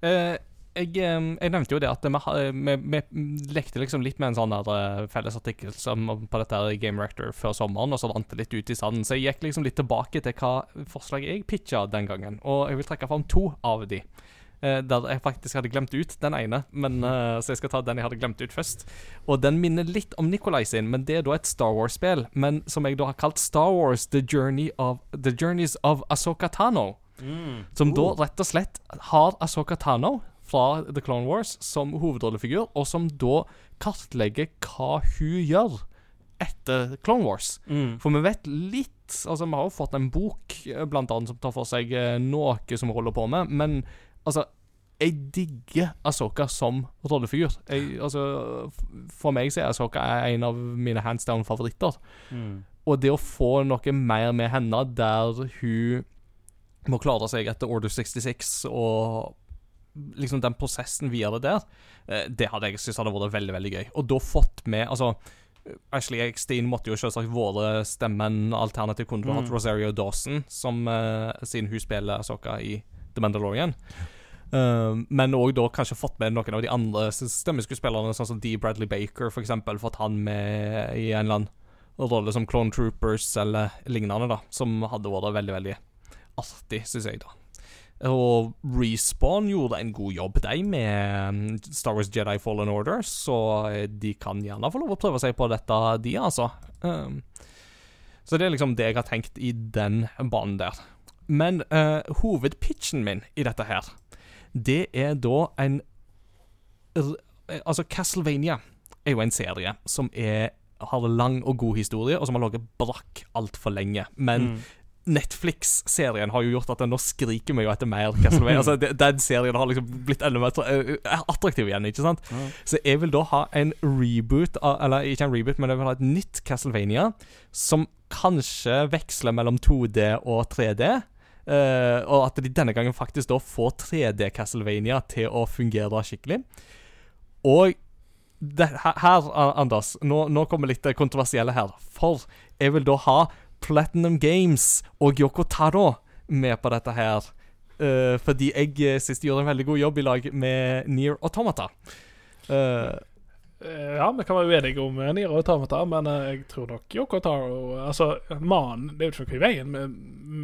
Eh, jeg, jeg nevnte jo det at vi, vi, vi lekte liksom litt med en sånn eh, felles artikkel som, på dette her Game Rector før sommeren, og så vant det litt ut i sanden. Så jeg gikk liksom litt tilbake til hva forslaget jeg pitcha den gangen, og jeg vil trekke fram to av de. eh, der jeg faktisk hadde glemt ut den ene, men, eh, så jeg skal ta den jeg hadde glemt ut først. Og den minner litt om Nikolai sin, men det er da et Star Wars-spill, men som jeg da har kalt Star Wars The, Journey of, The Journeys of Asoka Tano. Som da rett og slett har Asoka Tano fra The Clone Wars som hovedrollefigur, og som da kartlegger hva hun gjør etter Clone Wars. Mm. For vi vet litt Altså, vi har jo fått en bok, eh, blant annet, som tar for seg eh, noe som vi holder på med, men altså jeg digger Asoka som rollefigur. Jeg, altså, for meg så er Asoka en av mine hands down-favoritter. Mm. Og det å få noe mer med henne der hun må klare seg etter Order 66 og liksom den prosessen videre der, eh, det hadde jeg syntes hadde vært veldig, veldig gøy. Og da fått med Altså, Ashley Eckstein måtte jo selvsagt vært stemmen alternativ kunne hatt Mm. Rosario Dawson, som, uh, siden hun spiller Asoka i The Mandalorian. Uh, men òg da kanskje fått med noen av de andre stemmeskuespillerne, sånn som D. Bradley Baker, for eksempel. Fått han med i en eller annen rolle som Clone Troopers eller lignende, da. Som hadde vært veldig, veldig artig, syns jeg, da. Og Respawn gjorde en god jobb, de, med mm, Star Wars Jedi Fallen Order, så eh, de kan gjerne få lov å prøve seg på dette, de, altså. Um, så det er liksom det jeg har tenkt i den banen der. Men uh, hovedpitchen min i dette her, det er da en eh, Altså, Castlevania er jo en serie som er har lang og god historie, og som har ligget brakk altfor lenge. Men Mm. Netflix-serien har jo gjort at den nå skriker meg etter mer Castlevania. altså, den serien har liksom blitt enda mer eh, attraktiv igjen, ikke sant? Ja. Så jeg vil da ha en reboot, eller ikke en reboot, men jeg vil ha et nytt Castlevania som kanskje veksler mellom 2D og 3D. Uh, og at de denne gangen faktisk da får 3D Castlevania til å fungere skikkelig. Og det, her, Anders, nå, nå kommer litt kontroversielle her. For jeg vil da ha Platinum Games og Yoko Taro med på dette her. Uh, fordi jeg eh, de gjorde en veldig god jobb i lag med Near Automata. Eh, Ja, vi kan være uenige om Nier Automata, men jeg tror nok Yoko Taro Altså, mannen Det er jo ikke noe i veien med,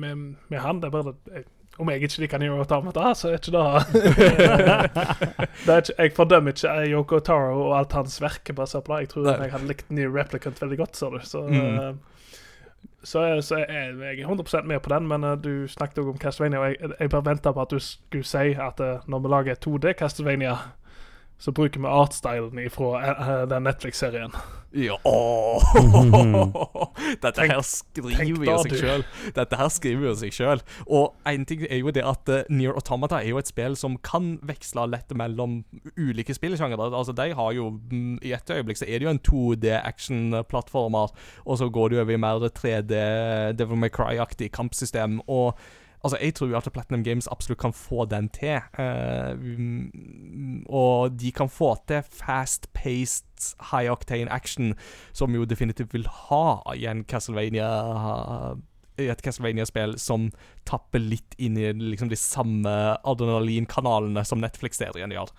med, med han. Det er bare jeg, Om jeg ikke liker Nier Automata, så er ikke det det er ikke, Jeg fordømmer ikke Yoko Taro og alt hans verk basert på det. Jeg tror jeg hadde likt New Replicant veldig godt, så. Så, Mm. Så, så jeg, jeg er 100% med på den, men uh, du snakket òg om Castlevania, og jeg, jeg bare venta på at du skulle si at uh, når vi lager 2D Castlevania så bruker vi artstylen fra den Netflix-serien. Ja åh. Dette her skriver jo seg sjøl. Dette her skriver jo seg sjøl. Og en ting er jo det at uh, Near Automata er jo et spill som kan veksle lett mellom ulike spillsjangere. Altså, de har jo mm, I et øyeblikk så er det jo en 2D action-plattformer, og så går det jo over i mer 3D Devil May Cry-aktig kampsystem. Og Altså, Jeg tror jo at Platinum Games absolutt kan få den til. Mm, og de kan få til fast-paced, high octane action, som jo definitivt vil ha i en Castlevania i et Castlevania-spill som tapper litt inn i liksom de samme adrenalinkanalene som Netflix-serien gjør.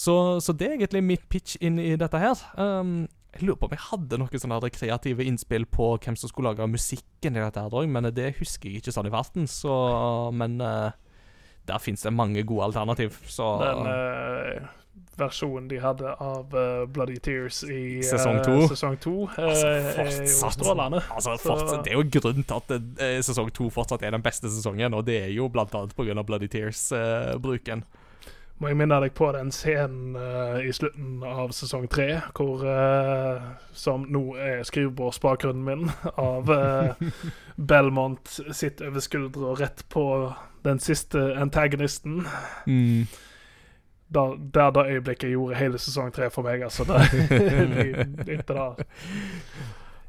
Så, så det er egentlig mitt pitch inn i dette her. Um, jeg lurer på om jeg hadde noen sånne kreative innspill på hvem som skulle lage musikken i dette her men det husker jeg ikke sånn i farten, så Men eh, der fins det mange gode alternativ, så Den uh, versjonen de hadde av uh, Bloody Tears i eh, Sesong to. sesong to eh, Altså, er fortsatt. strålende. Altså, fortsatt, det er jo grunnen til at eh, sesong to fortsatt er den beste sesongen, og det er jo blant annet pga. Bloody Tears-bruken. Må jeg minne deg på den scenen uh, i slutten av sesong tre, hvor uh, Som nå er skrivebordsbakgrunnen min, av uh, Belmont sitt over skuldra rett på den siste antagonisten. mm. Da, der det øyeblikket gjorde hele sesong tre for meg, altså. Det, etter det.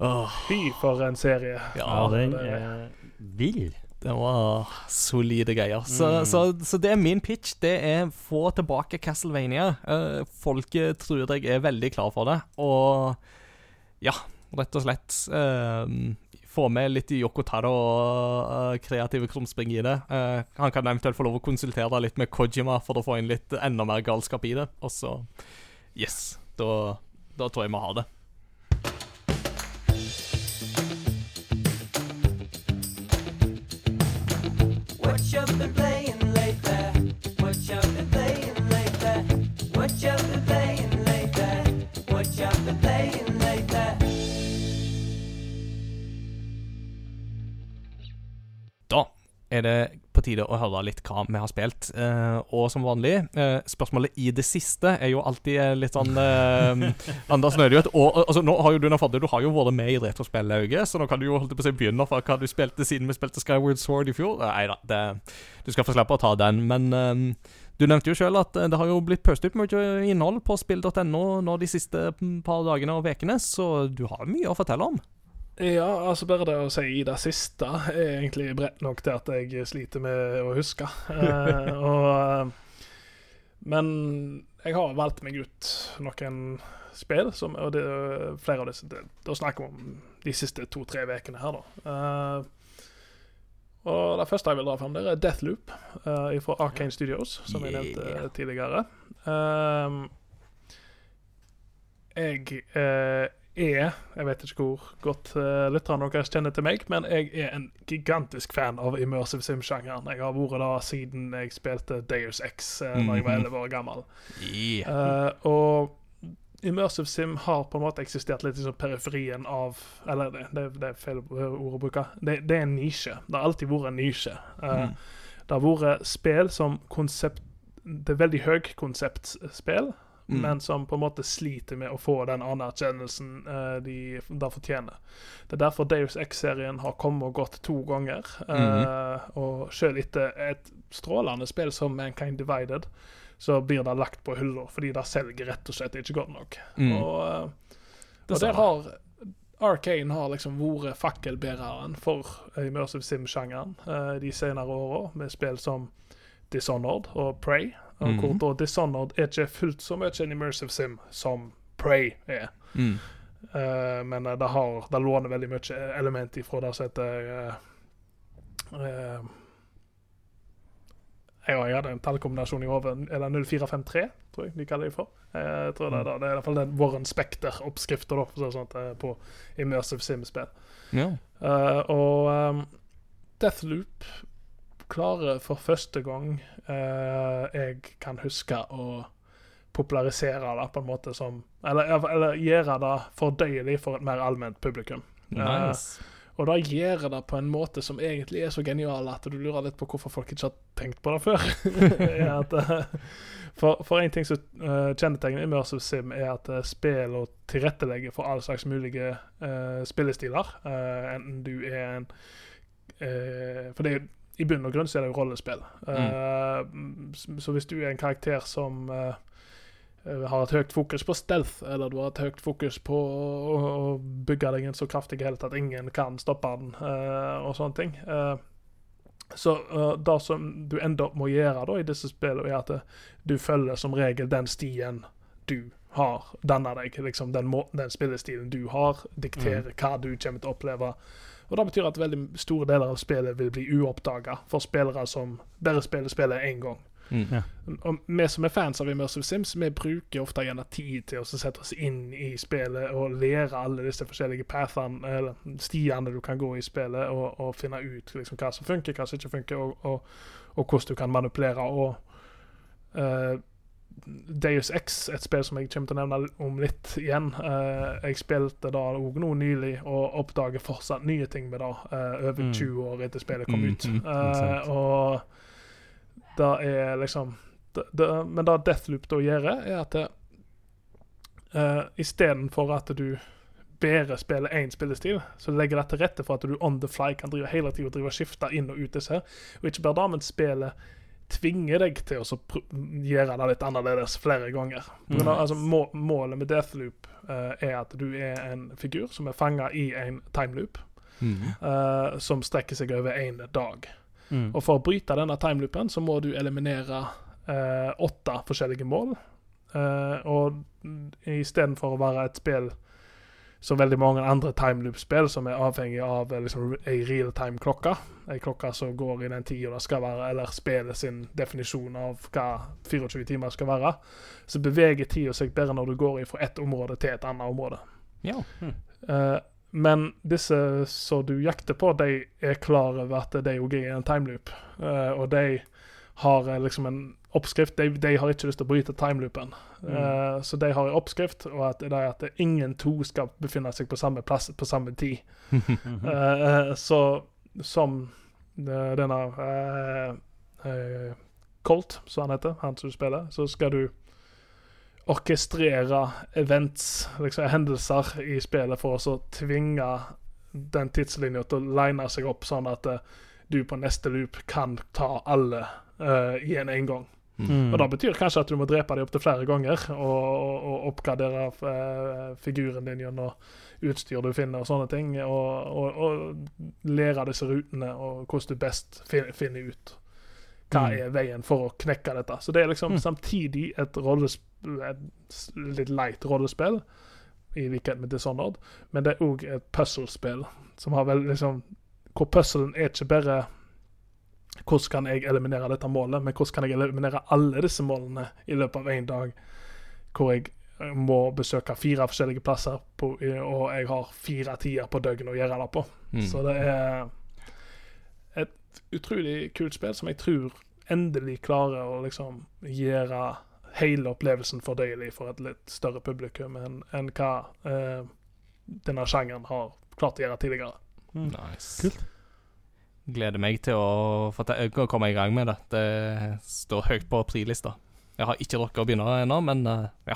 Åh, Fy for en serie. Ja, ja, den er vill. Det var solide greier. Så, Mm. så, så det er min pitch. Det er få tilbake Castlevania. Uh, folket tror jeg er veldig klar for det, og ja, rett og slett eh, Få med litt Yoko Taro og eh, kreative krumspring i det. Eh, han kan eventuelt få lov å konsultere litt med Kojima for å få inn litt enda mer galskap i det. Og så Yes. Da, da tror jeg vi har det. What you been er det på tide å høre litt hva vi har spilt. Eh, og som vanlig, eh, spørsmålet i det siste er jo alltid eh, litt sånn eh, Anders Nødjøt. Og og, altså, nå har jo du, Nafadde, du har jo vært med i Retrospellauget, så nå kan du jo holdt jeg på å si, begynne fra hva du spilte siden vi spilte Skyward Sword i fjor. Nei da, det- du skal få slippe å ta den, men eh, du nevnte jo sjøl at eh, det har jo blitt pøst ut mye innhold på spill.no nå de siste mm, par dagene og ukene, så du har mye å fortelle om. Ja, altså bare det å si i det siste er egentlig bredt nok til at jeg sliter med å huske. Eh, og, eh, men jeg har valgt meg ut noen spill, som, og det, er flere av disse det, Da snakker vi om de siste to-tre ukene her, da. Eh, og det første jeg vil dra fram, der er Deathloop eh, fra Arcane Studios, som jeg nevnte tidligere. Um, jeg eh, er Jeg vet ikke hvor godt uh, lytterne deres kjenner til meg, men jeg er en gigantisk fan av immersive sim-sjangeren. Jeg har vært da siden jeg spilte Deus X uh, da jeg var Mhm. 11 år gammel. Yeah. Uh, og immersive sim har på en måte eksistert litt i liksom periferien av Eller det, det, det er feil ord å bruke. Det, det er en nisje. Det har alltid vært en nisje. Uh, Mm. Det har vært spill som konsept Det er veldig høykonseptspill, Mm. men som på en måte sliter med å få den anerkjennelsen uh, de da fortjener. Det er derfor Deus X-serien har kommet og gått to ganger. eh, Og selv etter et strålende spill som Mankind Divided, så blir det lagt på hylla fordi det selger rett og slett ikke godt nok. Mm. Og, eh, Det og der har Arcane har liksom vært fakkelbæreren for immersive sim-sjangeren eh, de senere åra, med spill som Dishonored og Prey. Mhm. hvor da Dishonored er ikke fullt så mye en immersive sim som Prey er. Mm. Uh, men eh, det, har, det låner veldig mye element ifra det som heter uh, uh, ja, jeg hadde en tallkombinasjon i hodet. Er det 0453, tror jeg de kaller det for? Jeg tror det, er det. det er i hvert fall den Warren Spekter-oppskrifta eh, på immersive sim-spill. Ja. Og um, Deathloop klarer for første gang eh, jeg kan huske å popularisere det på en måte som Eller, eller gjøre det fordøyelig for et mer allment publikum. Nice. Og da gjør det på en måte som egentlig er så genial at du lurer litt på hvorfor folk ikke har tenkt på det før. at, eh, for, for en ting som uh, kjennetegner Immersive Sim, er at uh, spill og tilrettelegger for alle slags mulige uh, spillestiler. Uh, enten du er en eh, For det er jo i bunn og grunn så er det jo rollespill. Mm. s- Så hvis du er en karakter som eh, eh, har et høyt fokus på stealth, eller du har et høyt fokus på å, bygge deg en så kraftig helt at ingen kan stoppe den, eh, og sånne ting. Eh, så eh, det som du ender opp med å gjøre da i disse spillene, er at eh, du følger som regel den stien du har danna deg. Liksom den, måten, den spillestilen du har, dikterer hva du kommer til å oppleve. Og Det betyr at veldig store deler av spillet vil bli uoppdaga for spillere som bare spiller spillet én gang. Mm. Ja. Og vi som er fans av Immersive Sims, vi bruker ofte gjerne tid til å sette oss inn i spillet og lære alle disse forskjellige pathene, eller stiene du kan gå i spillet, og, og finne ut liksom, hva som funker, hva som ikke funker, og, og, og hvordan du kan manipulere. Og eh, Deus X, et spill som jeg kommer til å nevne om litt igjen. Uh, jeg spilte da òg nå nylig, og oppdager fortsatt nye ting med det uh, over Mm. 20 år etter spillet kom Mm, ut. mm, Eh, sant. og det er liksom det, det, Men det Deathloop da gjør, er at det, uh, istedenfor at du bedre spiller én spillestil, så legger det til rette for at du on the fly kan drive hele tida drive skifte inn og ut disse. Og ikke bare det, men spillet tvinger deg til å gjøre det litt annerledes flere ganger. Grunn Mm. altså, må, målet med Deathloop uh, er at du er en figur som er fanga i en timeloop, Mm. uh, som strekker seg over én dag. Mm. Og for å bryte denne timeloopen så må du eliminere uh, åtte forskjellige mål. Uh, og istedenfor å være et spill som veldig mange andre timeloop-spill, som er avhengig av eh, liksom, ei realtime-klokke, ei klokke som går i den tida det skal være, eller spillet sin definisjon av hva 24 timer skal være, så beveger tida seg bedre når du går fra ett område til et annet område. Ja. Eh, men disse som du jakter på, de er klar over at de òg er i en timeloop. Uh, og de har eh, liksom en oppskrift. De, de har ikke lyst til å bryte timeloopen. Eh, så de har en oppskrift, og at det er at ingen to skal befinne seg på samme plass på samme tid. Eh, så som denne uh, Colt, som han heter, han som spiller, så skal du orkestrere events, liksom hendelser i spillet for å tvinge den tidslinja til å line seg opp sånn at du på neste loop kan ta alle eh, i en engang. Mm. Og Det betyr kanskje at du må drepe dem opptil flere ganger og, og, og oppgradere uh, figuren din gjennom utstyr du finner og sånne ting. Og, og, og lære disse rutene og hvordan du best finner, finner ut hva Mm. er veien for å knekke dette. Så det er liksom Mm. samtidig et, et litt light rollespill, i likhet med Dishonored, men det er òg et puzzlespill som har vel liksom Hvor puzzlen er ikke bare hvordan kan jeg eliminere dette målet, men hvordan kan jeg eliminere alle disse målene i løpet av én dag, hvor jeg eh, må besøke fire forskjellige plasser, på, og jeg har fire tider på døgnet å gjøre det på. Mm. Så det er et utrolig kult spill som jeg tror endelig klarer å liksom gjøre hele opplevelsen fordøyelig for et litt større publikum enn enn hva eh, denne sjangeren har klart å gjøre tidligere. Nice. Kult. Gleder meg til å å komme i gang med det. Det står høyt på prilista. Jeg har ikke rukket å begynne ennå, men uh, ja.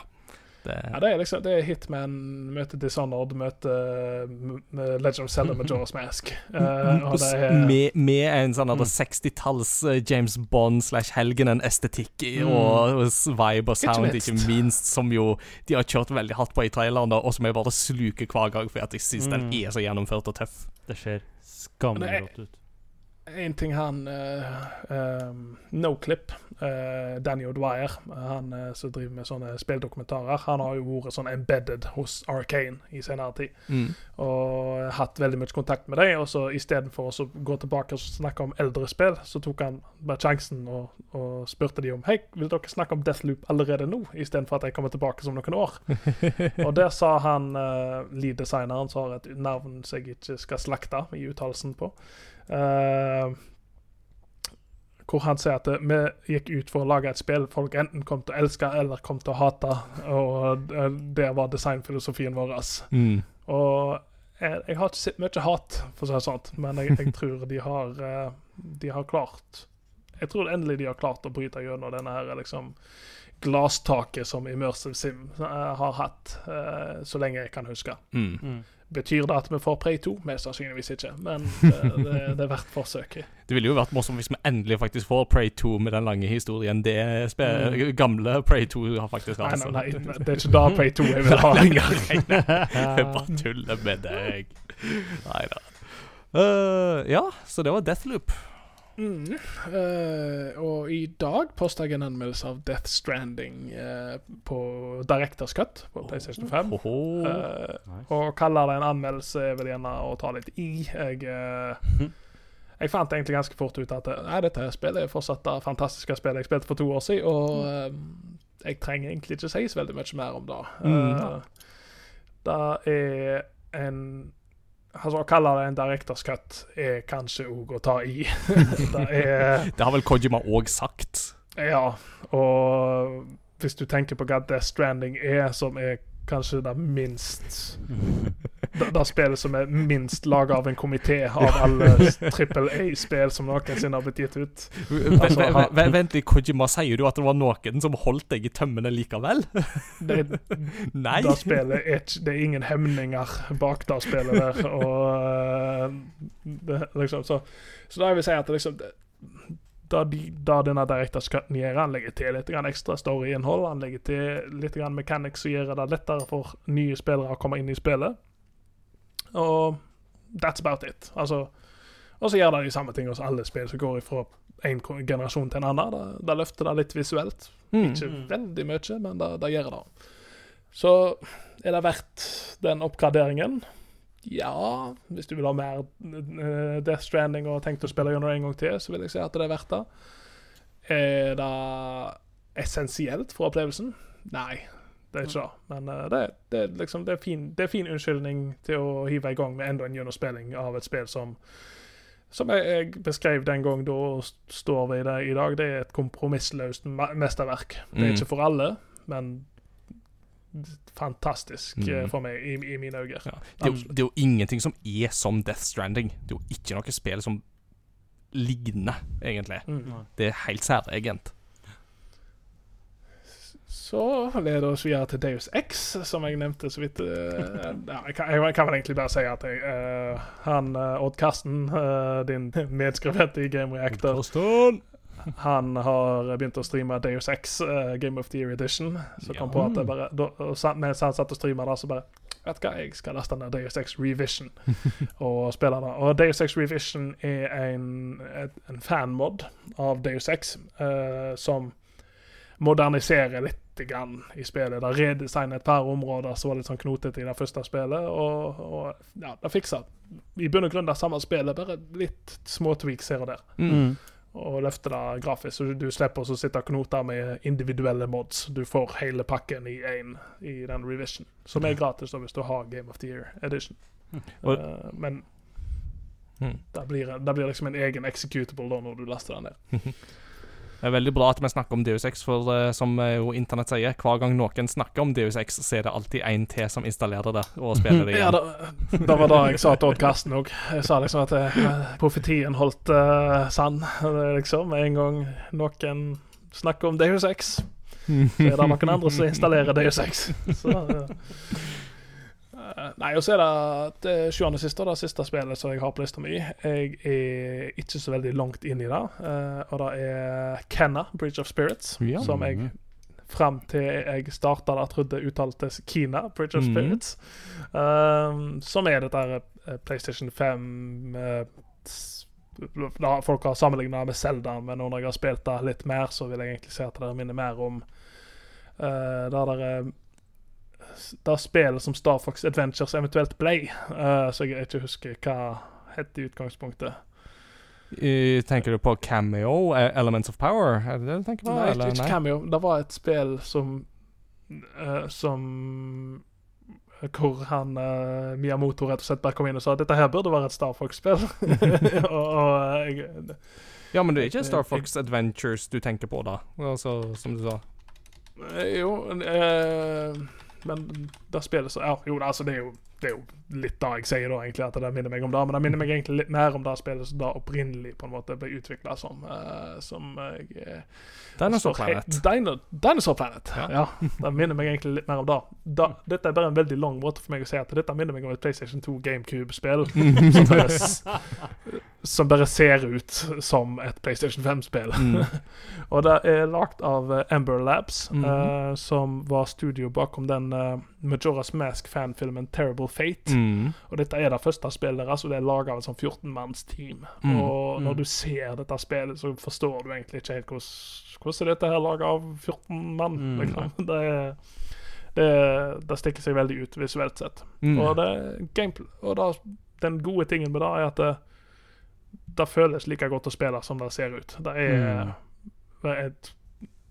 Det, Ja, det er liksom det er Hitman møter Dishonored møter Legend of Zelda med Jaws Mask. Uh, og det er med, med en sånn Mm. 60-talls eh, James Bond slash Helgenen-estetikk Mm. og, og vibe og Ikke sound, minst. ikke minst, som jo de har kjørt veldig hardt på i traileren, da, og som jeg bare sluker hver gang, fordi jeg syns den Mm. er så gjennomført og tøff. Det ser er- godt ut. En ting han uh, Noclip, uh, Danny O'Dwyer, han uh, som driver med sånne spilldokumentarer, han har jo vært sånn embedded hos Arcane i senere tid. Mm. Og hatt veldig mye kontakt med dem. Og så istedenfor å gå tilbake og snakke om eldre spill, så tok han bare sjansen og, og spurte de om Hei, vil dere snakke om Deathloop allerede nå, istedenfor at jeg kommer tilbake som noen år? og der sa han uh, lead-designeren, som har et navn som jeg ikke skal slakte i uttalelsen på eh, hvor han sier at eh, vi gikk ut for å lage et spill folk enten kom til å elske eller kom til å hate. Og eh, det var designfilosofien vår. Mm. Og jeg, jeg har ikke sett mye hat, for å si det sånn, men jeg, jeg tror de har eh, De har klart Jeg tror endelig de har klart å bryte gjennom denne her liksom glasstaket som Immersive Sim eh, har hatt eh, så lenge jeg kan huske. Mm. Betyr det at vi får Prey 2? Mest sannsynligvis ikke, men det, det, det er verdt forsøket. Det ville jo vært morsomt hvis vi endelig faktisk får Prey 2 med den lange historien det Mm. gamle Prey 2 har faktisk hatt. nei, nei, det er ikke da Prey 2 jeg vil ha lenger. Jeg bare tuller med deg. Nei da. Uh, ja, så det var Deathloop. Mm. Uh, og i dag posta jeg en anmeldelse av Death Stranding uh, på Directors Cut på PlayStation 5. Hoho. Eh, Nice. Og kaller det en anmeldelse er vel gjerne å ta litt i. Jeg, jeg fant egentlig ganske fort ut at nei, dette spillet er fortsatt det fantastiske spillet jeg spilte for to år siden, og jeg trenger egentlig ikke si så veldig mye mer om det. Mm. Det er en Altså, Å kalle det en directors cut er kanskje òg å ta i. det er Det har vel Kojima òg sagt. Ja, og hvis du tenker på hva Death Stranding er, som er kanskje det minst Det, det spillet som er minst laga av en komité av alle trippel A-spill som noensinne har blitt gitt ut. Altså, han- Vent litt, Kojima, sier du at det var noen som holdt deg i tømmene likevel? Det, Nei. det spillet er Det er ingen hemninger bak det spillet der. Og eh, det, liksom, så, så da vil jeg si at det liksom da, de, da denne directors cutten gjør, han legger til litt ekstra storyinnhold. Han legger til litt grann mechanics som gjør det lettere for nye spillere å komme inn i spillet. Og that's about it. Altså, og så gjør det de samme ting hos alle spill som går fra en generasjon til en annen. Da, løfter det litt visuelt. Mm. Ikke veldig mye, men det gjør det. Så er det verdt den oppgraderingen? Ja, hvis du vil ha mer eh, Death Stranding og tenkt å spille gjennom det en gang til, så vil jeg si at det er verdt det. Er det essensielt for opplevelsen? Nei, det er ikke det. Men eh, det, det, liksom, det, er fin, det er fin unnskyldning til å hive i gang med enda en gjennomspilling av et spill som som jeg, jeg beskrev den gang da, og st- står ved det i dag, det er et kompromissløst me- mesterverk. Det er Mm. ikke for alle, men fantastisk Mm. for meg, i, i mine øyne. Ja. Det, er jo, det er jo ingenting som er som Death Stranding. Det er jo ikke noe spill som ligner, egentlig. Mm. Det er helt særegent. Så leder oss videre til Deus X, som jeg nevnte så vidt. eh, ja, jeg, kan, jeg kan vel egentlig bare si at jeg, uh, han Odd Karsten, uh, din medskrevet i Game Reactor, han har begynt å streame Deus X uh, Game of the Year Edition. Så kom på at det bare, da, og mens han satt og streama der, så bare Vet du hva, jeg skal laste ned Deus X Revision og spille det. Og Deus X Revision er en, et, en fanmod av Deus X uh, som moderniserer litt grann i spillet. Det redesigner et par områder som var litt sånn knotete i det første spillet, og, og ja, det fikser i bunn og grunn det samme spillet, bare litt små tweaks her og der. Mm. Og løfte det grafisk, så du slipper å sitte og knote med individuelle mods. Du får hele pakken i én i den revision, som er gratis da hvis du har Game of the Year Edition. Mm. Uh, men Mm. det blir, det blir liksom en egen executable da når du laster den ned. Det er veldig bra at vi snakker om Deus Ex, for uh, som eh, jo internett sier, hver gang noen snakker om Deus Ex, så er det alltid en til som installerer det og spiller det Ja, igjen. det, det var det jeg sa til Odd Karsten òg. Jeg sa liksom at eh, profetien holdt uh, sann. Liksom en gang noen snakker om Deus Ex, så er det noen andre som installerer Deus Ex. Så, eh, nei, og så er det det sjuende siste, det siste spillet som jeg har på lista mi. Jeg er ikke så veldig langt inn i det, eh, og det er Kenna, Bridge of Spirits, Ja. som jeg fram til jeg starta det, trodde uttaltes Kina, Bridge of Mhm. Spirits. Um, som er dette eh, PlayStation 5 uh, Folk har sammenligna med Zelda, men når jeg har spilt det litt mer, så vil jeg egentlig si at det minner mer om uh, det der eh, Det spillet som Star Fox Adventures eventuelt ble, uh, så jeg ikke husker hva het i utgangspunktet. I, Tenker du på Cameo, eh, Elements of Power? Er det det du tenker på? Nei, eller? ikke, Cameo. Det var et spill som uh, Som Hvor han Mia Miyamoto rett og slett bare kom inn og sa dette her burde være et Star Fox-spill. Ja, men det er ikke Star Fox Adventures du tenker på, da? Altså, som du sa. Jo, eh, men det spillet så Ja, jo, altså, det er jo det er jo litt det jeg sier da, egentlig, at det minner meg om det. Men det minner meg egentlig litt mer om det spillet som da opprinnelig på en måte ble utvikla som. Uh, som eh, Dinosaur Planet. Dino, Dinosaur Planet, Ja. ja. Det minner meg egentlig litt mer om det. Da, dette er bare en veldig lang måte for meg å si at dette minner meg om et PlayStation 2 GameCube-spill. som, bare ser ut som et PlayStation 5-spill. Mm. Og det er lagd av eh, Ember Labs, -hmm. uh, som var studio bakom den uh, Majora's Mask-fanfilmen Terrible Fate. Mm. Og dette er det første spillet deres, og det er laga av et sånn 14-manns-team. Mm. Og når Mm. du ser dette spillet, så forstår du egentlig ikke helt hvordan, hvordan dette her laga av 14 mann. Mm. Liksom. Det, er- det, det stikker seg veldig ut visuelt sett. Mm. Og, det, gameplay, og da, den gode tingen med det er at det, det føles like godt å spille som det ser ut. Det er, Mm. det er et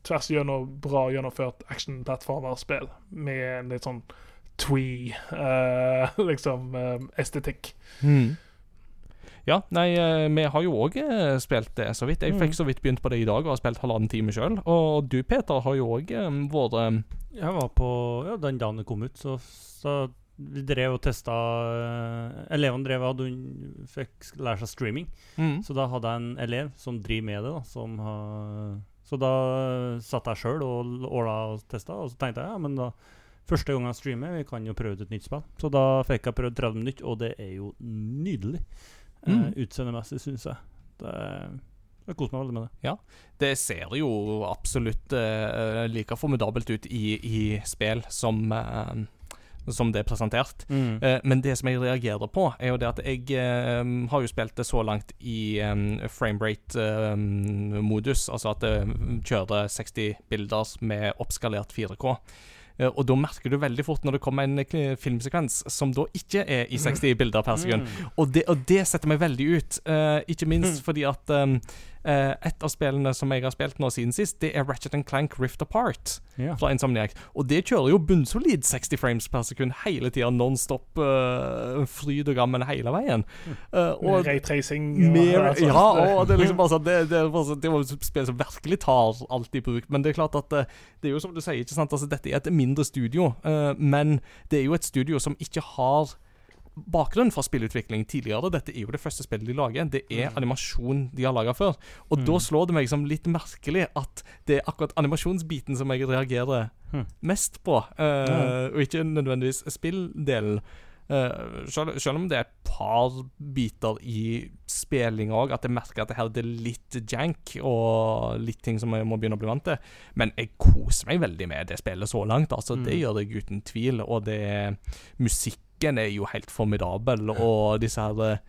tvers gjennom bra gjennomført action-plattformerspill med en litt sånn twee uh, liksom eh, estetikk. Mm. Ja, nei, eh, vi har jo òg spilt det, så vidt. Jeg Mm. fikk så vidt begynt på det i dag og har spilt halvannen time sjøl. Og du, Peter, har jo òg vært Jeg var på ja, den dagen det kom ut, så, så vi drev og testa Elevene drev hadde, fikk lære seg streaming. mm. Så da hadde jeg en elev som driver med det. da som har, Så da satt jeg sjøl og åla og testa, og så tenkte jeg ja, men da Første gang jeg streamer, vi kan jo prøve ut et nytt spill. Så da fikk jeg prøvd 30 minutter, og det er jo nydelig. Mm. Uh, Utseendemessig, syns jeg. Det, jeg koser meg veldig med det. Det ser jo absolutt uh, like formidabelt ut i, i spill som eh, som det er presentert. Eh, men det som jeg reagerer på, er jo det at jeg eh, har jo spilt det så langt i um, framerate-modus, altså at det kjører 60 bilder med oppskalert 4K. Eh, og da merker du veldig fort når det kommer en eh, filmsekvens som da ikke er i 60 bilder per sekund. Og det, og det setter meg veldig ut. eh, ikke minst fordi at um, eh, et av spillene som jeg har spilt nå siden sist, det er Ratchet Clank Rift Apart Yeah. fra Insomniac. Og det kjører jo bunnsolid 60 frames per sekund hele tida, nonstop, uh, fryd og gammen hele veien. Uh, Med og raytracing. og ja, og det er liksom bare sånn Det, det, bare sånn- det var et spill som virkelig tar alt i bruk. Men det er klart at det er jo som du sier, ikke sant Altså, dette er et mindre studio, uh, men det er jo et studio som ikke har bakgrunnen for spillutvikling tidligere. Dette er jo det første spillet de lager. Det er animasjon de har laga før. Og da slår det meg som litt merkelig at det er akkurat animasjonsbiten som jeg reagerer mm. mest på, uh, og ikke nødvendigvis spilldelen. Uh, selv, selv om det er et par biter i spillinga òg, at jeg merker at det her er litt jank og litt ting som jeg må begynne å bli vant til. Men jeg koser meg veldig med det spillet så langt. Altså, Det Mm. gjør jeg uten tvil. Og det musikken er jo helt formidabel, og disse her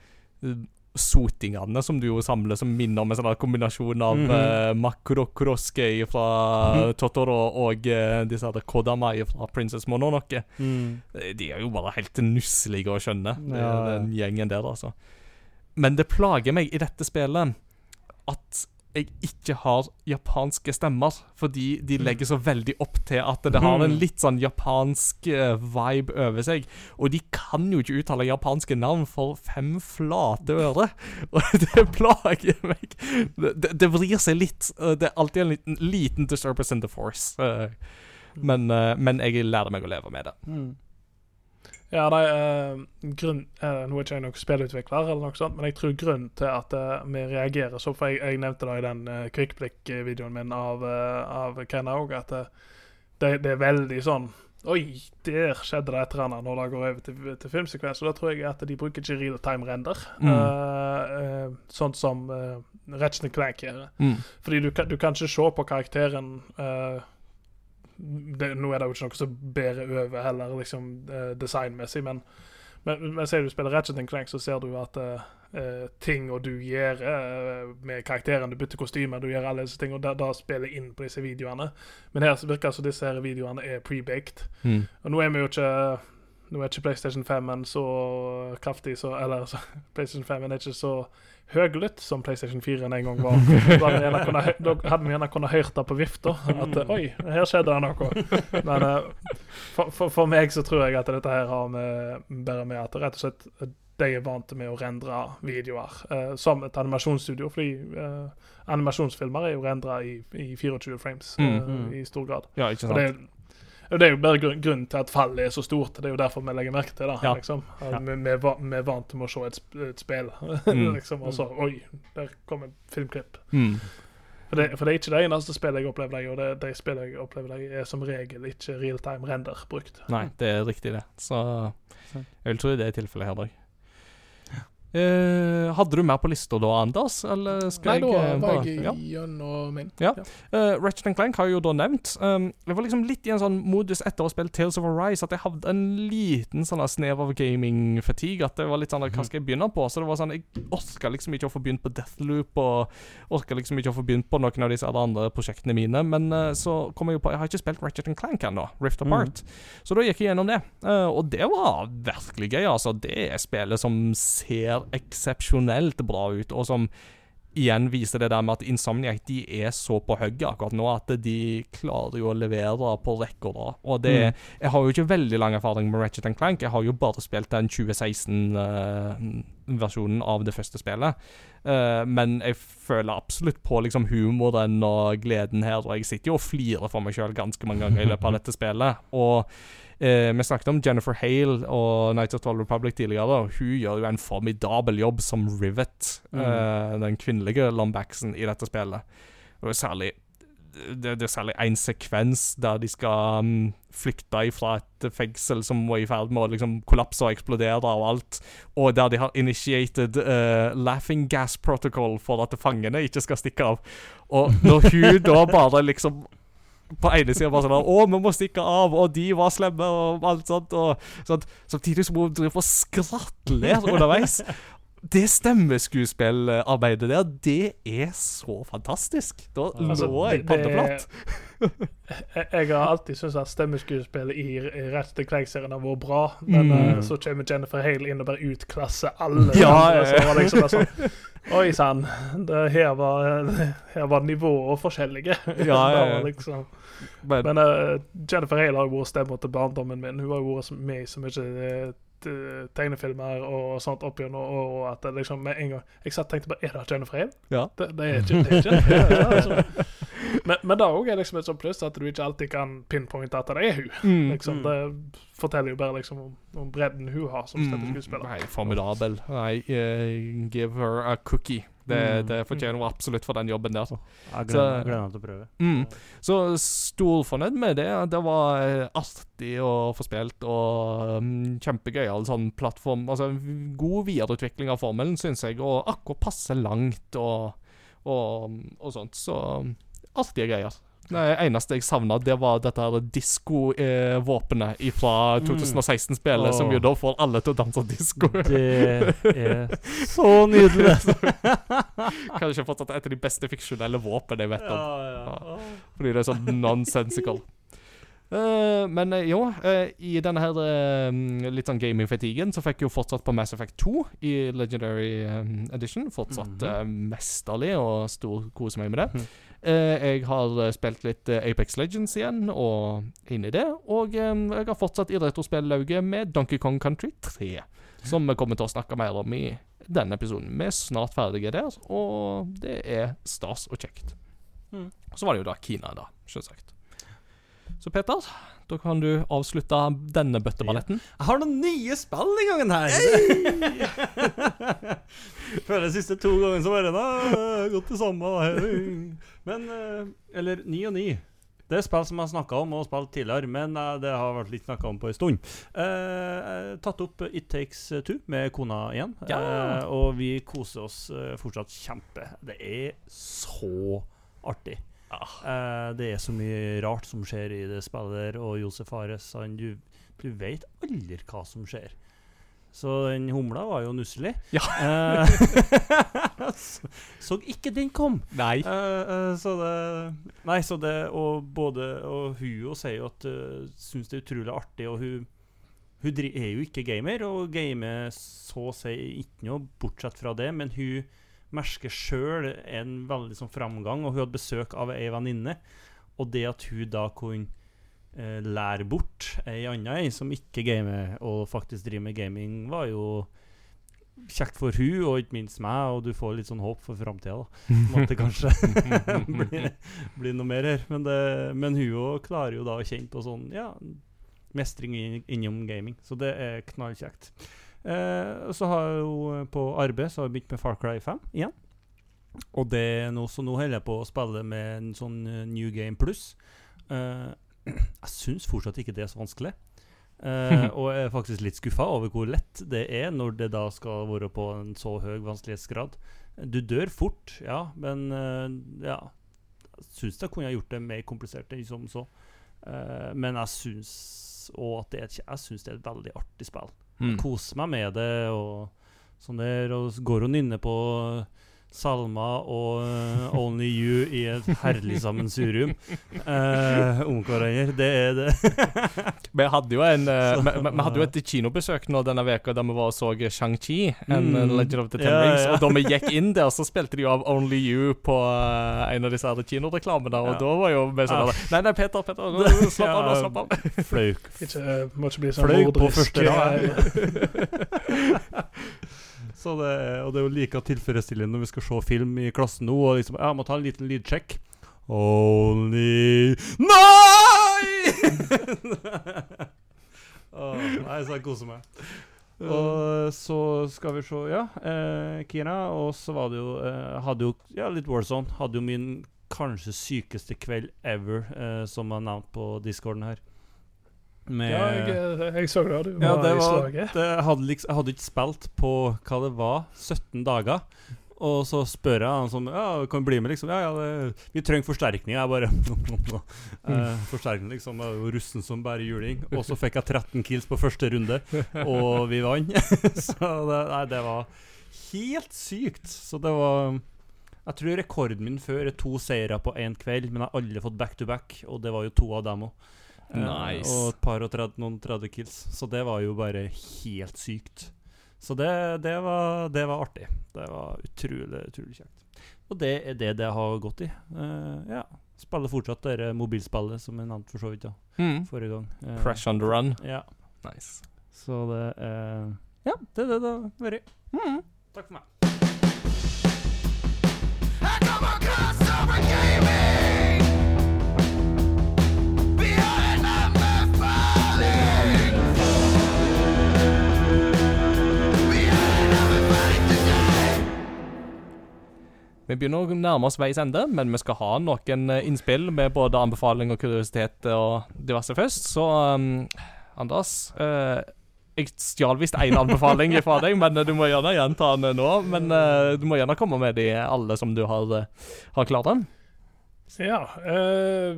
eh, sotingene som du jo samler, som minner om en sånn kombinasjon av mm -hmm. uh, Makrokroskei fra Mhm. Totoro og uh, disse her Kodamai fra Princess Mononoke. Mm. De er jo bare helt nusselige å skjønne, ja. den gjengen der, altså. Men det plager meg i dette spillet at jeg ikke har japanske stemmer, fordi de legger så veldig opp til at det har en litt sånn japansk eh, vibe over seg. Og de kan jo ikke uttale japanske navn for fem flate øre. Og det plager meg. Det, det, vrir seg litt. eh, Det er alltid en liten, liten disturbance in the force. eh, Men, eh, men jeg lærer meg å leve med det. Ja, nei, er grunn, eh, Nå er ikke jeg noen spillutvikler, eller noe sånt, men jeg tror grunnen til at eh, vi reagerer så For jeg, jeg nevnte det i den uh, kvikkblikk-videoen min av, uh, av Ken òg, at eh, det, det er veldig sånn Oi, der skjedde det et eller annet når det går over til, til filmsekvens. Og da tror jeg at de bruker ikke real time render. Mm. Eh, eh, sånn som uh, Ratchet Clank gjør. Mm. Fordi du du kan ikke se på karakteren eh, det, Nå er det jo ikke noe som bærer over heller, liksom eh, designmessig, men, men, men ser du spiller Ratchet Clank, så ser du at eh, eh, ting og du gjør eh, med karakteren, du bytter kostymer, du gjør alle disse tingene, og da, da spiller inn på disse videoene. Men her virker det som disse her videoene er pre-baked. Mm. Og nå er vi jo ikke nå er ikke PlayStation 5 en så kraftig så Eller så, PlayStation 5 er ikke så høglytt som PlayStation 4 en gang var. Da hadde vi gjerne kunnet, da gjerne kunnet hørt det på vifta. At eh, oi, her skjedde det noe. Men eh, for, for, for meg så tror jeg at dette her har med, bare med at rett og slett eh, de er vant med å rendre videoer eh, som et animasjonsstudio. Fordi eh, animasjonsfilmer er jo rendra i, i 24 frames mm, Mm. i stor grad. Ja, ikke Og det, og det er jo bare grunn, grunnen til at fallet er så stort. Det er jo derfor vi legger merke til det. Ja. Liksom. Ja. Vi, vi, er vi er vant til å se et, et spill, Mm. liksom, og så Oi, der kom et filmklipp. Mm. For det, for det er ikke det eneste spillet jeg opplever deg, og det, det spillet jeg opplever deg, er som regel ikke real time render brukt. Nei, det er riktig, det. Så jeg vil tro det er tilfellet her, Dag. Eh, hadde du mer på lista da, Anders? Eller skal Nei, da jeg eh, var jeg ja. gjennom min. Ja. Uh, Ratchet Clank har jeg jo da nevnt. Um, jeg var liksom litt i en sånn modus etter å ha spilt Tales of Arise at jeg hadde en liten sånn snev av gaming-fatigue. At det var litt sånn Hva skal jeg begynne på? Så det var sånn Jeg orka liksom ikke å få begynt på Deathloop, og orka liksom ikke å få begynt på noen av disse andre prosjektene mine. Men uh, så kom jeg jo på Jeg har ikke spilt Ratchet Clank ennå, Rift Apart. Så da gikk jeg gjennom det, Uh, og det var virkelig gøy, altså. Det er spillet som ser eksepsjonelt bra ut, og som igjen viser det der med at Insomniac de er så på hugget akkurat nå at de klarer jo å levere på rekke og rad. Og det Jeg har jo ikke veldig lang erfaring med Ratchet Clank. Jeg har jo bare spilt den 2016-versjonen av det første spillet. Uh, men jeg føler absolutt på liksom humoren og gleden her, og jeg sitter jo og flirer for meg sjøl ganske mange ganger i løpet av dette spillet. Og eh, vi snakket om Jennifer Hale og Night of the Republic tidligere. og Hun gjør jo en formidabel jobb som Rivet, eh, den kvinnelige Lombaxen i dette spillet. Og særlig det, det er særlig én sekvens der de skal um, flykte fra et fengsel som var i ferd med å liksom kollapse og eksplodere og alt, og der de har initiated uh, laughing gas protocol for at fangene ikke skal stikke av. Og når hun da bare liksom på ene sida bare sånn 'Å, vi må stikke av', og de var slemme, og alt sånt. Og sånt. Samtidig som hun driver og skrattler underveis. Det stemmeskuespillarbeidet der, det er så fantastisk. Da Altså, lå jeg det- panneplatt. jeg, har alltid syntes at stemmeskuespillet i, i Ratchet Clank-serien har vært bra, men Mm. uh, så kommer Jennifer Hale inn og bare utklasser alle. Ja, andre, liksom sånn Oi sann, her var, her var nivået forskjellige. Ja, ja, liksom. Men, Men uh, Jennifer Hale har jo vært stemma til barndommen min. Hun har jo vært med i så mye eh, tegnefilmer og sånt opp gjennom, og, og at det liksom med en gang Jeg satt og tenkte bare Er det Jennifer Hale? ja. Det, det er ikke det. Er ikke, det er, altså. Men, men det òg er liksom et sånt pluss at du ikke alltid kan pinpointe at det er hun. Mm. Liksom, Det forteller jo bare liksom om, om bredden hun har som stemmeskuespiller. Nei, formidabel. Nei, uh, give her a cookie. Det, Mm. det fortjener hun absolutt for den jobben der. Så- jeg gleder meg til å prøve. Mm. Så storfornøyd med det. Det var eh, artig å få spilt, og um, kjempegøyal sånn plattform. Altså, god videreutvikling av formelen, syns jeg, og akkurat passe langt og, og, og sånt. Så artige greier. Det eneste jeg savna, det var dette disko-våpenet fra 2016-spillet, som jo da får alle til å danse disko. Det er så nydelig. Kanskje fortsatt et av de beste fiksjonelle våpen jeg vet om. ja, ja. Fordi det er sånn nonsensical. Uh, men uh, jo, uh, i denne her eh, litt sånn gaming-fatigen så fikk jeg jo fortsatt på Mass Effect 2 i Legendary eh, Edition. Fortsatt Mhm. eh, mesterlig og stor kose meg med det. Mhm. Eh, jeg har eh, spilt litt eh, Apex Legends igjen, og inn i det. Og jeg har fortsatt i retrospillauget med Donkey Kong Country 3. Som vi kommer til å snakke mer om i denne episoden. Vi er snart ferdige der, og det er stas og kjekt. Mm. Så var det jo da Kina, da, selvsagt. Så Peter, da kan du avslutte denne bøtteballetten. Jeg har noen nye spill i gangen her. Føler de siste to gangene så bare Nei, gått det samme. da. Men eh, Eller ny og ny. Det er spill som jeg har snakka om og spilt tidligere, men eh, det har vært litt snakka om på en stund. Eh, tatt opp It Takes Two med kona igjen, Ja. eh, og vi koser oss eh, fortsatt kjempe. Det er så artig. Eh, det er så mye rart som skjer i det spillet der, og Josef Ares han, du, du vet aldri hva som skjer. Så den humla var jo nusselig. Ja. Eh, så, så ikke den kom. Nei. Eh, eh, så det Nei, så det Og både Og hun sier jo at uh, syns det er utrolig artig, og hun Hun er jo ikke gamer, og gamer så å si ikke noe bortsett fra det, men hun merker sjøl en veldig sånn framgang, og hun hadde besøk av ei venninne, og det at hun da kunne eh, lære bort ei anna ei som ikke gamer, og faktisk driver med gaming, var jo kjekt for hun, og ikke minst meg, og du får litt sånn håp for framtida, da. Om at det kanskje blir, blir noe mer her. Men, det, men hun òg klarer jo da å kjenne på sånn ja, mestring inn, innom gaming. Så det er knallkjekt. Eh, så har jeg jo på arbeid så har jeg begynt med Far Cry 5 igjen. Og det er noe, så nå holder jeg på å spille med en sånn eh, New Game Plus. Eh, jeg syns fortsatt ikke det er så vanskelig. Eh, og jeg er faktisk litt skuffa over hvor lett det er når det da skal være på en så høy vanskelighetsgrad. Du dør fort, ja, men eh, ja Jeg syns jeg kunne gjort det mer komplisert enn som så. Eh, men jeg syns òg at det er, jeg synes det er et veldig artig spill. Mm. Koser meg med det og sånn der. Og går og nynner på salmer og uh, Only You i et herlig sammensurium eh, om hverandre. Det er det. Vi hadde jo en uh, vi, vi- hadde jo et kinobesøk nå denne veka der vi var og så Shang-Chi, en Mm. eh, Legend of the Ten Ja, Rings. ja. Og da vi gikk inn der, så spilte de jo av Only You på eh, en av disse her kinoreklamene, og Ja. da var jo vi sånn Ja. Nei, nei, Peter, Peter, nå, slapp av, nå, slapp av. Flauk. Ikke, eh, må ikke bli sånn Fløy på første rad. Så det, og det er jo like tilfredsstillende når vi skal se film i klassen nå, og liksom Ja, jeg må ta en liten lydsjekk. Only Nei! Oh, nei, så jeg koser meg. Og så skal vi se Ja, eh, Kina. Og så var det jo eh, Hadde jo ja, litt Warzone. Hadde jo min kanskje sykeste kveld ever, eh, som jeg nevnte på discorden her. Med Ja, jeg, eh, jeg så det. Du ja, var i slaget. det hadde liksom, jeg hadde ikke spilt på hva det var, 17 dager. Og så spør jeg han sånn Ja, kan du bli med, liksom? Ja, ja, det, vi trenger forsterkning. Jeg bare eh, Forsterkning, liksom. Jeg jo russen som bare juling. Og så fikk jeg 13 kills på første runde, og vi vant. så det, nei, det var helt sykt. Så det var Jeg tror rekorden min før er to seire på én kveld, men jeg har aldri fått back to back, og det var jo to av dem òg. Nice. og et par og 30, noen 30 kills. Så det var jo bare helt sykt. Så det, det, var, det var artig. Det var utrolig, utrolig kjekt. Og det er det det har gått i. Uh, ja. Spiller fortsatt det mobilspillet som jeg nevnte for så vidt da, Mm. forrige gang. Uh, Crash on the run. Ja. Nice. Så det uh, Ja, det er det det har vært. Mm. Takk for meg. I come across over gaming. Vi begynner å nærme oss veis ende, men vi skal ha noen eh, innspill med både anbefaling og kuriositet og diverse først. Så um, Anders, uh, jeg stjal visst én anbefaling fra deg, men eh, du må gjerne gjenta den nå. Men uh, du må gjerne komme med de alle som du har, har klart den. Ja. eh,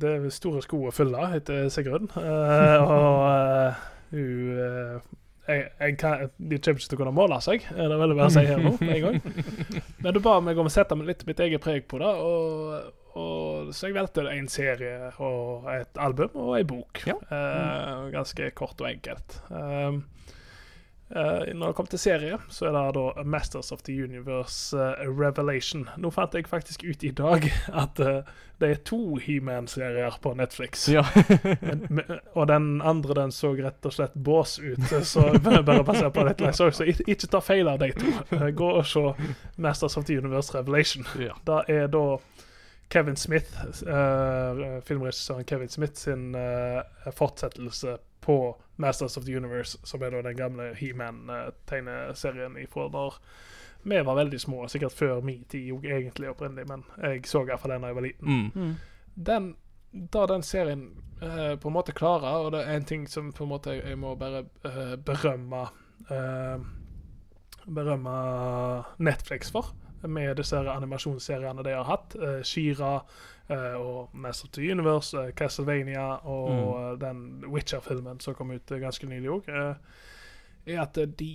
det er store sko å fylle, heter Sigrun. Uh, og hun jeg, jeg kan, De kommer ikke til å kunne måle seg, det vil å bare si her nå med en gang. Men du ba meg om å sette litt mitt eget preg på det, og, og, så jeg valgte en serie og et album og ei bok. Ja. Eh, ganske kort og enkelt. Um, Eh, når det kommer til serie, så er det da Masters of the Universe uh, Revelation. Nå fant jeg faktisk ut i dag at uh, det er to He-Man-serier på Netflix. Ja. Men, og den andre den så rett og slett bås ut, så bare basert på dette jeg så, så ikke, ta feil av de to. Gå og se Masters of the Universe Revelation. ja. Det er da Kevin Smith, filmregissøren Kevin Smith sin fortsettelse på Masters of the Universe, som er da den gamle He-Man-tegneserien ifra da vi var veldig små, sikkert før min tid òg, egentlig opprinnelig, men jeg så iallfall den da jeg var liten. Mm. Den, da den serien eh, på en måte klarer, og det er en ting som på en måte jeg, jeg må bare eh, berømme eh, Berømme Netflix for, med disse animasjonsseriene de har hatt. Uh, Shira eh, og Master of the Universe, eh, Castlevania og eh, den Witcher-filmen som kom ut eh, ganske nylig òg, er at eh, de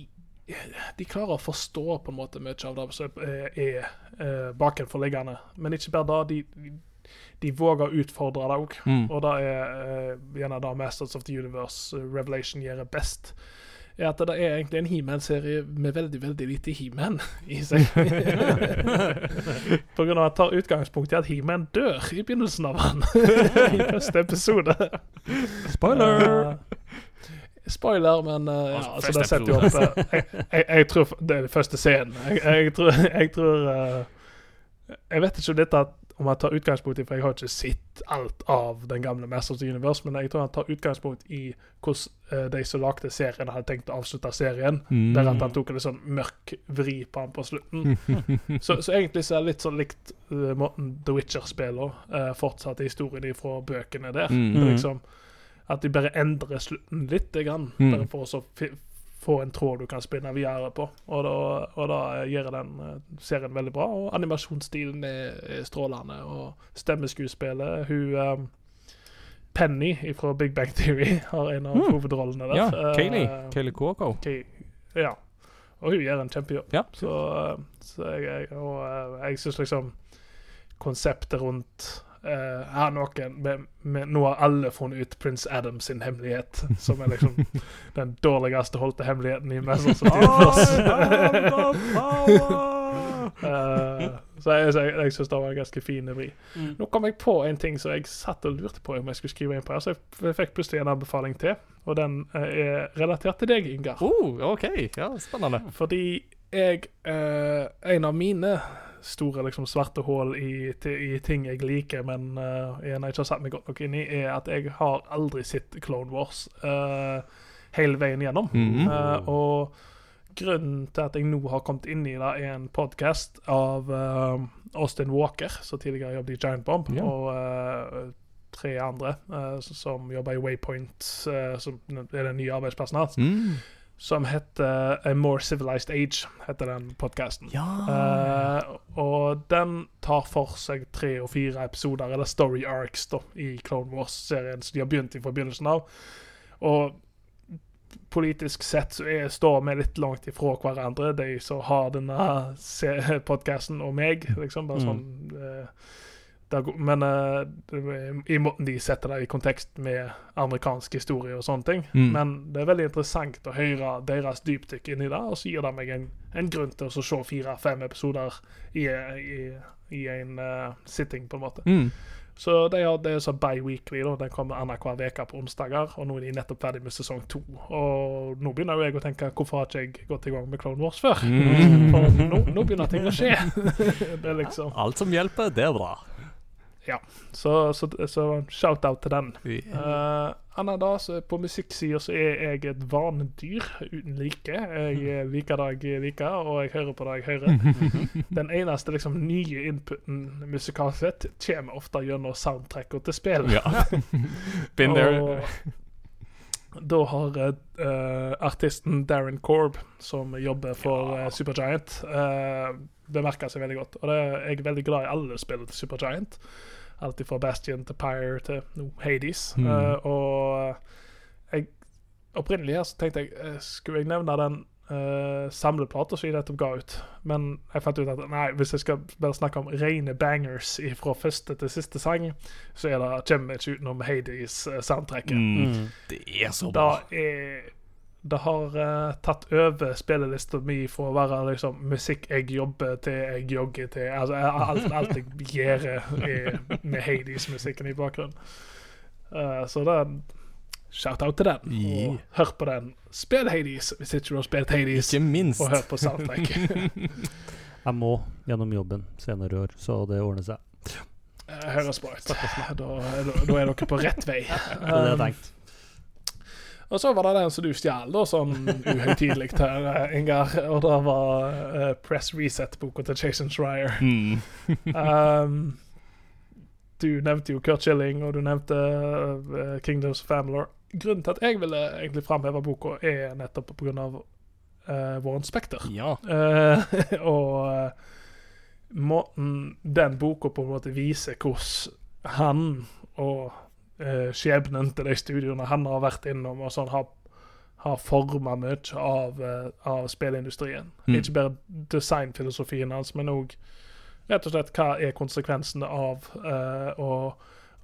de klarer å forstå på en måte mye av det som er, er eh, bakenforliggende. Men ikke bare det, de, de våger å utfordre det òg. Mm. Og det er uh, gjerne det Masters of the Universe uh, Revelation gjør best. Er at det er egentlig en He-Man-serie med veldig veldig lite He-Man i seg. På grunn av at jeg tar utgangspunkt i at He-Man dør i begynnelsen av han. I første episode. Spoiler! Eh, spoiler, men uh, ja, Altså, det setter jo opp uh, jeg, jeg, jeg tror Det er den første scenen. Jeg, jeg tror, jeg, tror jeg vet ikke om dette om jeg tar utgangspunkt i For jeg har ikke sett alt av den gamle Masters of the Universe, men jeg tror han tar utgangspunkt i hvordan eh, de som lagde serien, hadde tenkt å avslutte serien. Mm. Der at han tok en litt sånn mørk vri på han på slutten. så, så egentlig så er det litt sånn likt uh, måten The Witcher spiller, uh, fortsatte historien fra bøkene der. Mm. Er liksom At de bare endrer slutten litt, grann, Mm. bare for å få en tråd du kan spinne videre på. Og da, og da gjør den eh, serien veldig bra. Og animasjonsstilen er, er strålende. Og stemmeskuespillet Hun um, Penny fra Big Bang Theory har en av Mm. hovedrollene der. Ja, Kayleigh. Uh, Kayleigh Cuoco. Kay- ja. Og hun gjør en kjempejobb. Ja. Så, eh, så jeg, og, jeg syns liksom konseptet rundt eh, Her noen med, med, Nå har alle funnet ut Prince Adam sin hemmelighet, som er liksom den dårligste holdte hemmeligheten i of the Universe. Eh, så jeg, så jeg, jeg syns det var en ganske fin vri. Mm. Nå kom jeg på en ting som jeg satt og lurte på om jeg skulle skrive inn på. her, Så jeg, jeg fikk plutselig en anbefaling til, og den uh, er relatert til deg, Ingar. Oh, OK. Ja, spennende. Fordi jeg eh, En av mine store liksom, svarte hull i, i ting jeg liker, men uh, igjen jeg ikke har satt meg godt nok inn i, er at jeg har aldri sett Clone Wars uh, hele veien gjennom. Mm -hmm. uh, og grunnen til at jeg nå har kommet inn i det, er en podkast av Austin Walker, som tidligere jobbet i Giant Bomb, yeah. og tre andre som jobber i Waypoint, som er den nye arbeidsplassen hans Mm. Som heter A More Civilized Age, heter den podkasten. Ja. og den tar for seg tre og fire episoder, eller story arcs, da, i Clone Wars-serien som de har begynt i fra begynnelsen av. Og politisk sett så er, står vi litt langt ifra hverandre, de som har denne podkasten, og meg. liksom, bare Mm. sånn går- men eh, i måten de setter det i kontekst med amerikansk historie og sånne ting. Mm. Men det er veldig interessant å høre deres dypdykk inn i det, og så gir det meg en, en grunn til å se fire-fem episoder i, i, i en uh, sitting, på en måte. Mm. Så det er, det er så bi-weekly. Den kommer annenhver uke på onsdager, og nå er de nettopp ferdig med sesong to. Og nå begynner jo jeg å tenke hvorfor har ikke jeg gått i gang med Clone Wars før? Mm. For nå, nå begynner ting å skje. det liksom Alt som hjelper, det er bra. Så, så, så shout-out til den. Uh, Annet da, så på musikksida så er jeg et vanedyr uten like. Jeg eh, liker det jeg liker, og jeg hører på det jeg hører. Den eneste liksom nye inputen musikalsk sett kommer ofte gjennom soundtracka til spillet. Ja. Been there. Og da har uh, artisten Darren Korb, som jobber for eh, Supergiant, uh, bemerka seg veldig godt. Og det, jeg er veldig glad i alle spillene til Supergiant. Alt fra Bastion til Pyre til no, Hades. Mm. Uh, og jeg opprinnelig her så tenkte jeg eh, Skulle jeg nevne den uh, samleplata som jeg nettopp ga ut? Men jeg fant ut at nei, hvis jeg skal bare snakke om rene bangers fra første til siste sang, så er det, kommer jeg ikke utenom Hades-soundtracket. Mm. Det er så Det bra. er Det har uh, tatt over spillelista mi for å være liksom musikk jeg jobber til, jeg jogger til. Altså, alt, alt jeg gjør, er med Hades-musikken i bakgrunnen. Uh, så det er shout-out til den. Yeah. Og hør på den. Spill Hades hvis ikke du har spilt Hades, Ikke minst. og hør på soundtrack. Jeg må gjennom jobben senere i år, så det ordner seg. Høres bra ut. Da, er- da er dere på rett vei. Det er det jeg Um, tenkte. Og så var det den som du stjal, da, sånn uhøytidelig her, eh, Ingar. Og det var uh, Press Reset-boka til Jason Schreier. Mm. Um, du nevnte jo Kurt Schilling, og du nevnte uh, Kingdoms of Amalur. Grunnen til at jeg ville egentlig framheve boka, er nettopp pga. Uh, Warren Spekter. Ja. Uh, og uh, måten den boka på en måte viser hvordan han og uh, skjebnen til de studiene han har vært innom, og sånn har, har forma mye av, uh, av spillindustrien. Mm. Ikke bare designfilosofien hans, men òg rett og slett hva er konsekvensene av eh, å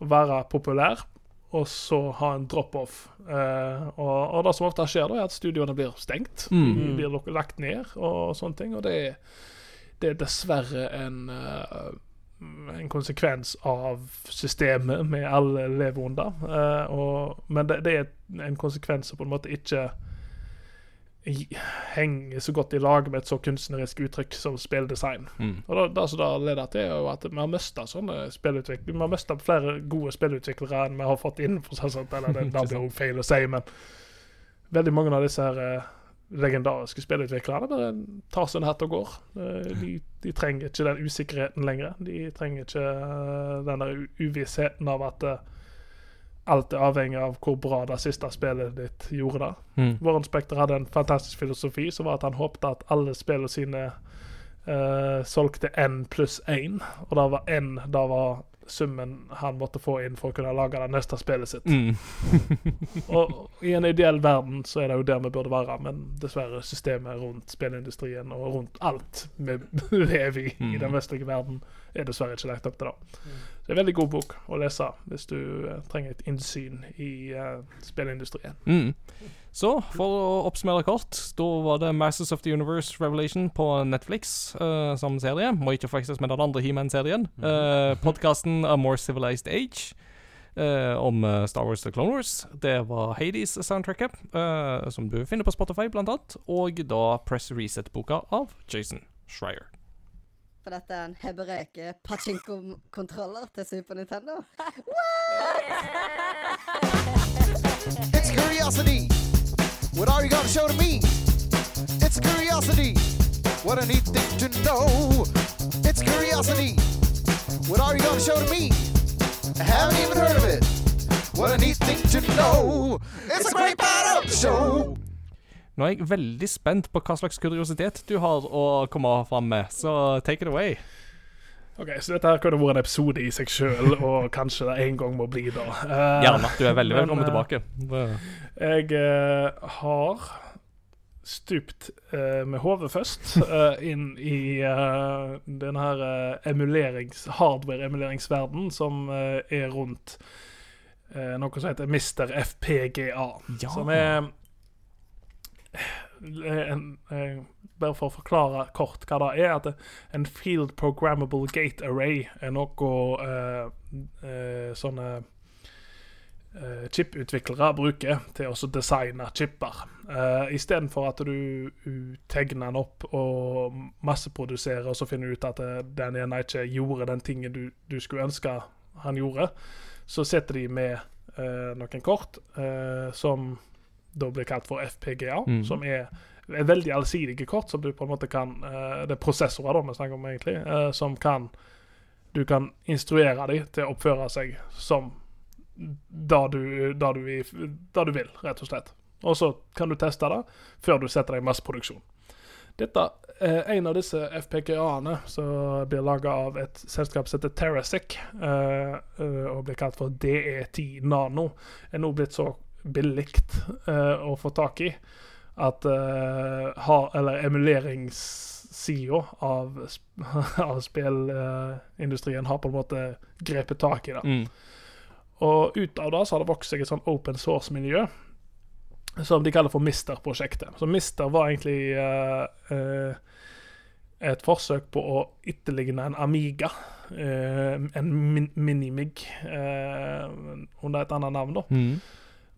være populær og så ha en drop-off. Eh, og, og det som ofte skjer, da, er at studioene blir stengt. Mm. De blir lagt ned og sånne ting. Og det, er- det er dessverre en, uh, en konsekvens av systemet med alle lever under. Eh, og, men det, det er en konsekvens som på en måte ikke henger så godt i lag med et så kunstnerisk uttrykk som spilldesign. Mm. Og det, det som da leder til, er jo at vi har mista sånne spillutviklere. Vi har mista flere gode spillutviklere enn vi har fått inn. For sånn eller det, det blir jo feil å si, men veldig mange av disse her eh, legendariske spillutviklerne bare tar en hatt og går. Eh, de, de trenger ikke den usikkerheten lenger. De trenger ikke eh, den der uvissheten av at alt er avhengig av hvor bra det siste spillet ditt gjorde det. Mm. Warren Spekter hadde en fantastisk filosofi, som var at han håpte at alle spillene sine uh, solgte N pluss 1, og det var N det var summen han måtte få inn for å kunne lage det neste spillet sitt. Mm. Og i en ideell verden så er det jo der vi burde være, men dessverre systemet rundt spillindustrien og rundt alt vi lever i i den Mm. vestlige verden, er dessverre ikke lagt opp til det. Det er en veldig god bok å lese hvis du uh, trenger et innsyn i uh, spillindustrien. Mm. Så, for å oppsummere kort, da var det Masters of the Universe Revelation på Netflix uh, som serie. Må ikke forveksles med den andre He-Man-serien. Uh, Podkasten A More Civilized Age. om Star Wars The Clone Wars. Det var Hades-soundtracket, som du finner på Spotify, blant annet. Og da Press Reset-boka av Jason Schreier. For dette er en hebreke pachinko-kontroller til Super Nintendo. It's. What are? It's curiosity. What a neat thing to know. It's curiosity. What are you gonna show to me? I haven't even heard of it. What a neat thing to know. It's a great the show. Nå er jeg veldig spent på hva slags kuriositet du har å komme fram med, så take it away. Ok, Så dette her kunne vært en episode i seg sjøl, og kanskje det en gang må bli da. Uh, Gjerne. Du er veldig men, velkommen eh, tilbake. Jeg uh, har stupt uh, med hodet først inn i den her emulerings, hardware-emuleringsverden som er rundt noe som heter Mr. FPGA. Ja. Som er Bare for å forklare kort hva det er, at en Field Programmable Gate Array er noe uh, uh, sånne eh, chiputviklere bruker til å designe chipper. Uh, Istedenfor at du, tegner den opp og masseproduserer, og så finner du ut at eh, den ene ikke gjorde den tingen du, du skulle ønske han gjorde, så sitter de med eh, noen kort eh, som da blir kalt for FPGA, Mm. som er er veldig allsidige kort, som du på en måte kan eh, Det er prosessorer da vi snakker om, egentlig, eh, som kan Du kan instruere dem til å oppføre seg som det du, det du, du vil, rett og slett. Og så kan du teste det før du setter deg i masseproduksjon. Dette er en av disse FPGA-ene som blir laga av et selskap som heter Terrasec, eh, og blir kalt for DE10 Nano, er nå blitt så billig uh, å få tak i at uh, ha, eller emuleringssida av, av spillindustrien har på en måte grepet tak i det. Mm. Og ut av det så har det vokst seg et sånn open source-miljø som de kaller for Mister-prosjektet. Så Mister var egentlig uh, eh, et forsøk på å etterligne en Amiga, eh, en min Minimig, eh, under et annet navn, da. Mm.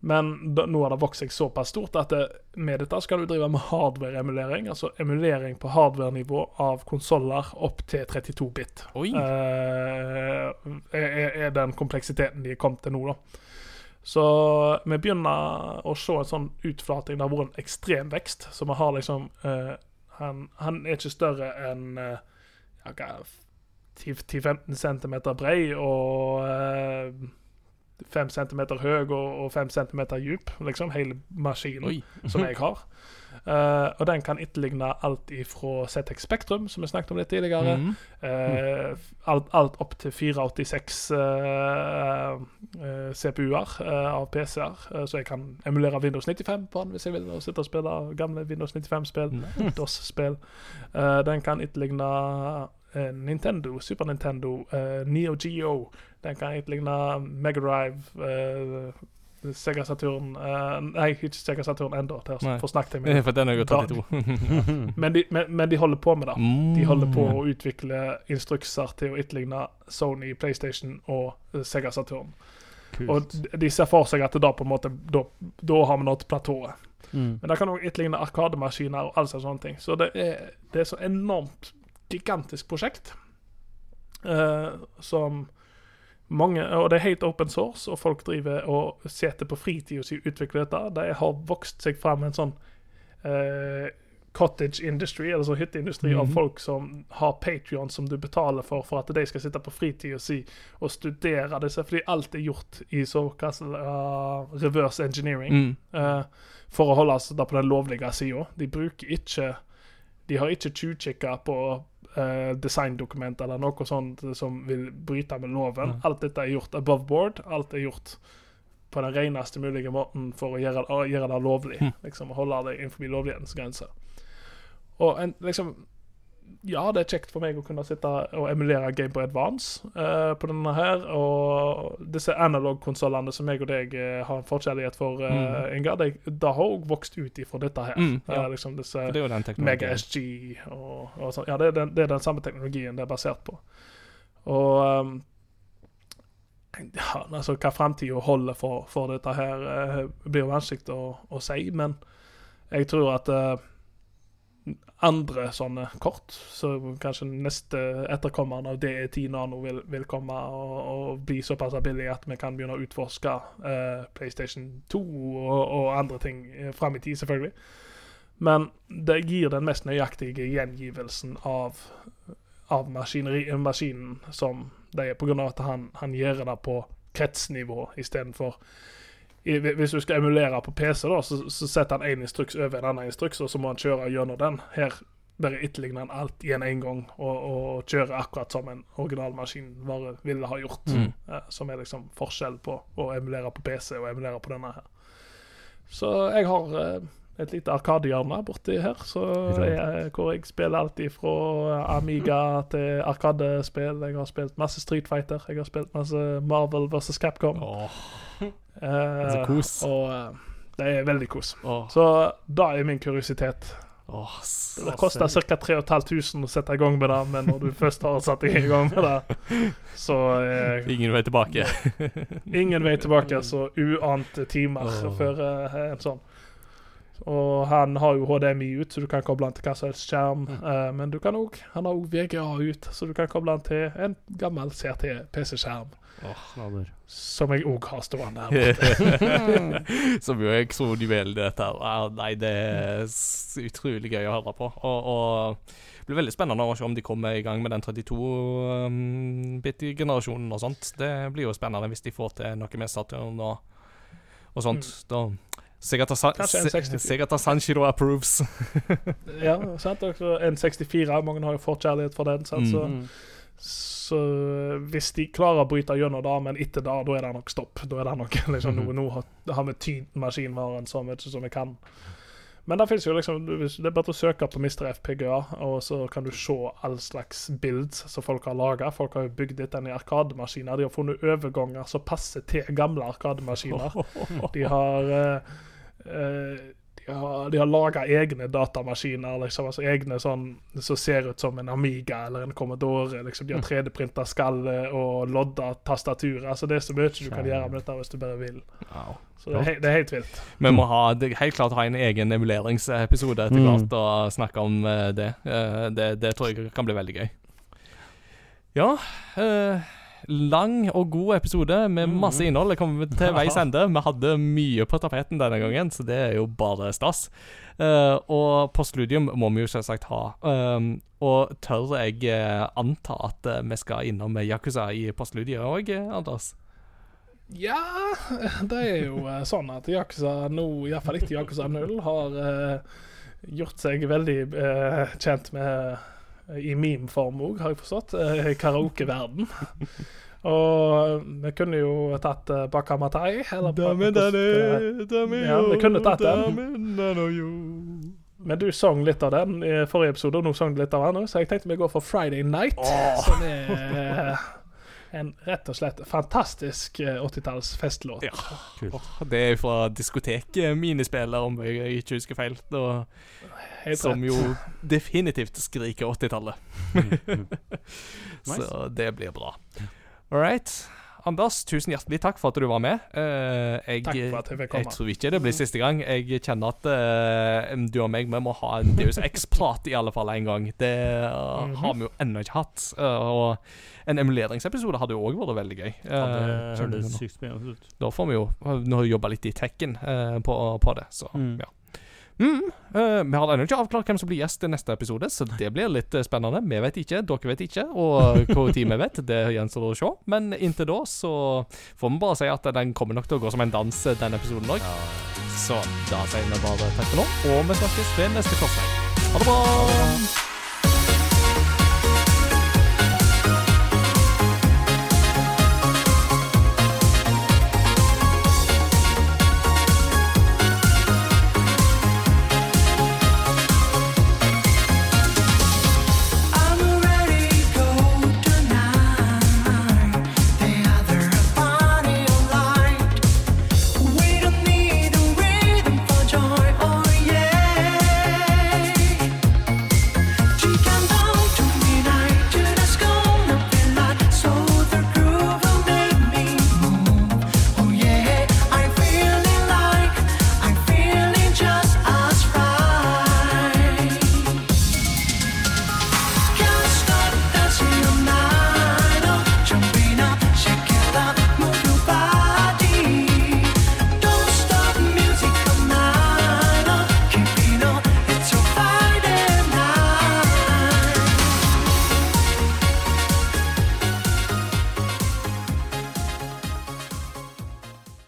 Men da, nå har det vokst seg såpass stort at det, med dette skal du drive med hardware-emulering. Altså emulering på hardware-nivå av konsoller opp til 32 bit. Oi. Eh, er, er den kompleksiteten de er kommet til nå, da. Så vi begynner å se en sånn utflating. Det har vært en ekstrem vekst. Så vi har liksom uh, han, han er ikke større enn uh, ja, hva er det, 10-15 cm brei og 5 cm høy og, og 5 cm dyp. Liksom hele maskinen som jeg har. Uh, og den kan etterligne alt ifra ZX Spektrum, som vi snakket om litt tidligere. Mm. uh, alt, alt opp til 486 uh, CPU-er av PC-er, eh, så jeg kan emulere Windows 95 på den hvis jeg vil, og sitte og spille gamle Windows 95-spill, DOS-spill. Eh, den kan etterligne Nintendo, Super Nintendo, Neo Geo. Den kan etterligne Megadrive, uh, Sega Saturn uh, Nei, ikke Sega Saturn ennå, forsnakket jeg Eh, meg. For den Da- 32. Men de, men, men de holder på med det. De holder på å utvikle instrukser til å etterligne Sony, PlayStation og eh, Sega Saturn. Kult. Og de ser for seg at da på en måte Da, da har vi nådd platået. Mm. Men det kan òg etterligne arkademaskiner og alle sånne ting. Så det er, det er så enormt gigantisk prosjekt uh, som mange Og det er helt open source, og folk driver og sitter på fritida si og utvikler dette. Det har vokst seg fram en sånn eh, cottage industry, eller sånn hytteindustri, av Mhm. folk som har Patrion som du betaler for for at de skal sitte på fritida si og studere disse, fordi alt er gjort i såkalt uh, reverse engineering Mm. Uh, for å holde oss da på den lovlige sida. De bruker ikke De har ikke tjuvkikka på eh, designdokument eller noe sånt som vil bryte med loven. Alt dette er gjort above board. Alt er gjort på den reneste mulige måten for å gjøre, å gjøre det lovlig. Hm. Liksom Holde det innenfor lovlighetens grenser. Og en, liksom Ja, det er kjekt for meg å kunne sitte og emulere Game Boy Advance eh, på denne her. Og disse analog-konsollene som jeg og deg eh, har en forkjærlighet for, uh, Inga, Ingar, det, det har òg vokst ut ifra dette her. Mm, ja. Eh, liksom disse det jo den Mega. SG og, og sånn. Ja, det er, den, det er den samme teknologien det er basert på. Og um, ja, altså Hva framtida holder for, for dette her, eh, blir vanskelig å, å si, men jeg tror at eh, andre sånne kort, så kanskje neste etterkommeren av DE10 Nano vil, vil komme og, og bli såpass billig at vi kan begynne å utforske uh, PlayStation 2 og, og andre ting eh, fram i tid, selvfølgelig. Men det gir den mest nøyaktige gjengivelsen av, av maskinen som det er, av at han, han gjør det på kretsnivå istedenfor i- Hvis du skal emulere på PC, da, så, så setter han én instruks over en annen instruks, og så må han kjøre gjennom den. Her bare etterligner han alt igjen en gang, og, og kjører akkurat som en originalmaskin bare ville ha gjort. Mm. Eh, som er liksom forskjell på å emulere på PC og emulere på denne her. Så jeg har eh, et lite arkadehjørne borti her, så jeg, hvor jeg spiller alt fra Amiga til Arkadespill. Jeg har spilt masse Street Fighter, jeg har spilt masse Marvel versus Capcom. Åh, Eh, så kos. og eh, det er veldig kos. Oh. Så da er min kuriositet. Oh, Det koster ca. 3500 å sette i gang med det, men når du først har satt deg i gang med det, så eh, Ingen vei tilbake. ingen vei tilbake. Så uante timer oh. før eh, en sånn. Og han har jo HDMI ut, så du kan koble den til hva som helst skjerm. Eh, men du kan også, han har òg VGA ut, så du kan koble den til en gammel CRT-PC-skjerm. Oh, Som jeg òg har stående her borte. Som jo er i dette. her. Nei, det er utrolig gøy å høre på. Og, og det blir veldig spennende å se om de kommer i gang med den 32-bit-generasjonen og sånt. Det blir jo spennende hvis de får til noe med Saturn og, og sånt. Mm. Kanskje 64. Sikkert Sanshiro approves. ja, sant? Og en 64. Mange har jo forkjærlighet for den. Sant? Så, Mm. så hvis de klarer å bryte gjennom det, men etter det, da er det nok stopp. Da er det nok liksom, mm. noe, nå har, har vi tynt maskinvaren så mye som vi kan. Men det jo liksom Det er bare å søke på Mr. FPGA, og så kan du se all slags bilder som folk har laga. Folk har jo bygd dette i arkademaskiner. De har funnet overganger som passer til gamle arkademaskiner. De har eh, eh, de har, de har laga egne datamaskiner, liksom, altså egne sånn som ser ut som en Amiga eller en Commodore. Liksom. De har 3D-printa skallet og lodda tastaturet. Altså, det er så mye du kan gjøre med dette hvis du bare vil. Wow. Så det er, det er helt vilt. Vi må ha, det, helt klart ha en egen emuleringsepisode etter Mm. og snakke om eh, det. Eh, det. Det tror jeg kan bli veldig gøy. Ja eh, Lang og god episode med masse innhold. Det kommer til veis ende. Vi hadde mye på tapeten denne gangen, så det er jo bare stas. Uh, og postludium må vi jo selvsagt ha. Um, og tør jeg uh, anta at uh, vi skal innom Yakuza i postludiet òg, Anders? Ja, det er jo sånn at Yakuza nå, iallfall etter Yakuza 0, har gjort seg veldig kjent med i meme-form òg, har jeg forstått, i karaokeverden. Og vi kunne jo tatt uh, Bakamatai, eller Ja, vi kunne tatt den. Men du sang litt av den i forrige episode, og nå sang du litt av den òg, så jeg tenkte vi går for Friday Night, som er eh, en rett og slett fantastisk eh, 80-talls festlåt. Ja. Åh, det er fra diskotek-minispillet, om jeg ikke husker feil. Da, Helt som rett. jo definitivt skriker 80-tallet. nice. Så det blir bra. All right. Anders, tusen hjertelig takk for at du var med. Uh, jeg, Takk for at jeg fikk jeg tror ikke det blir siste gang. Jeg kjenner at uh, du og meg vi må ha en Deus X-prat i alle fall en gang. Det uh, mm -hmm. har vi jo ennå ikke hatt. Og en emuleringsepisode hadde jo òg vært veldig gøy. Ja, det hørtes sykt spennende ut. da får vi jo jobba litt i tekken på, på det, så Mm. ja. Mm, uh, vi har ennå ikke avklart hvem som blir gjest i neste episode, så det blir litt eh, spennende. Vi vet ikke, dere vet ikke, og hvor tid vi vet, det gjenstår å se. Men inntil da så får vi bare si at den kommer nok til å gå som en dans, eh, den episoden òg. Så da sier vi bare takk for nå, og vi snakkes ved neste korsvei. Ha det bra!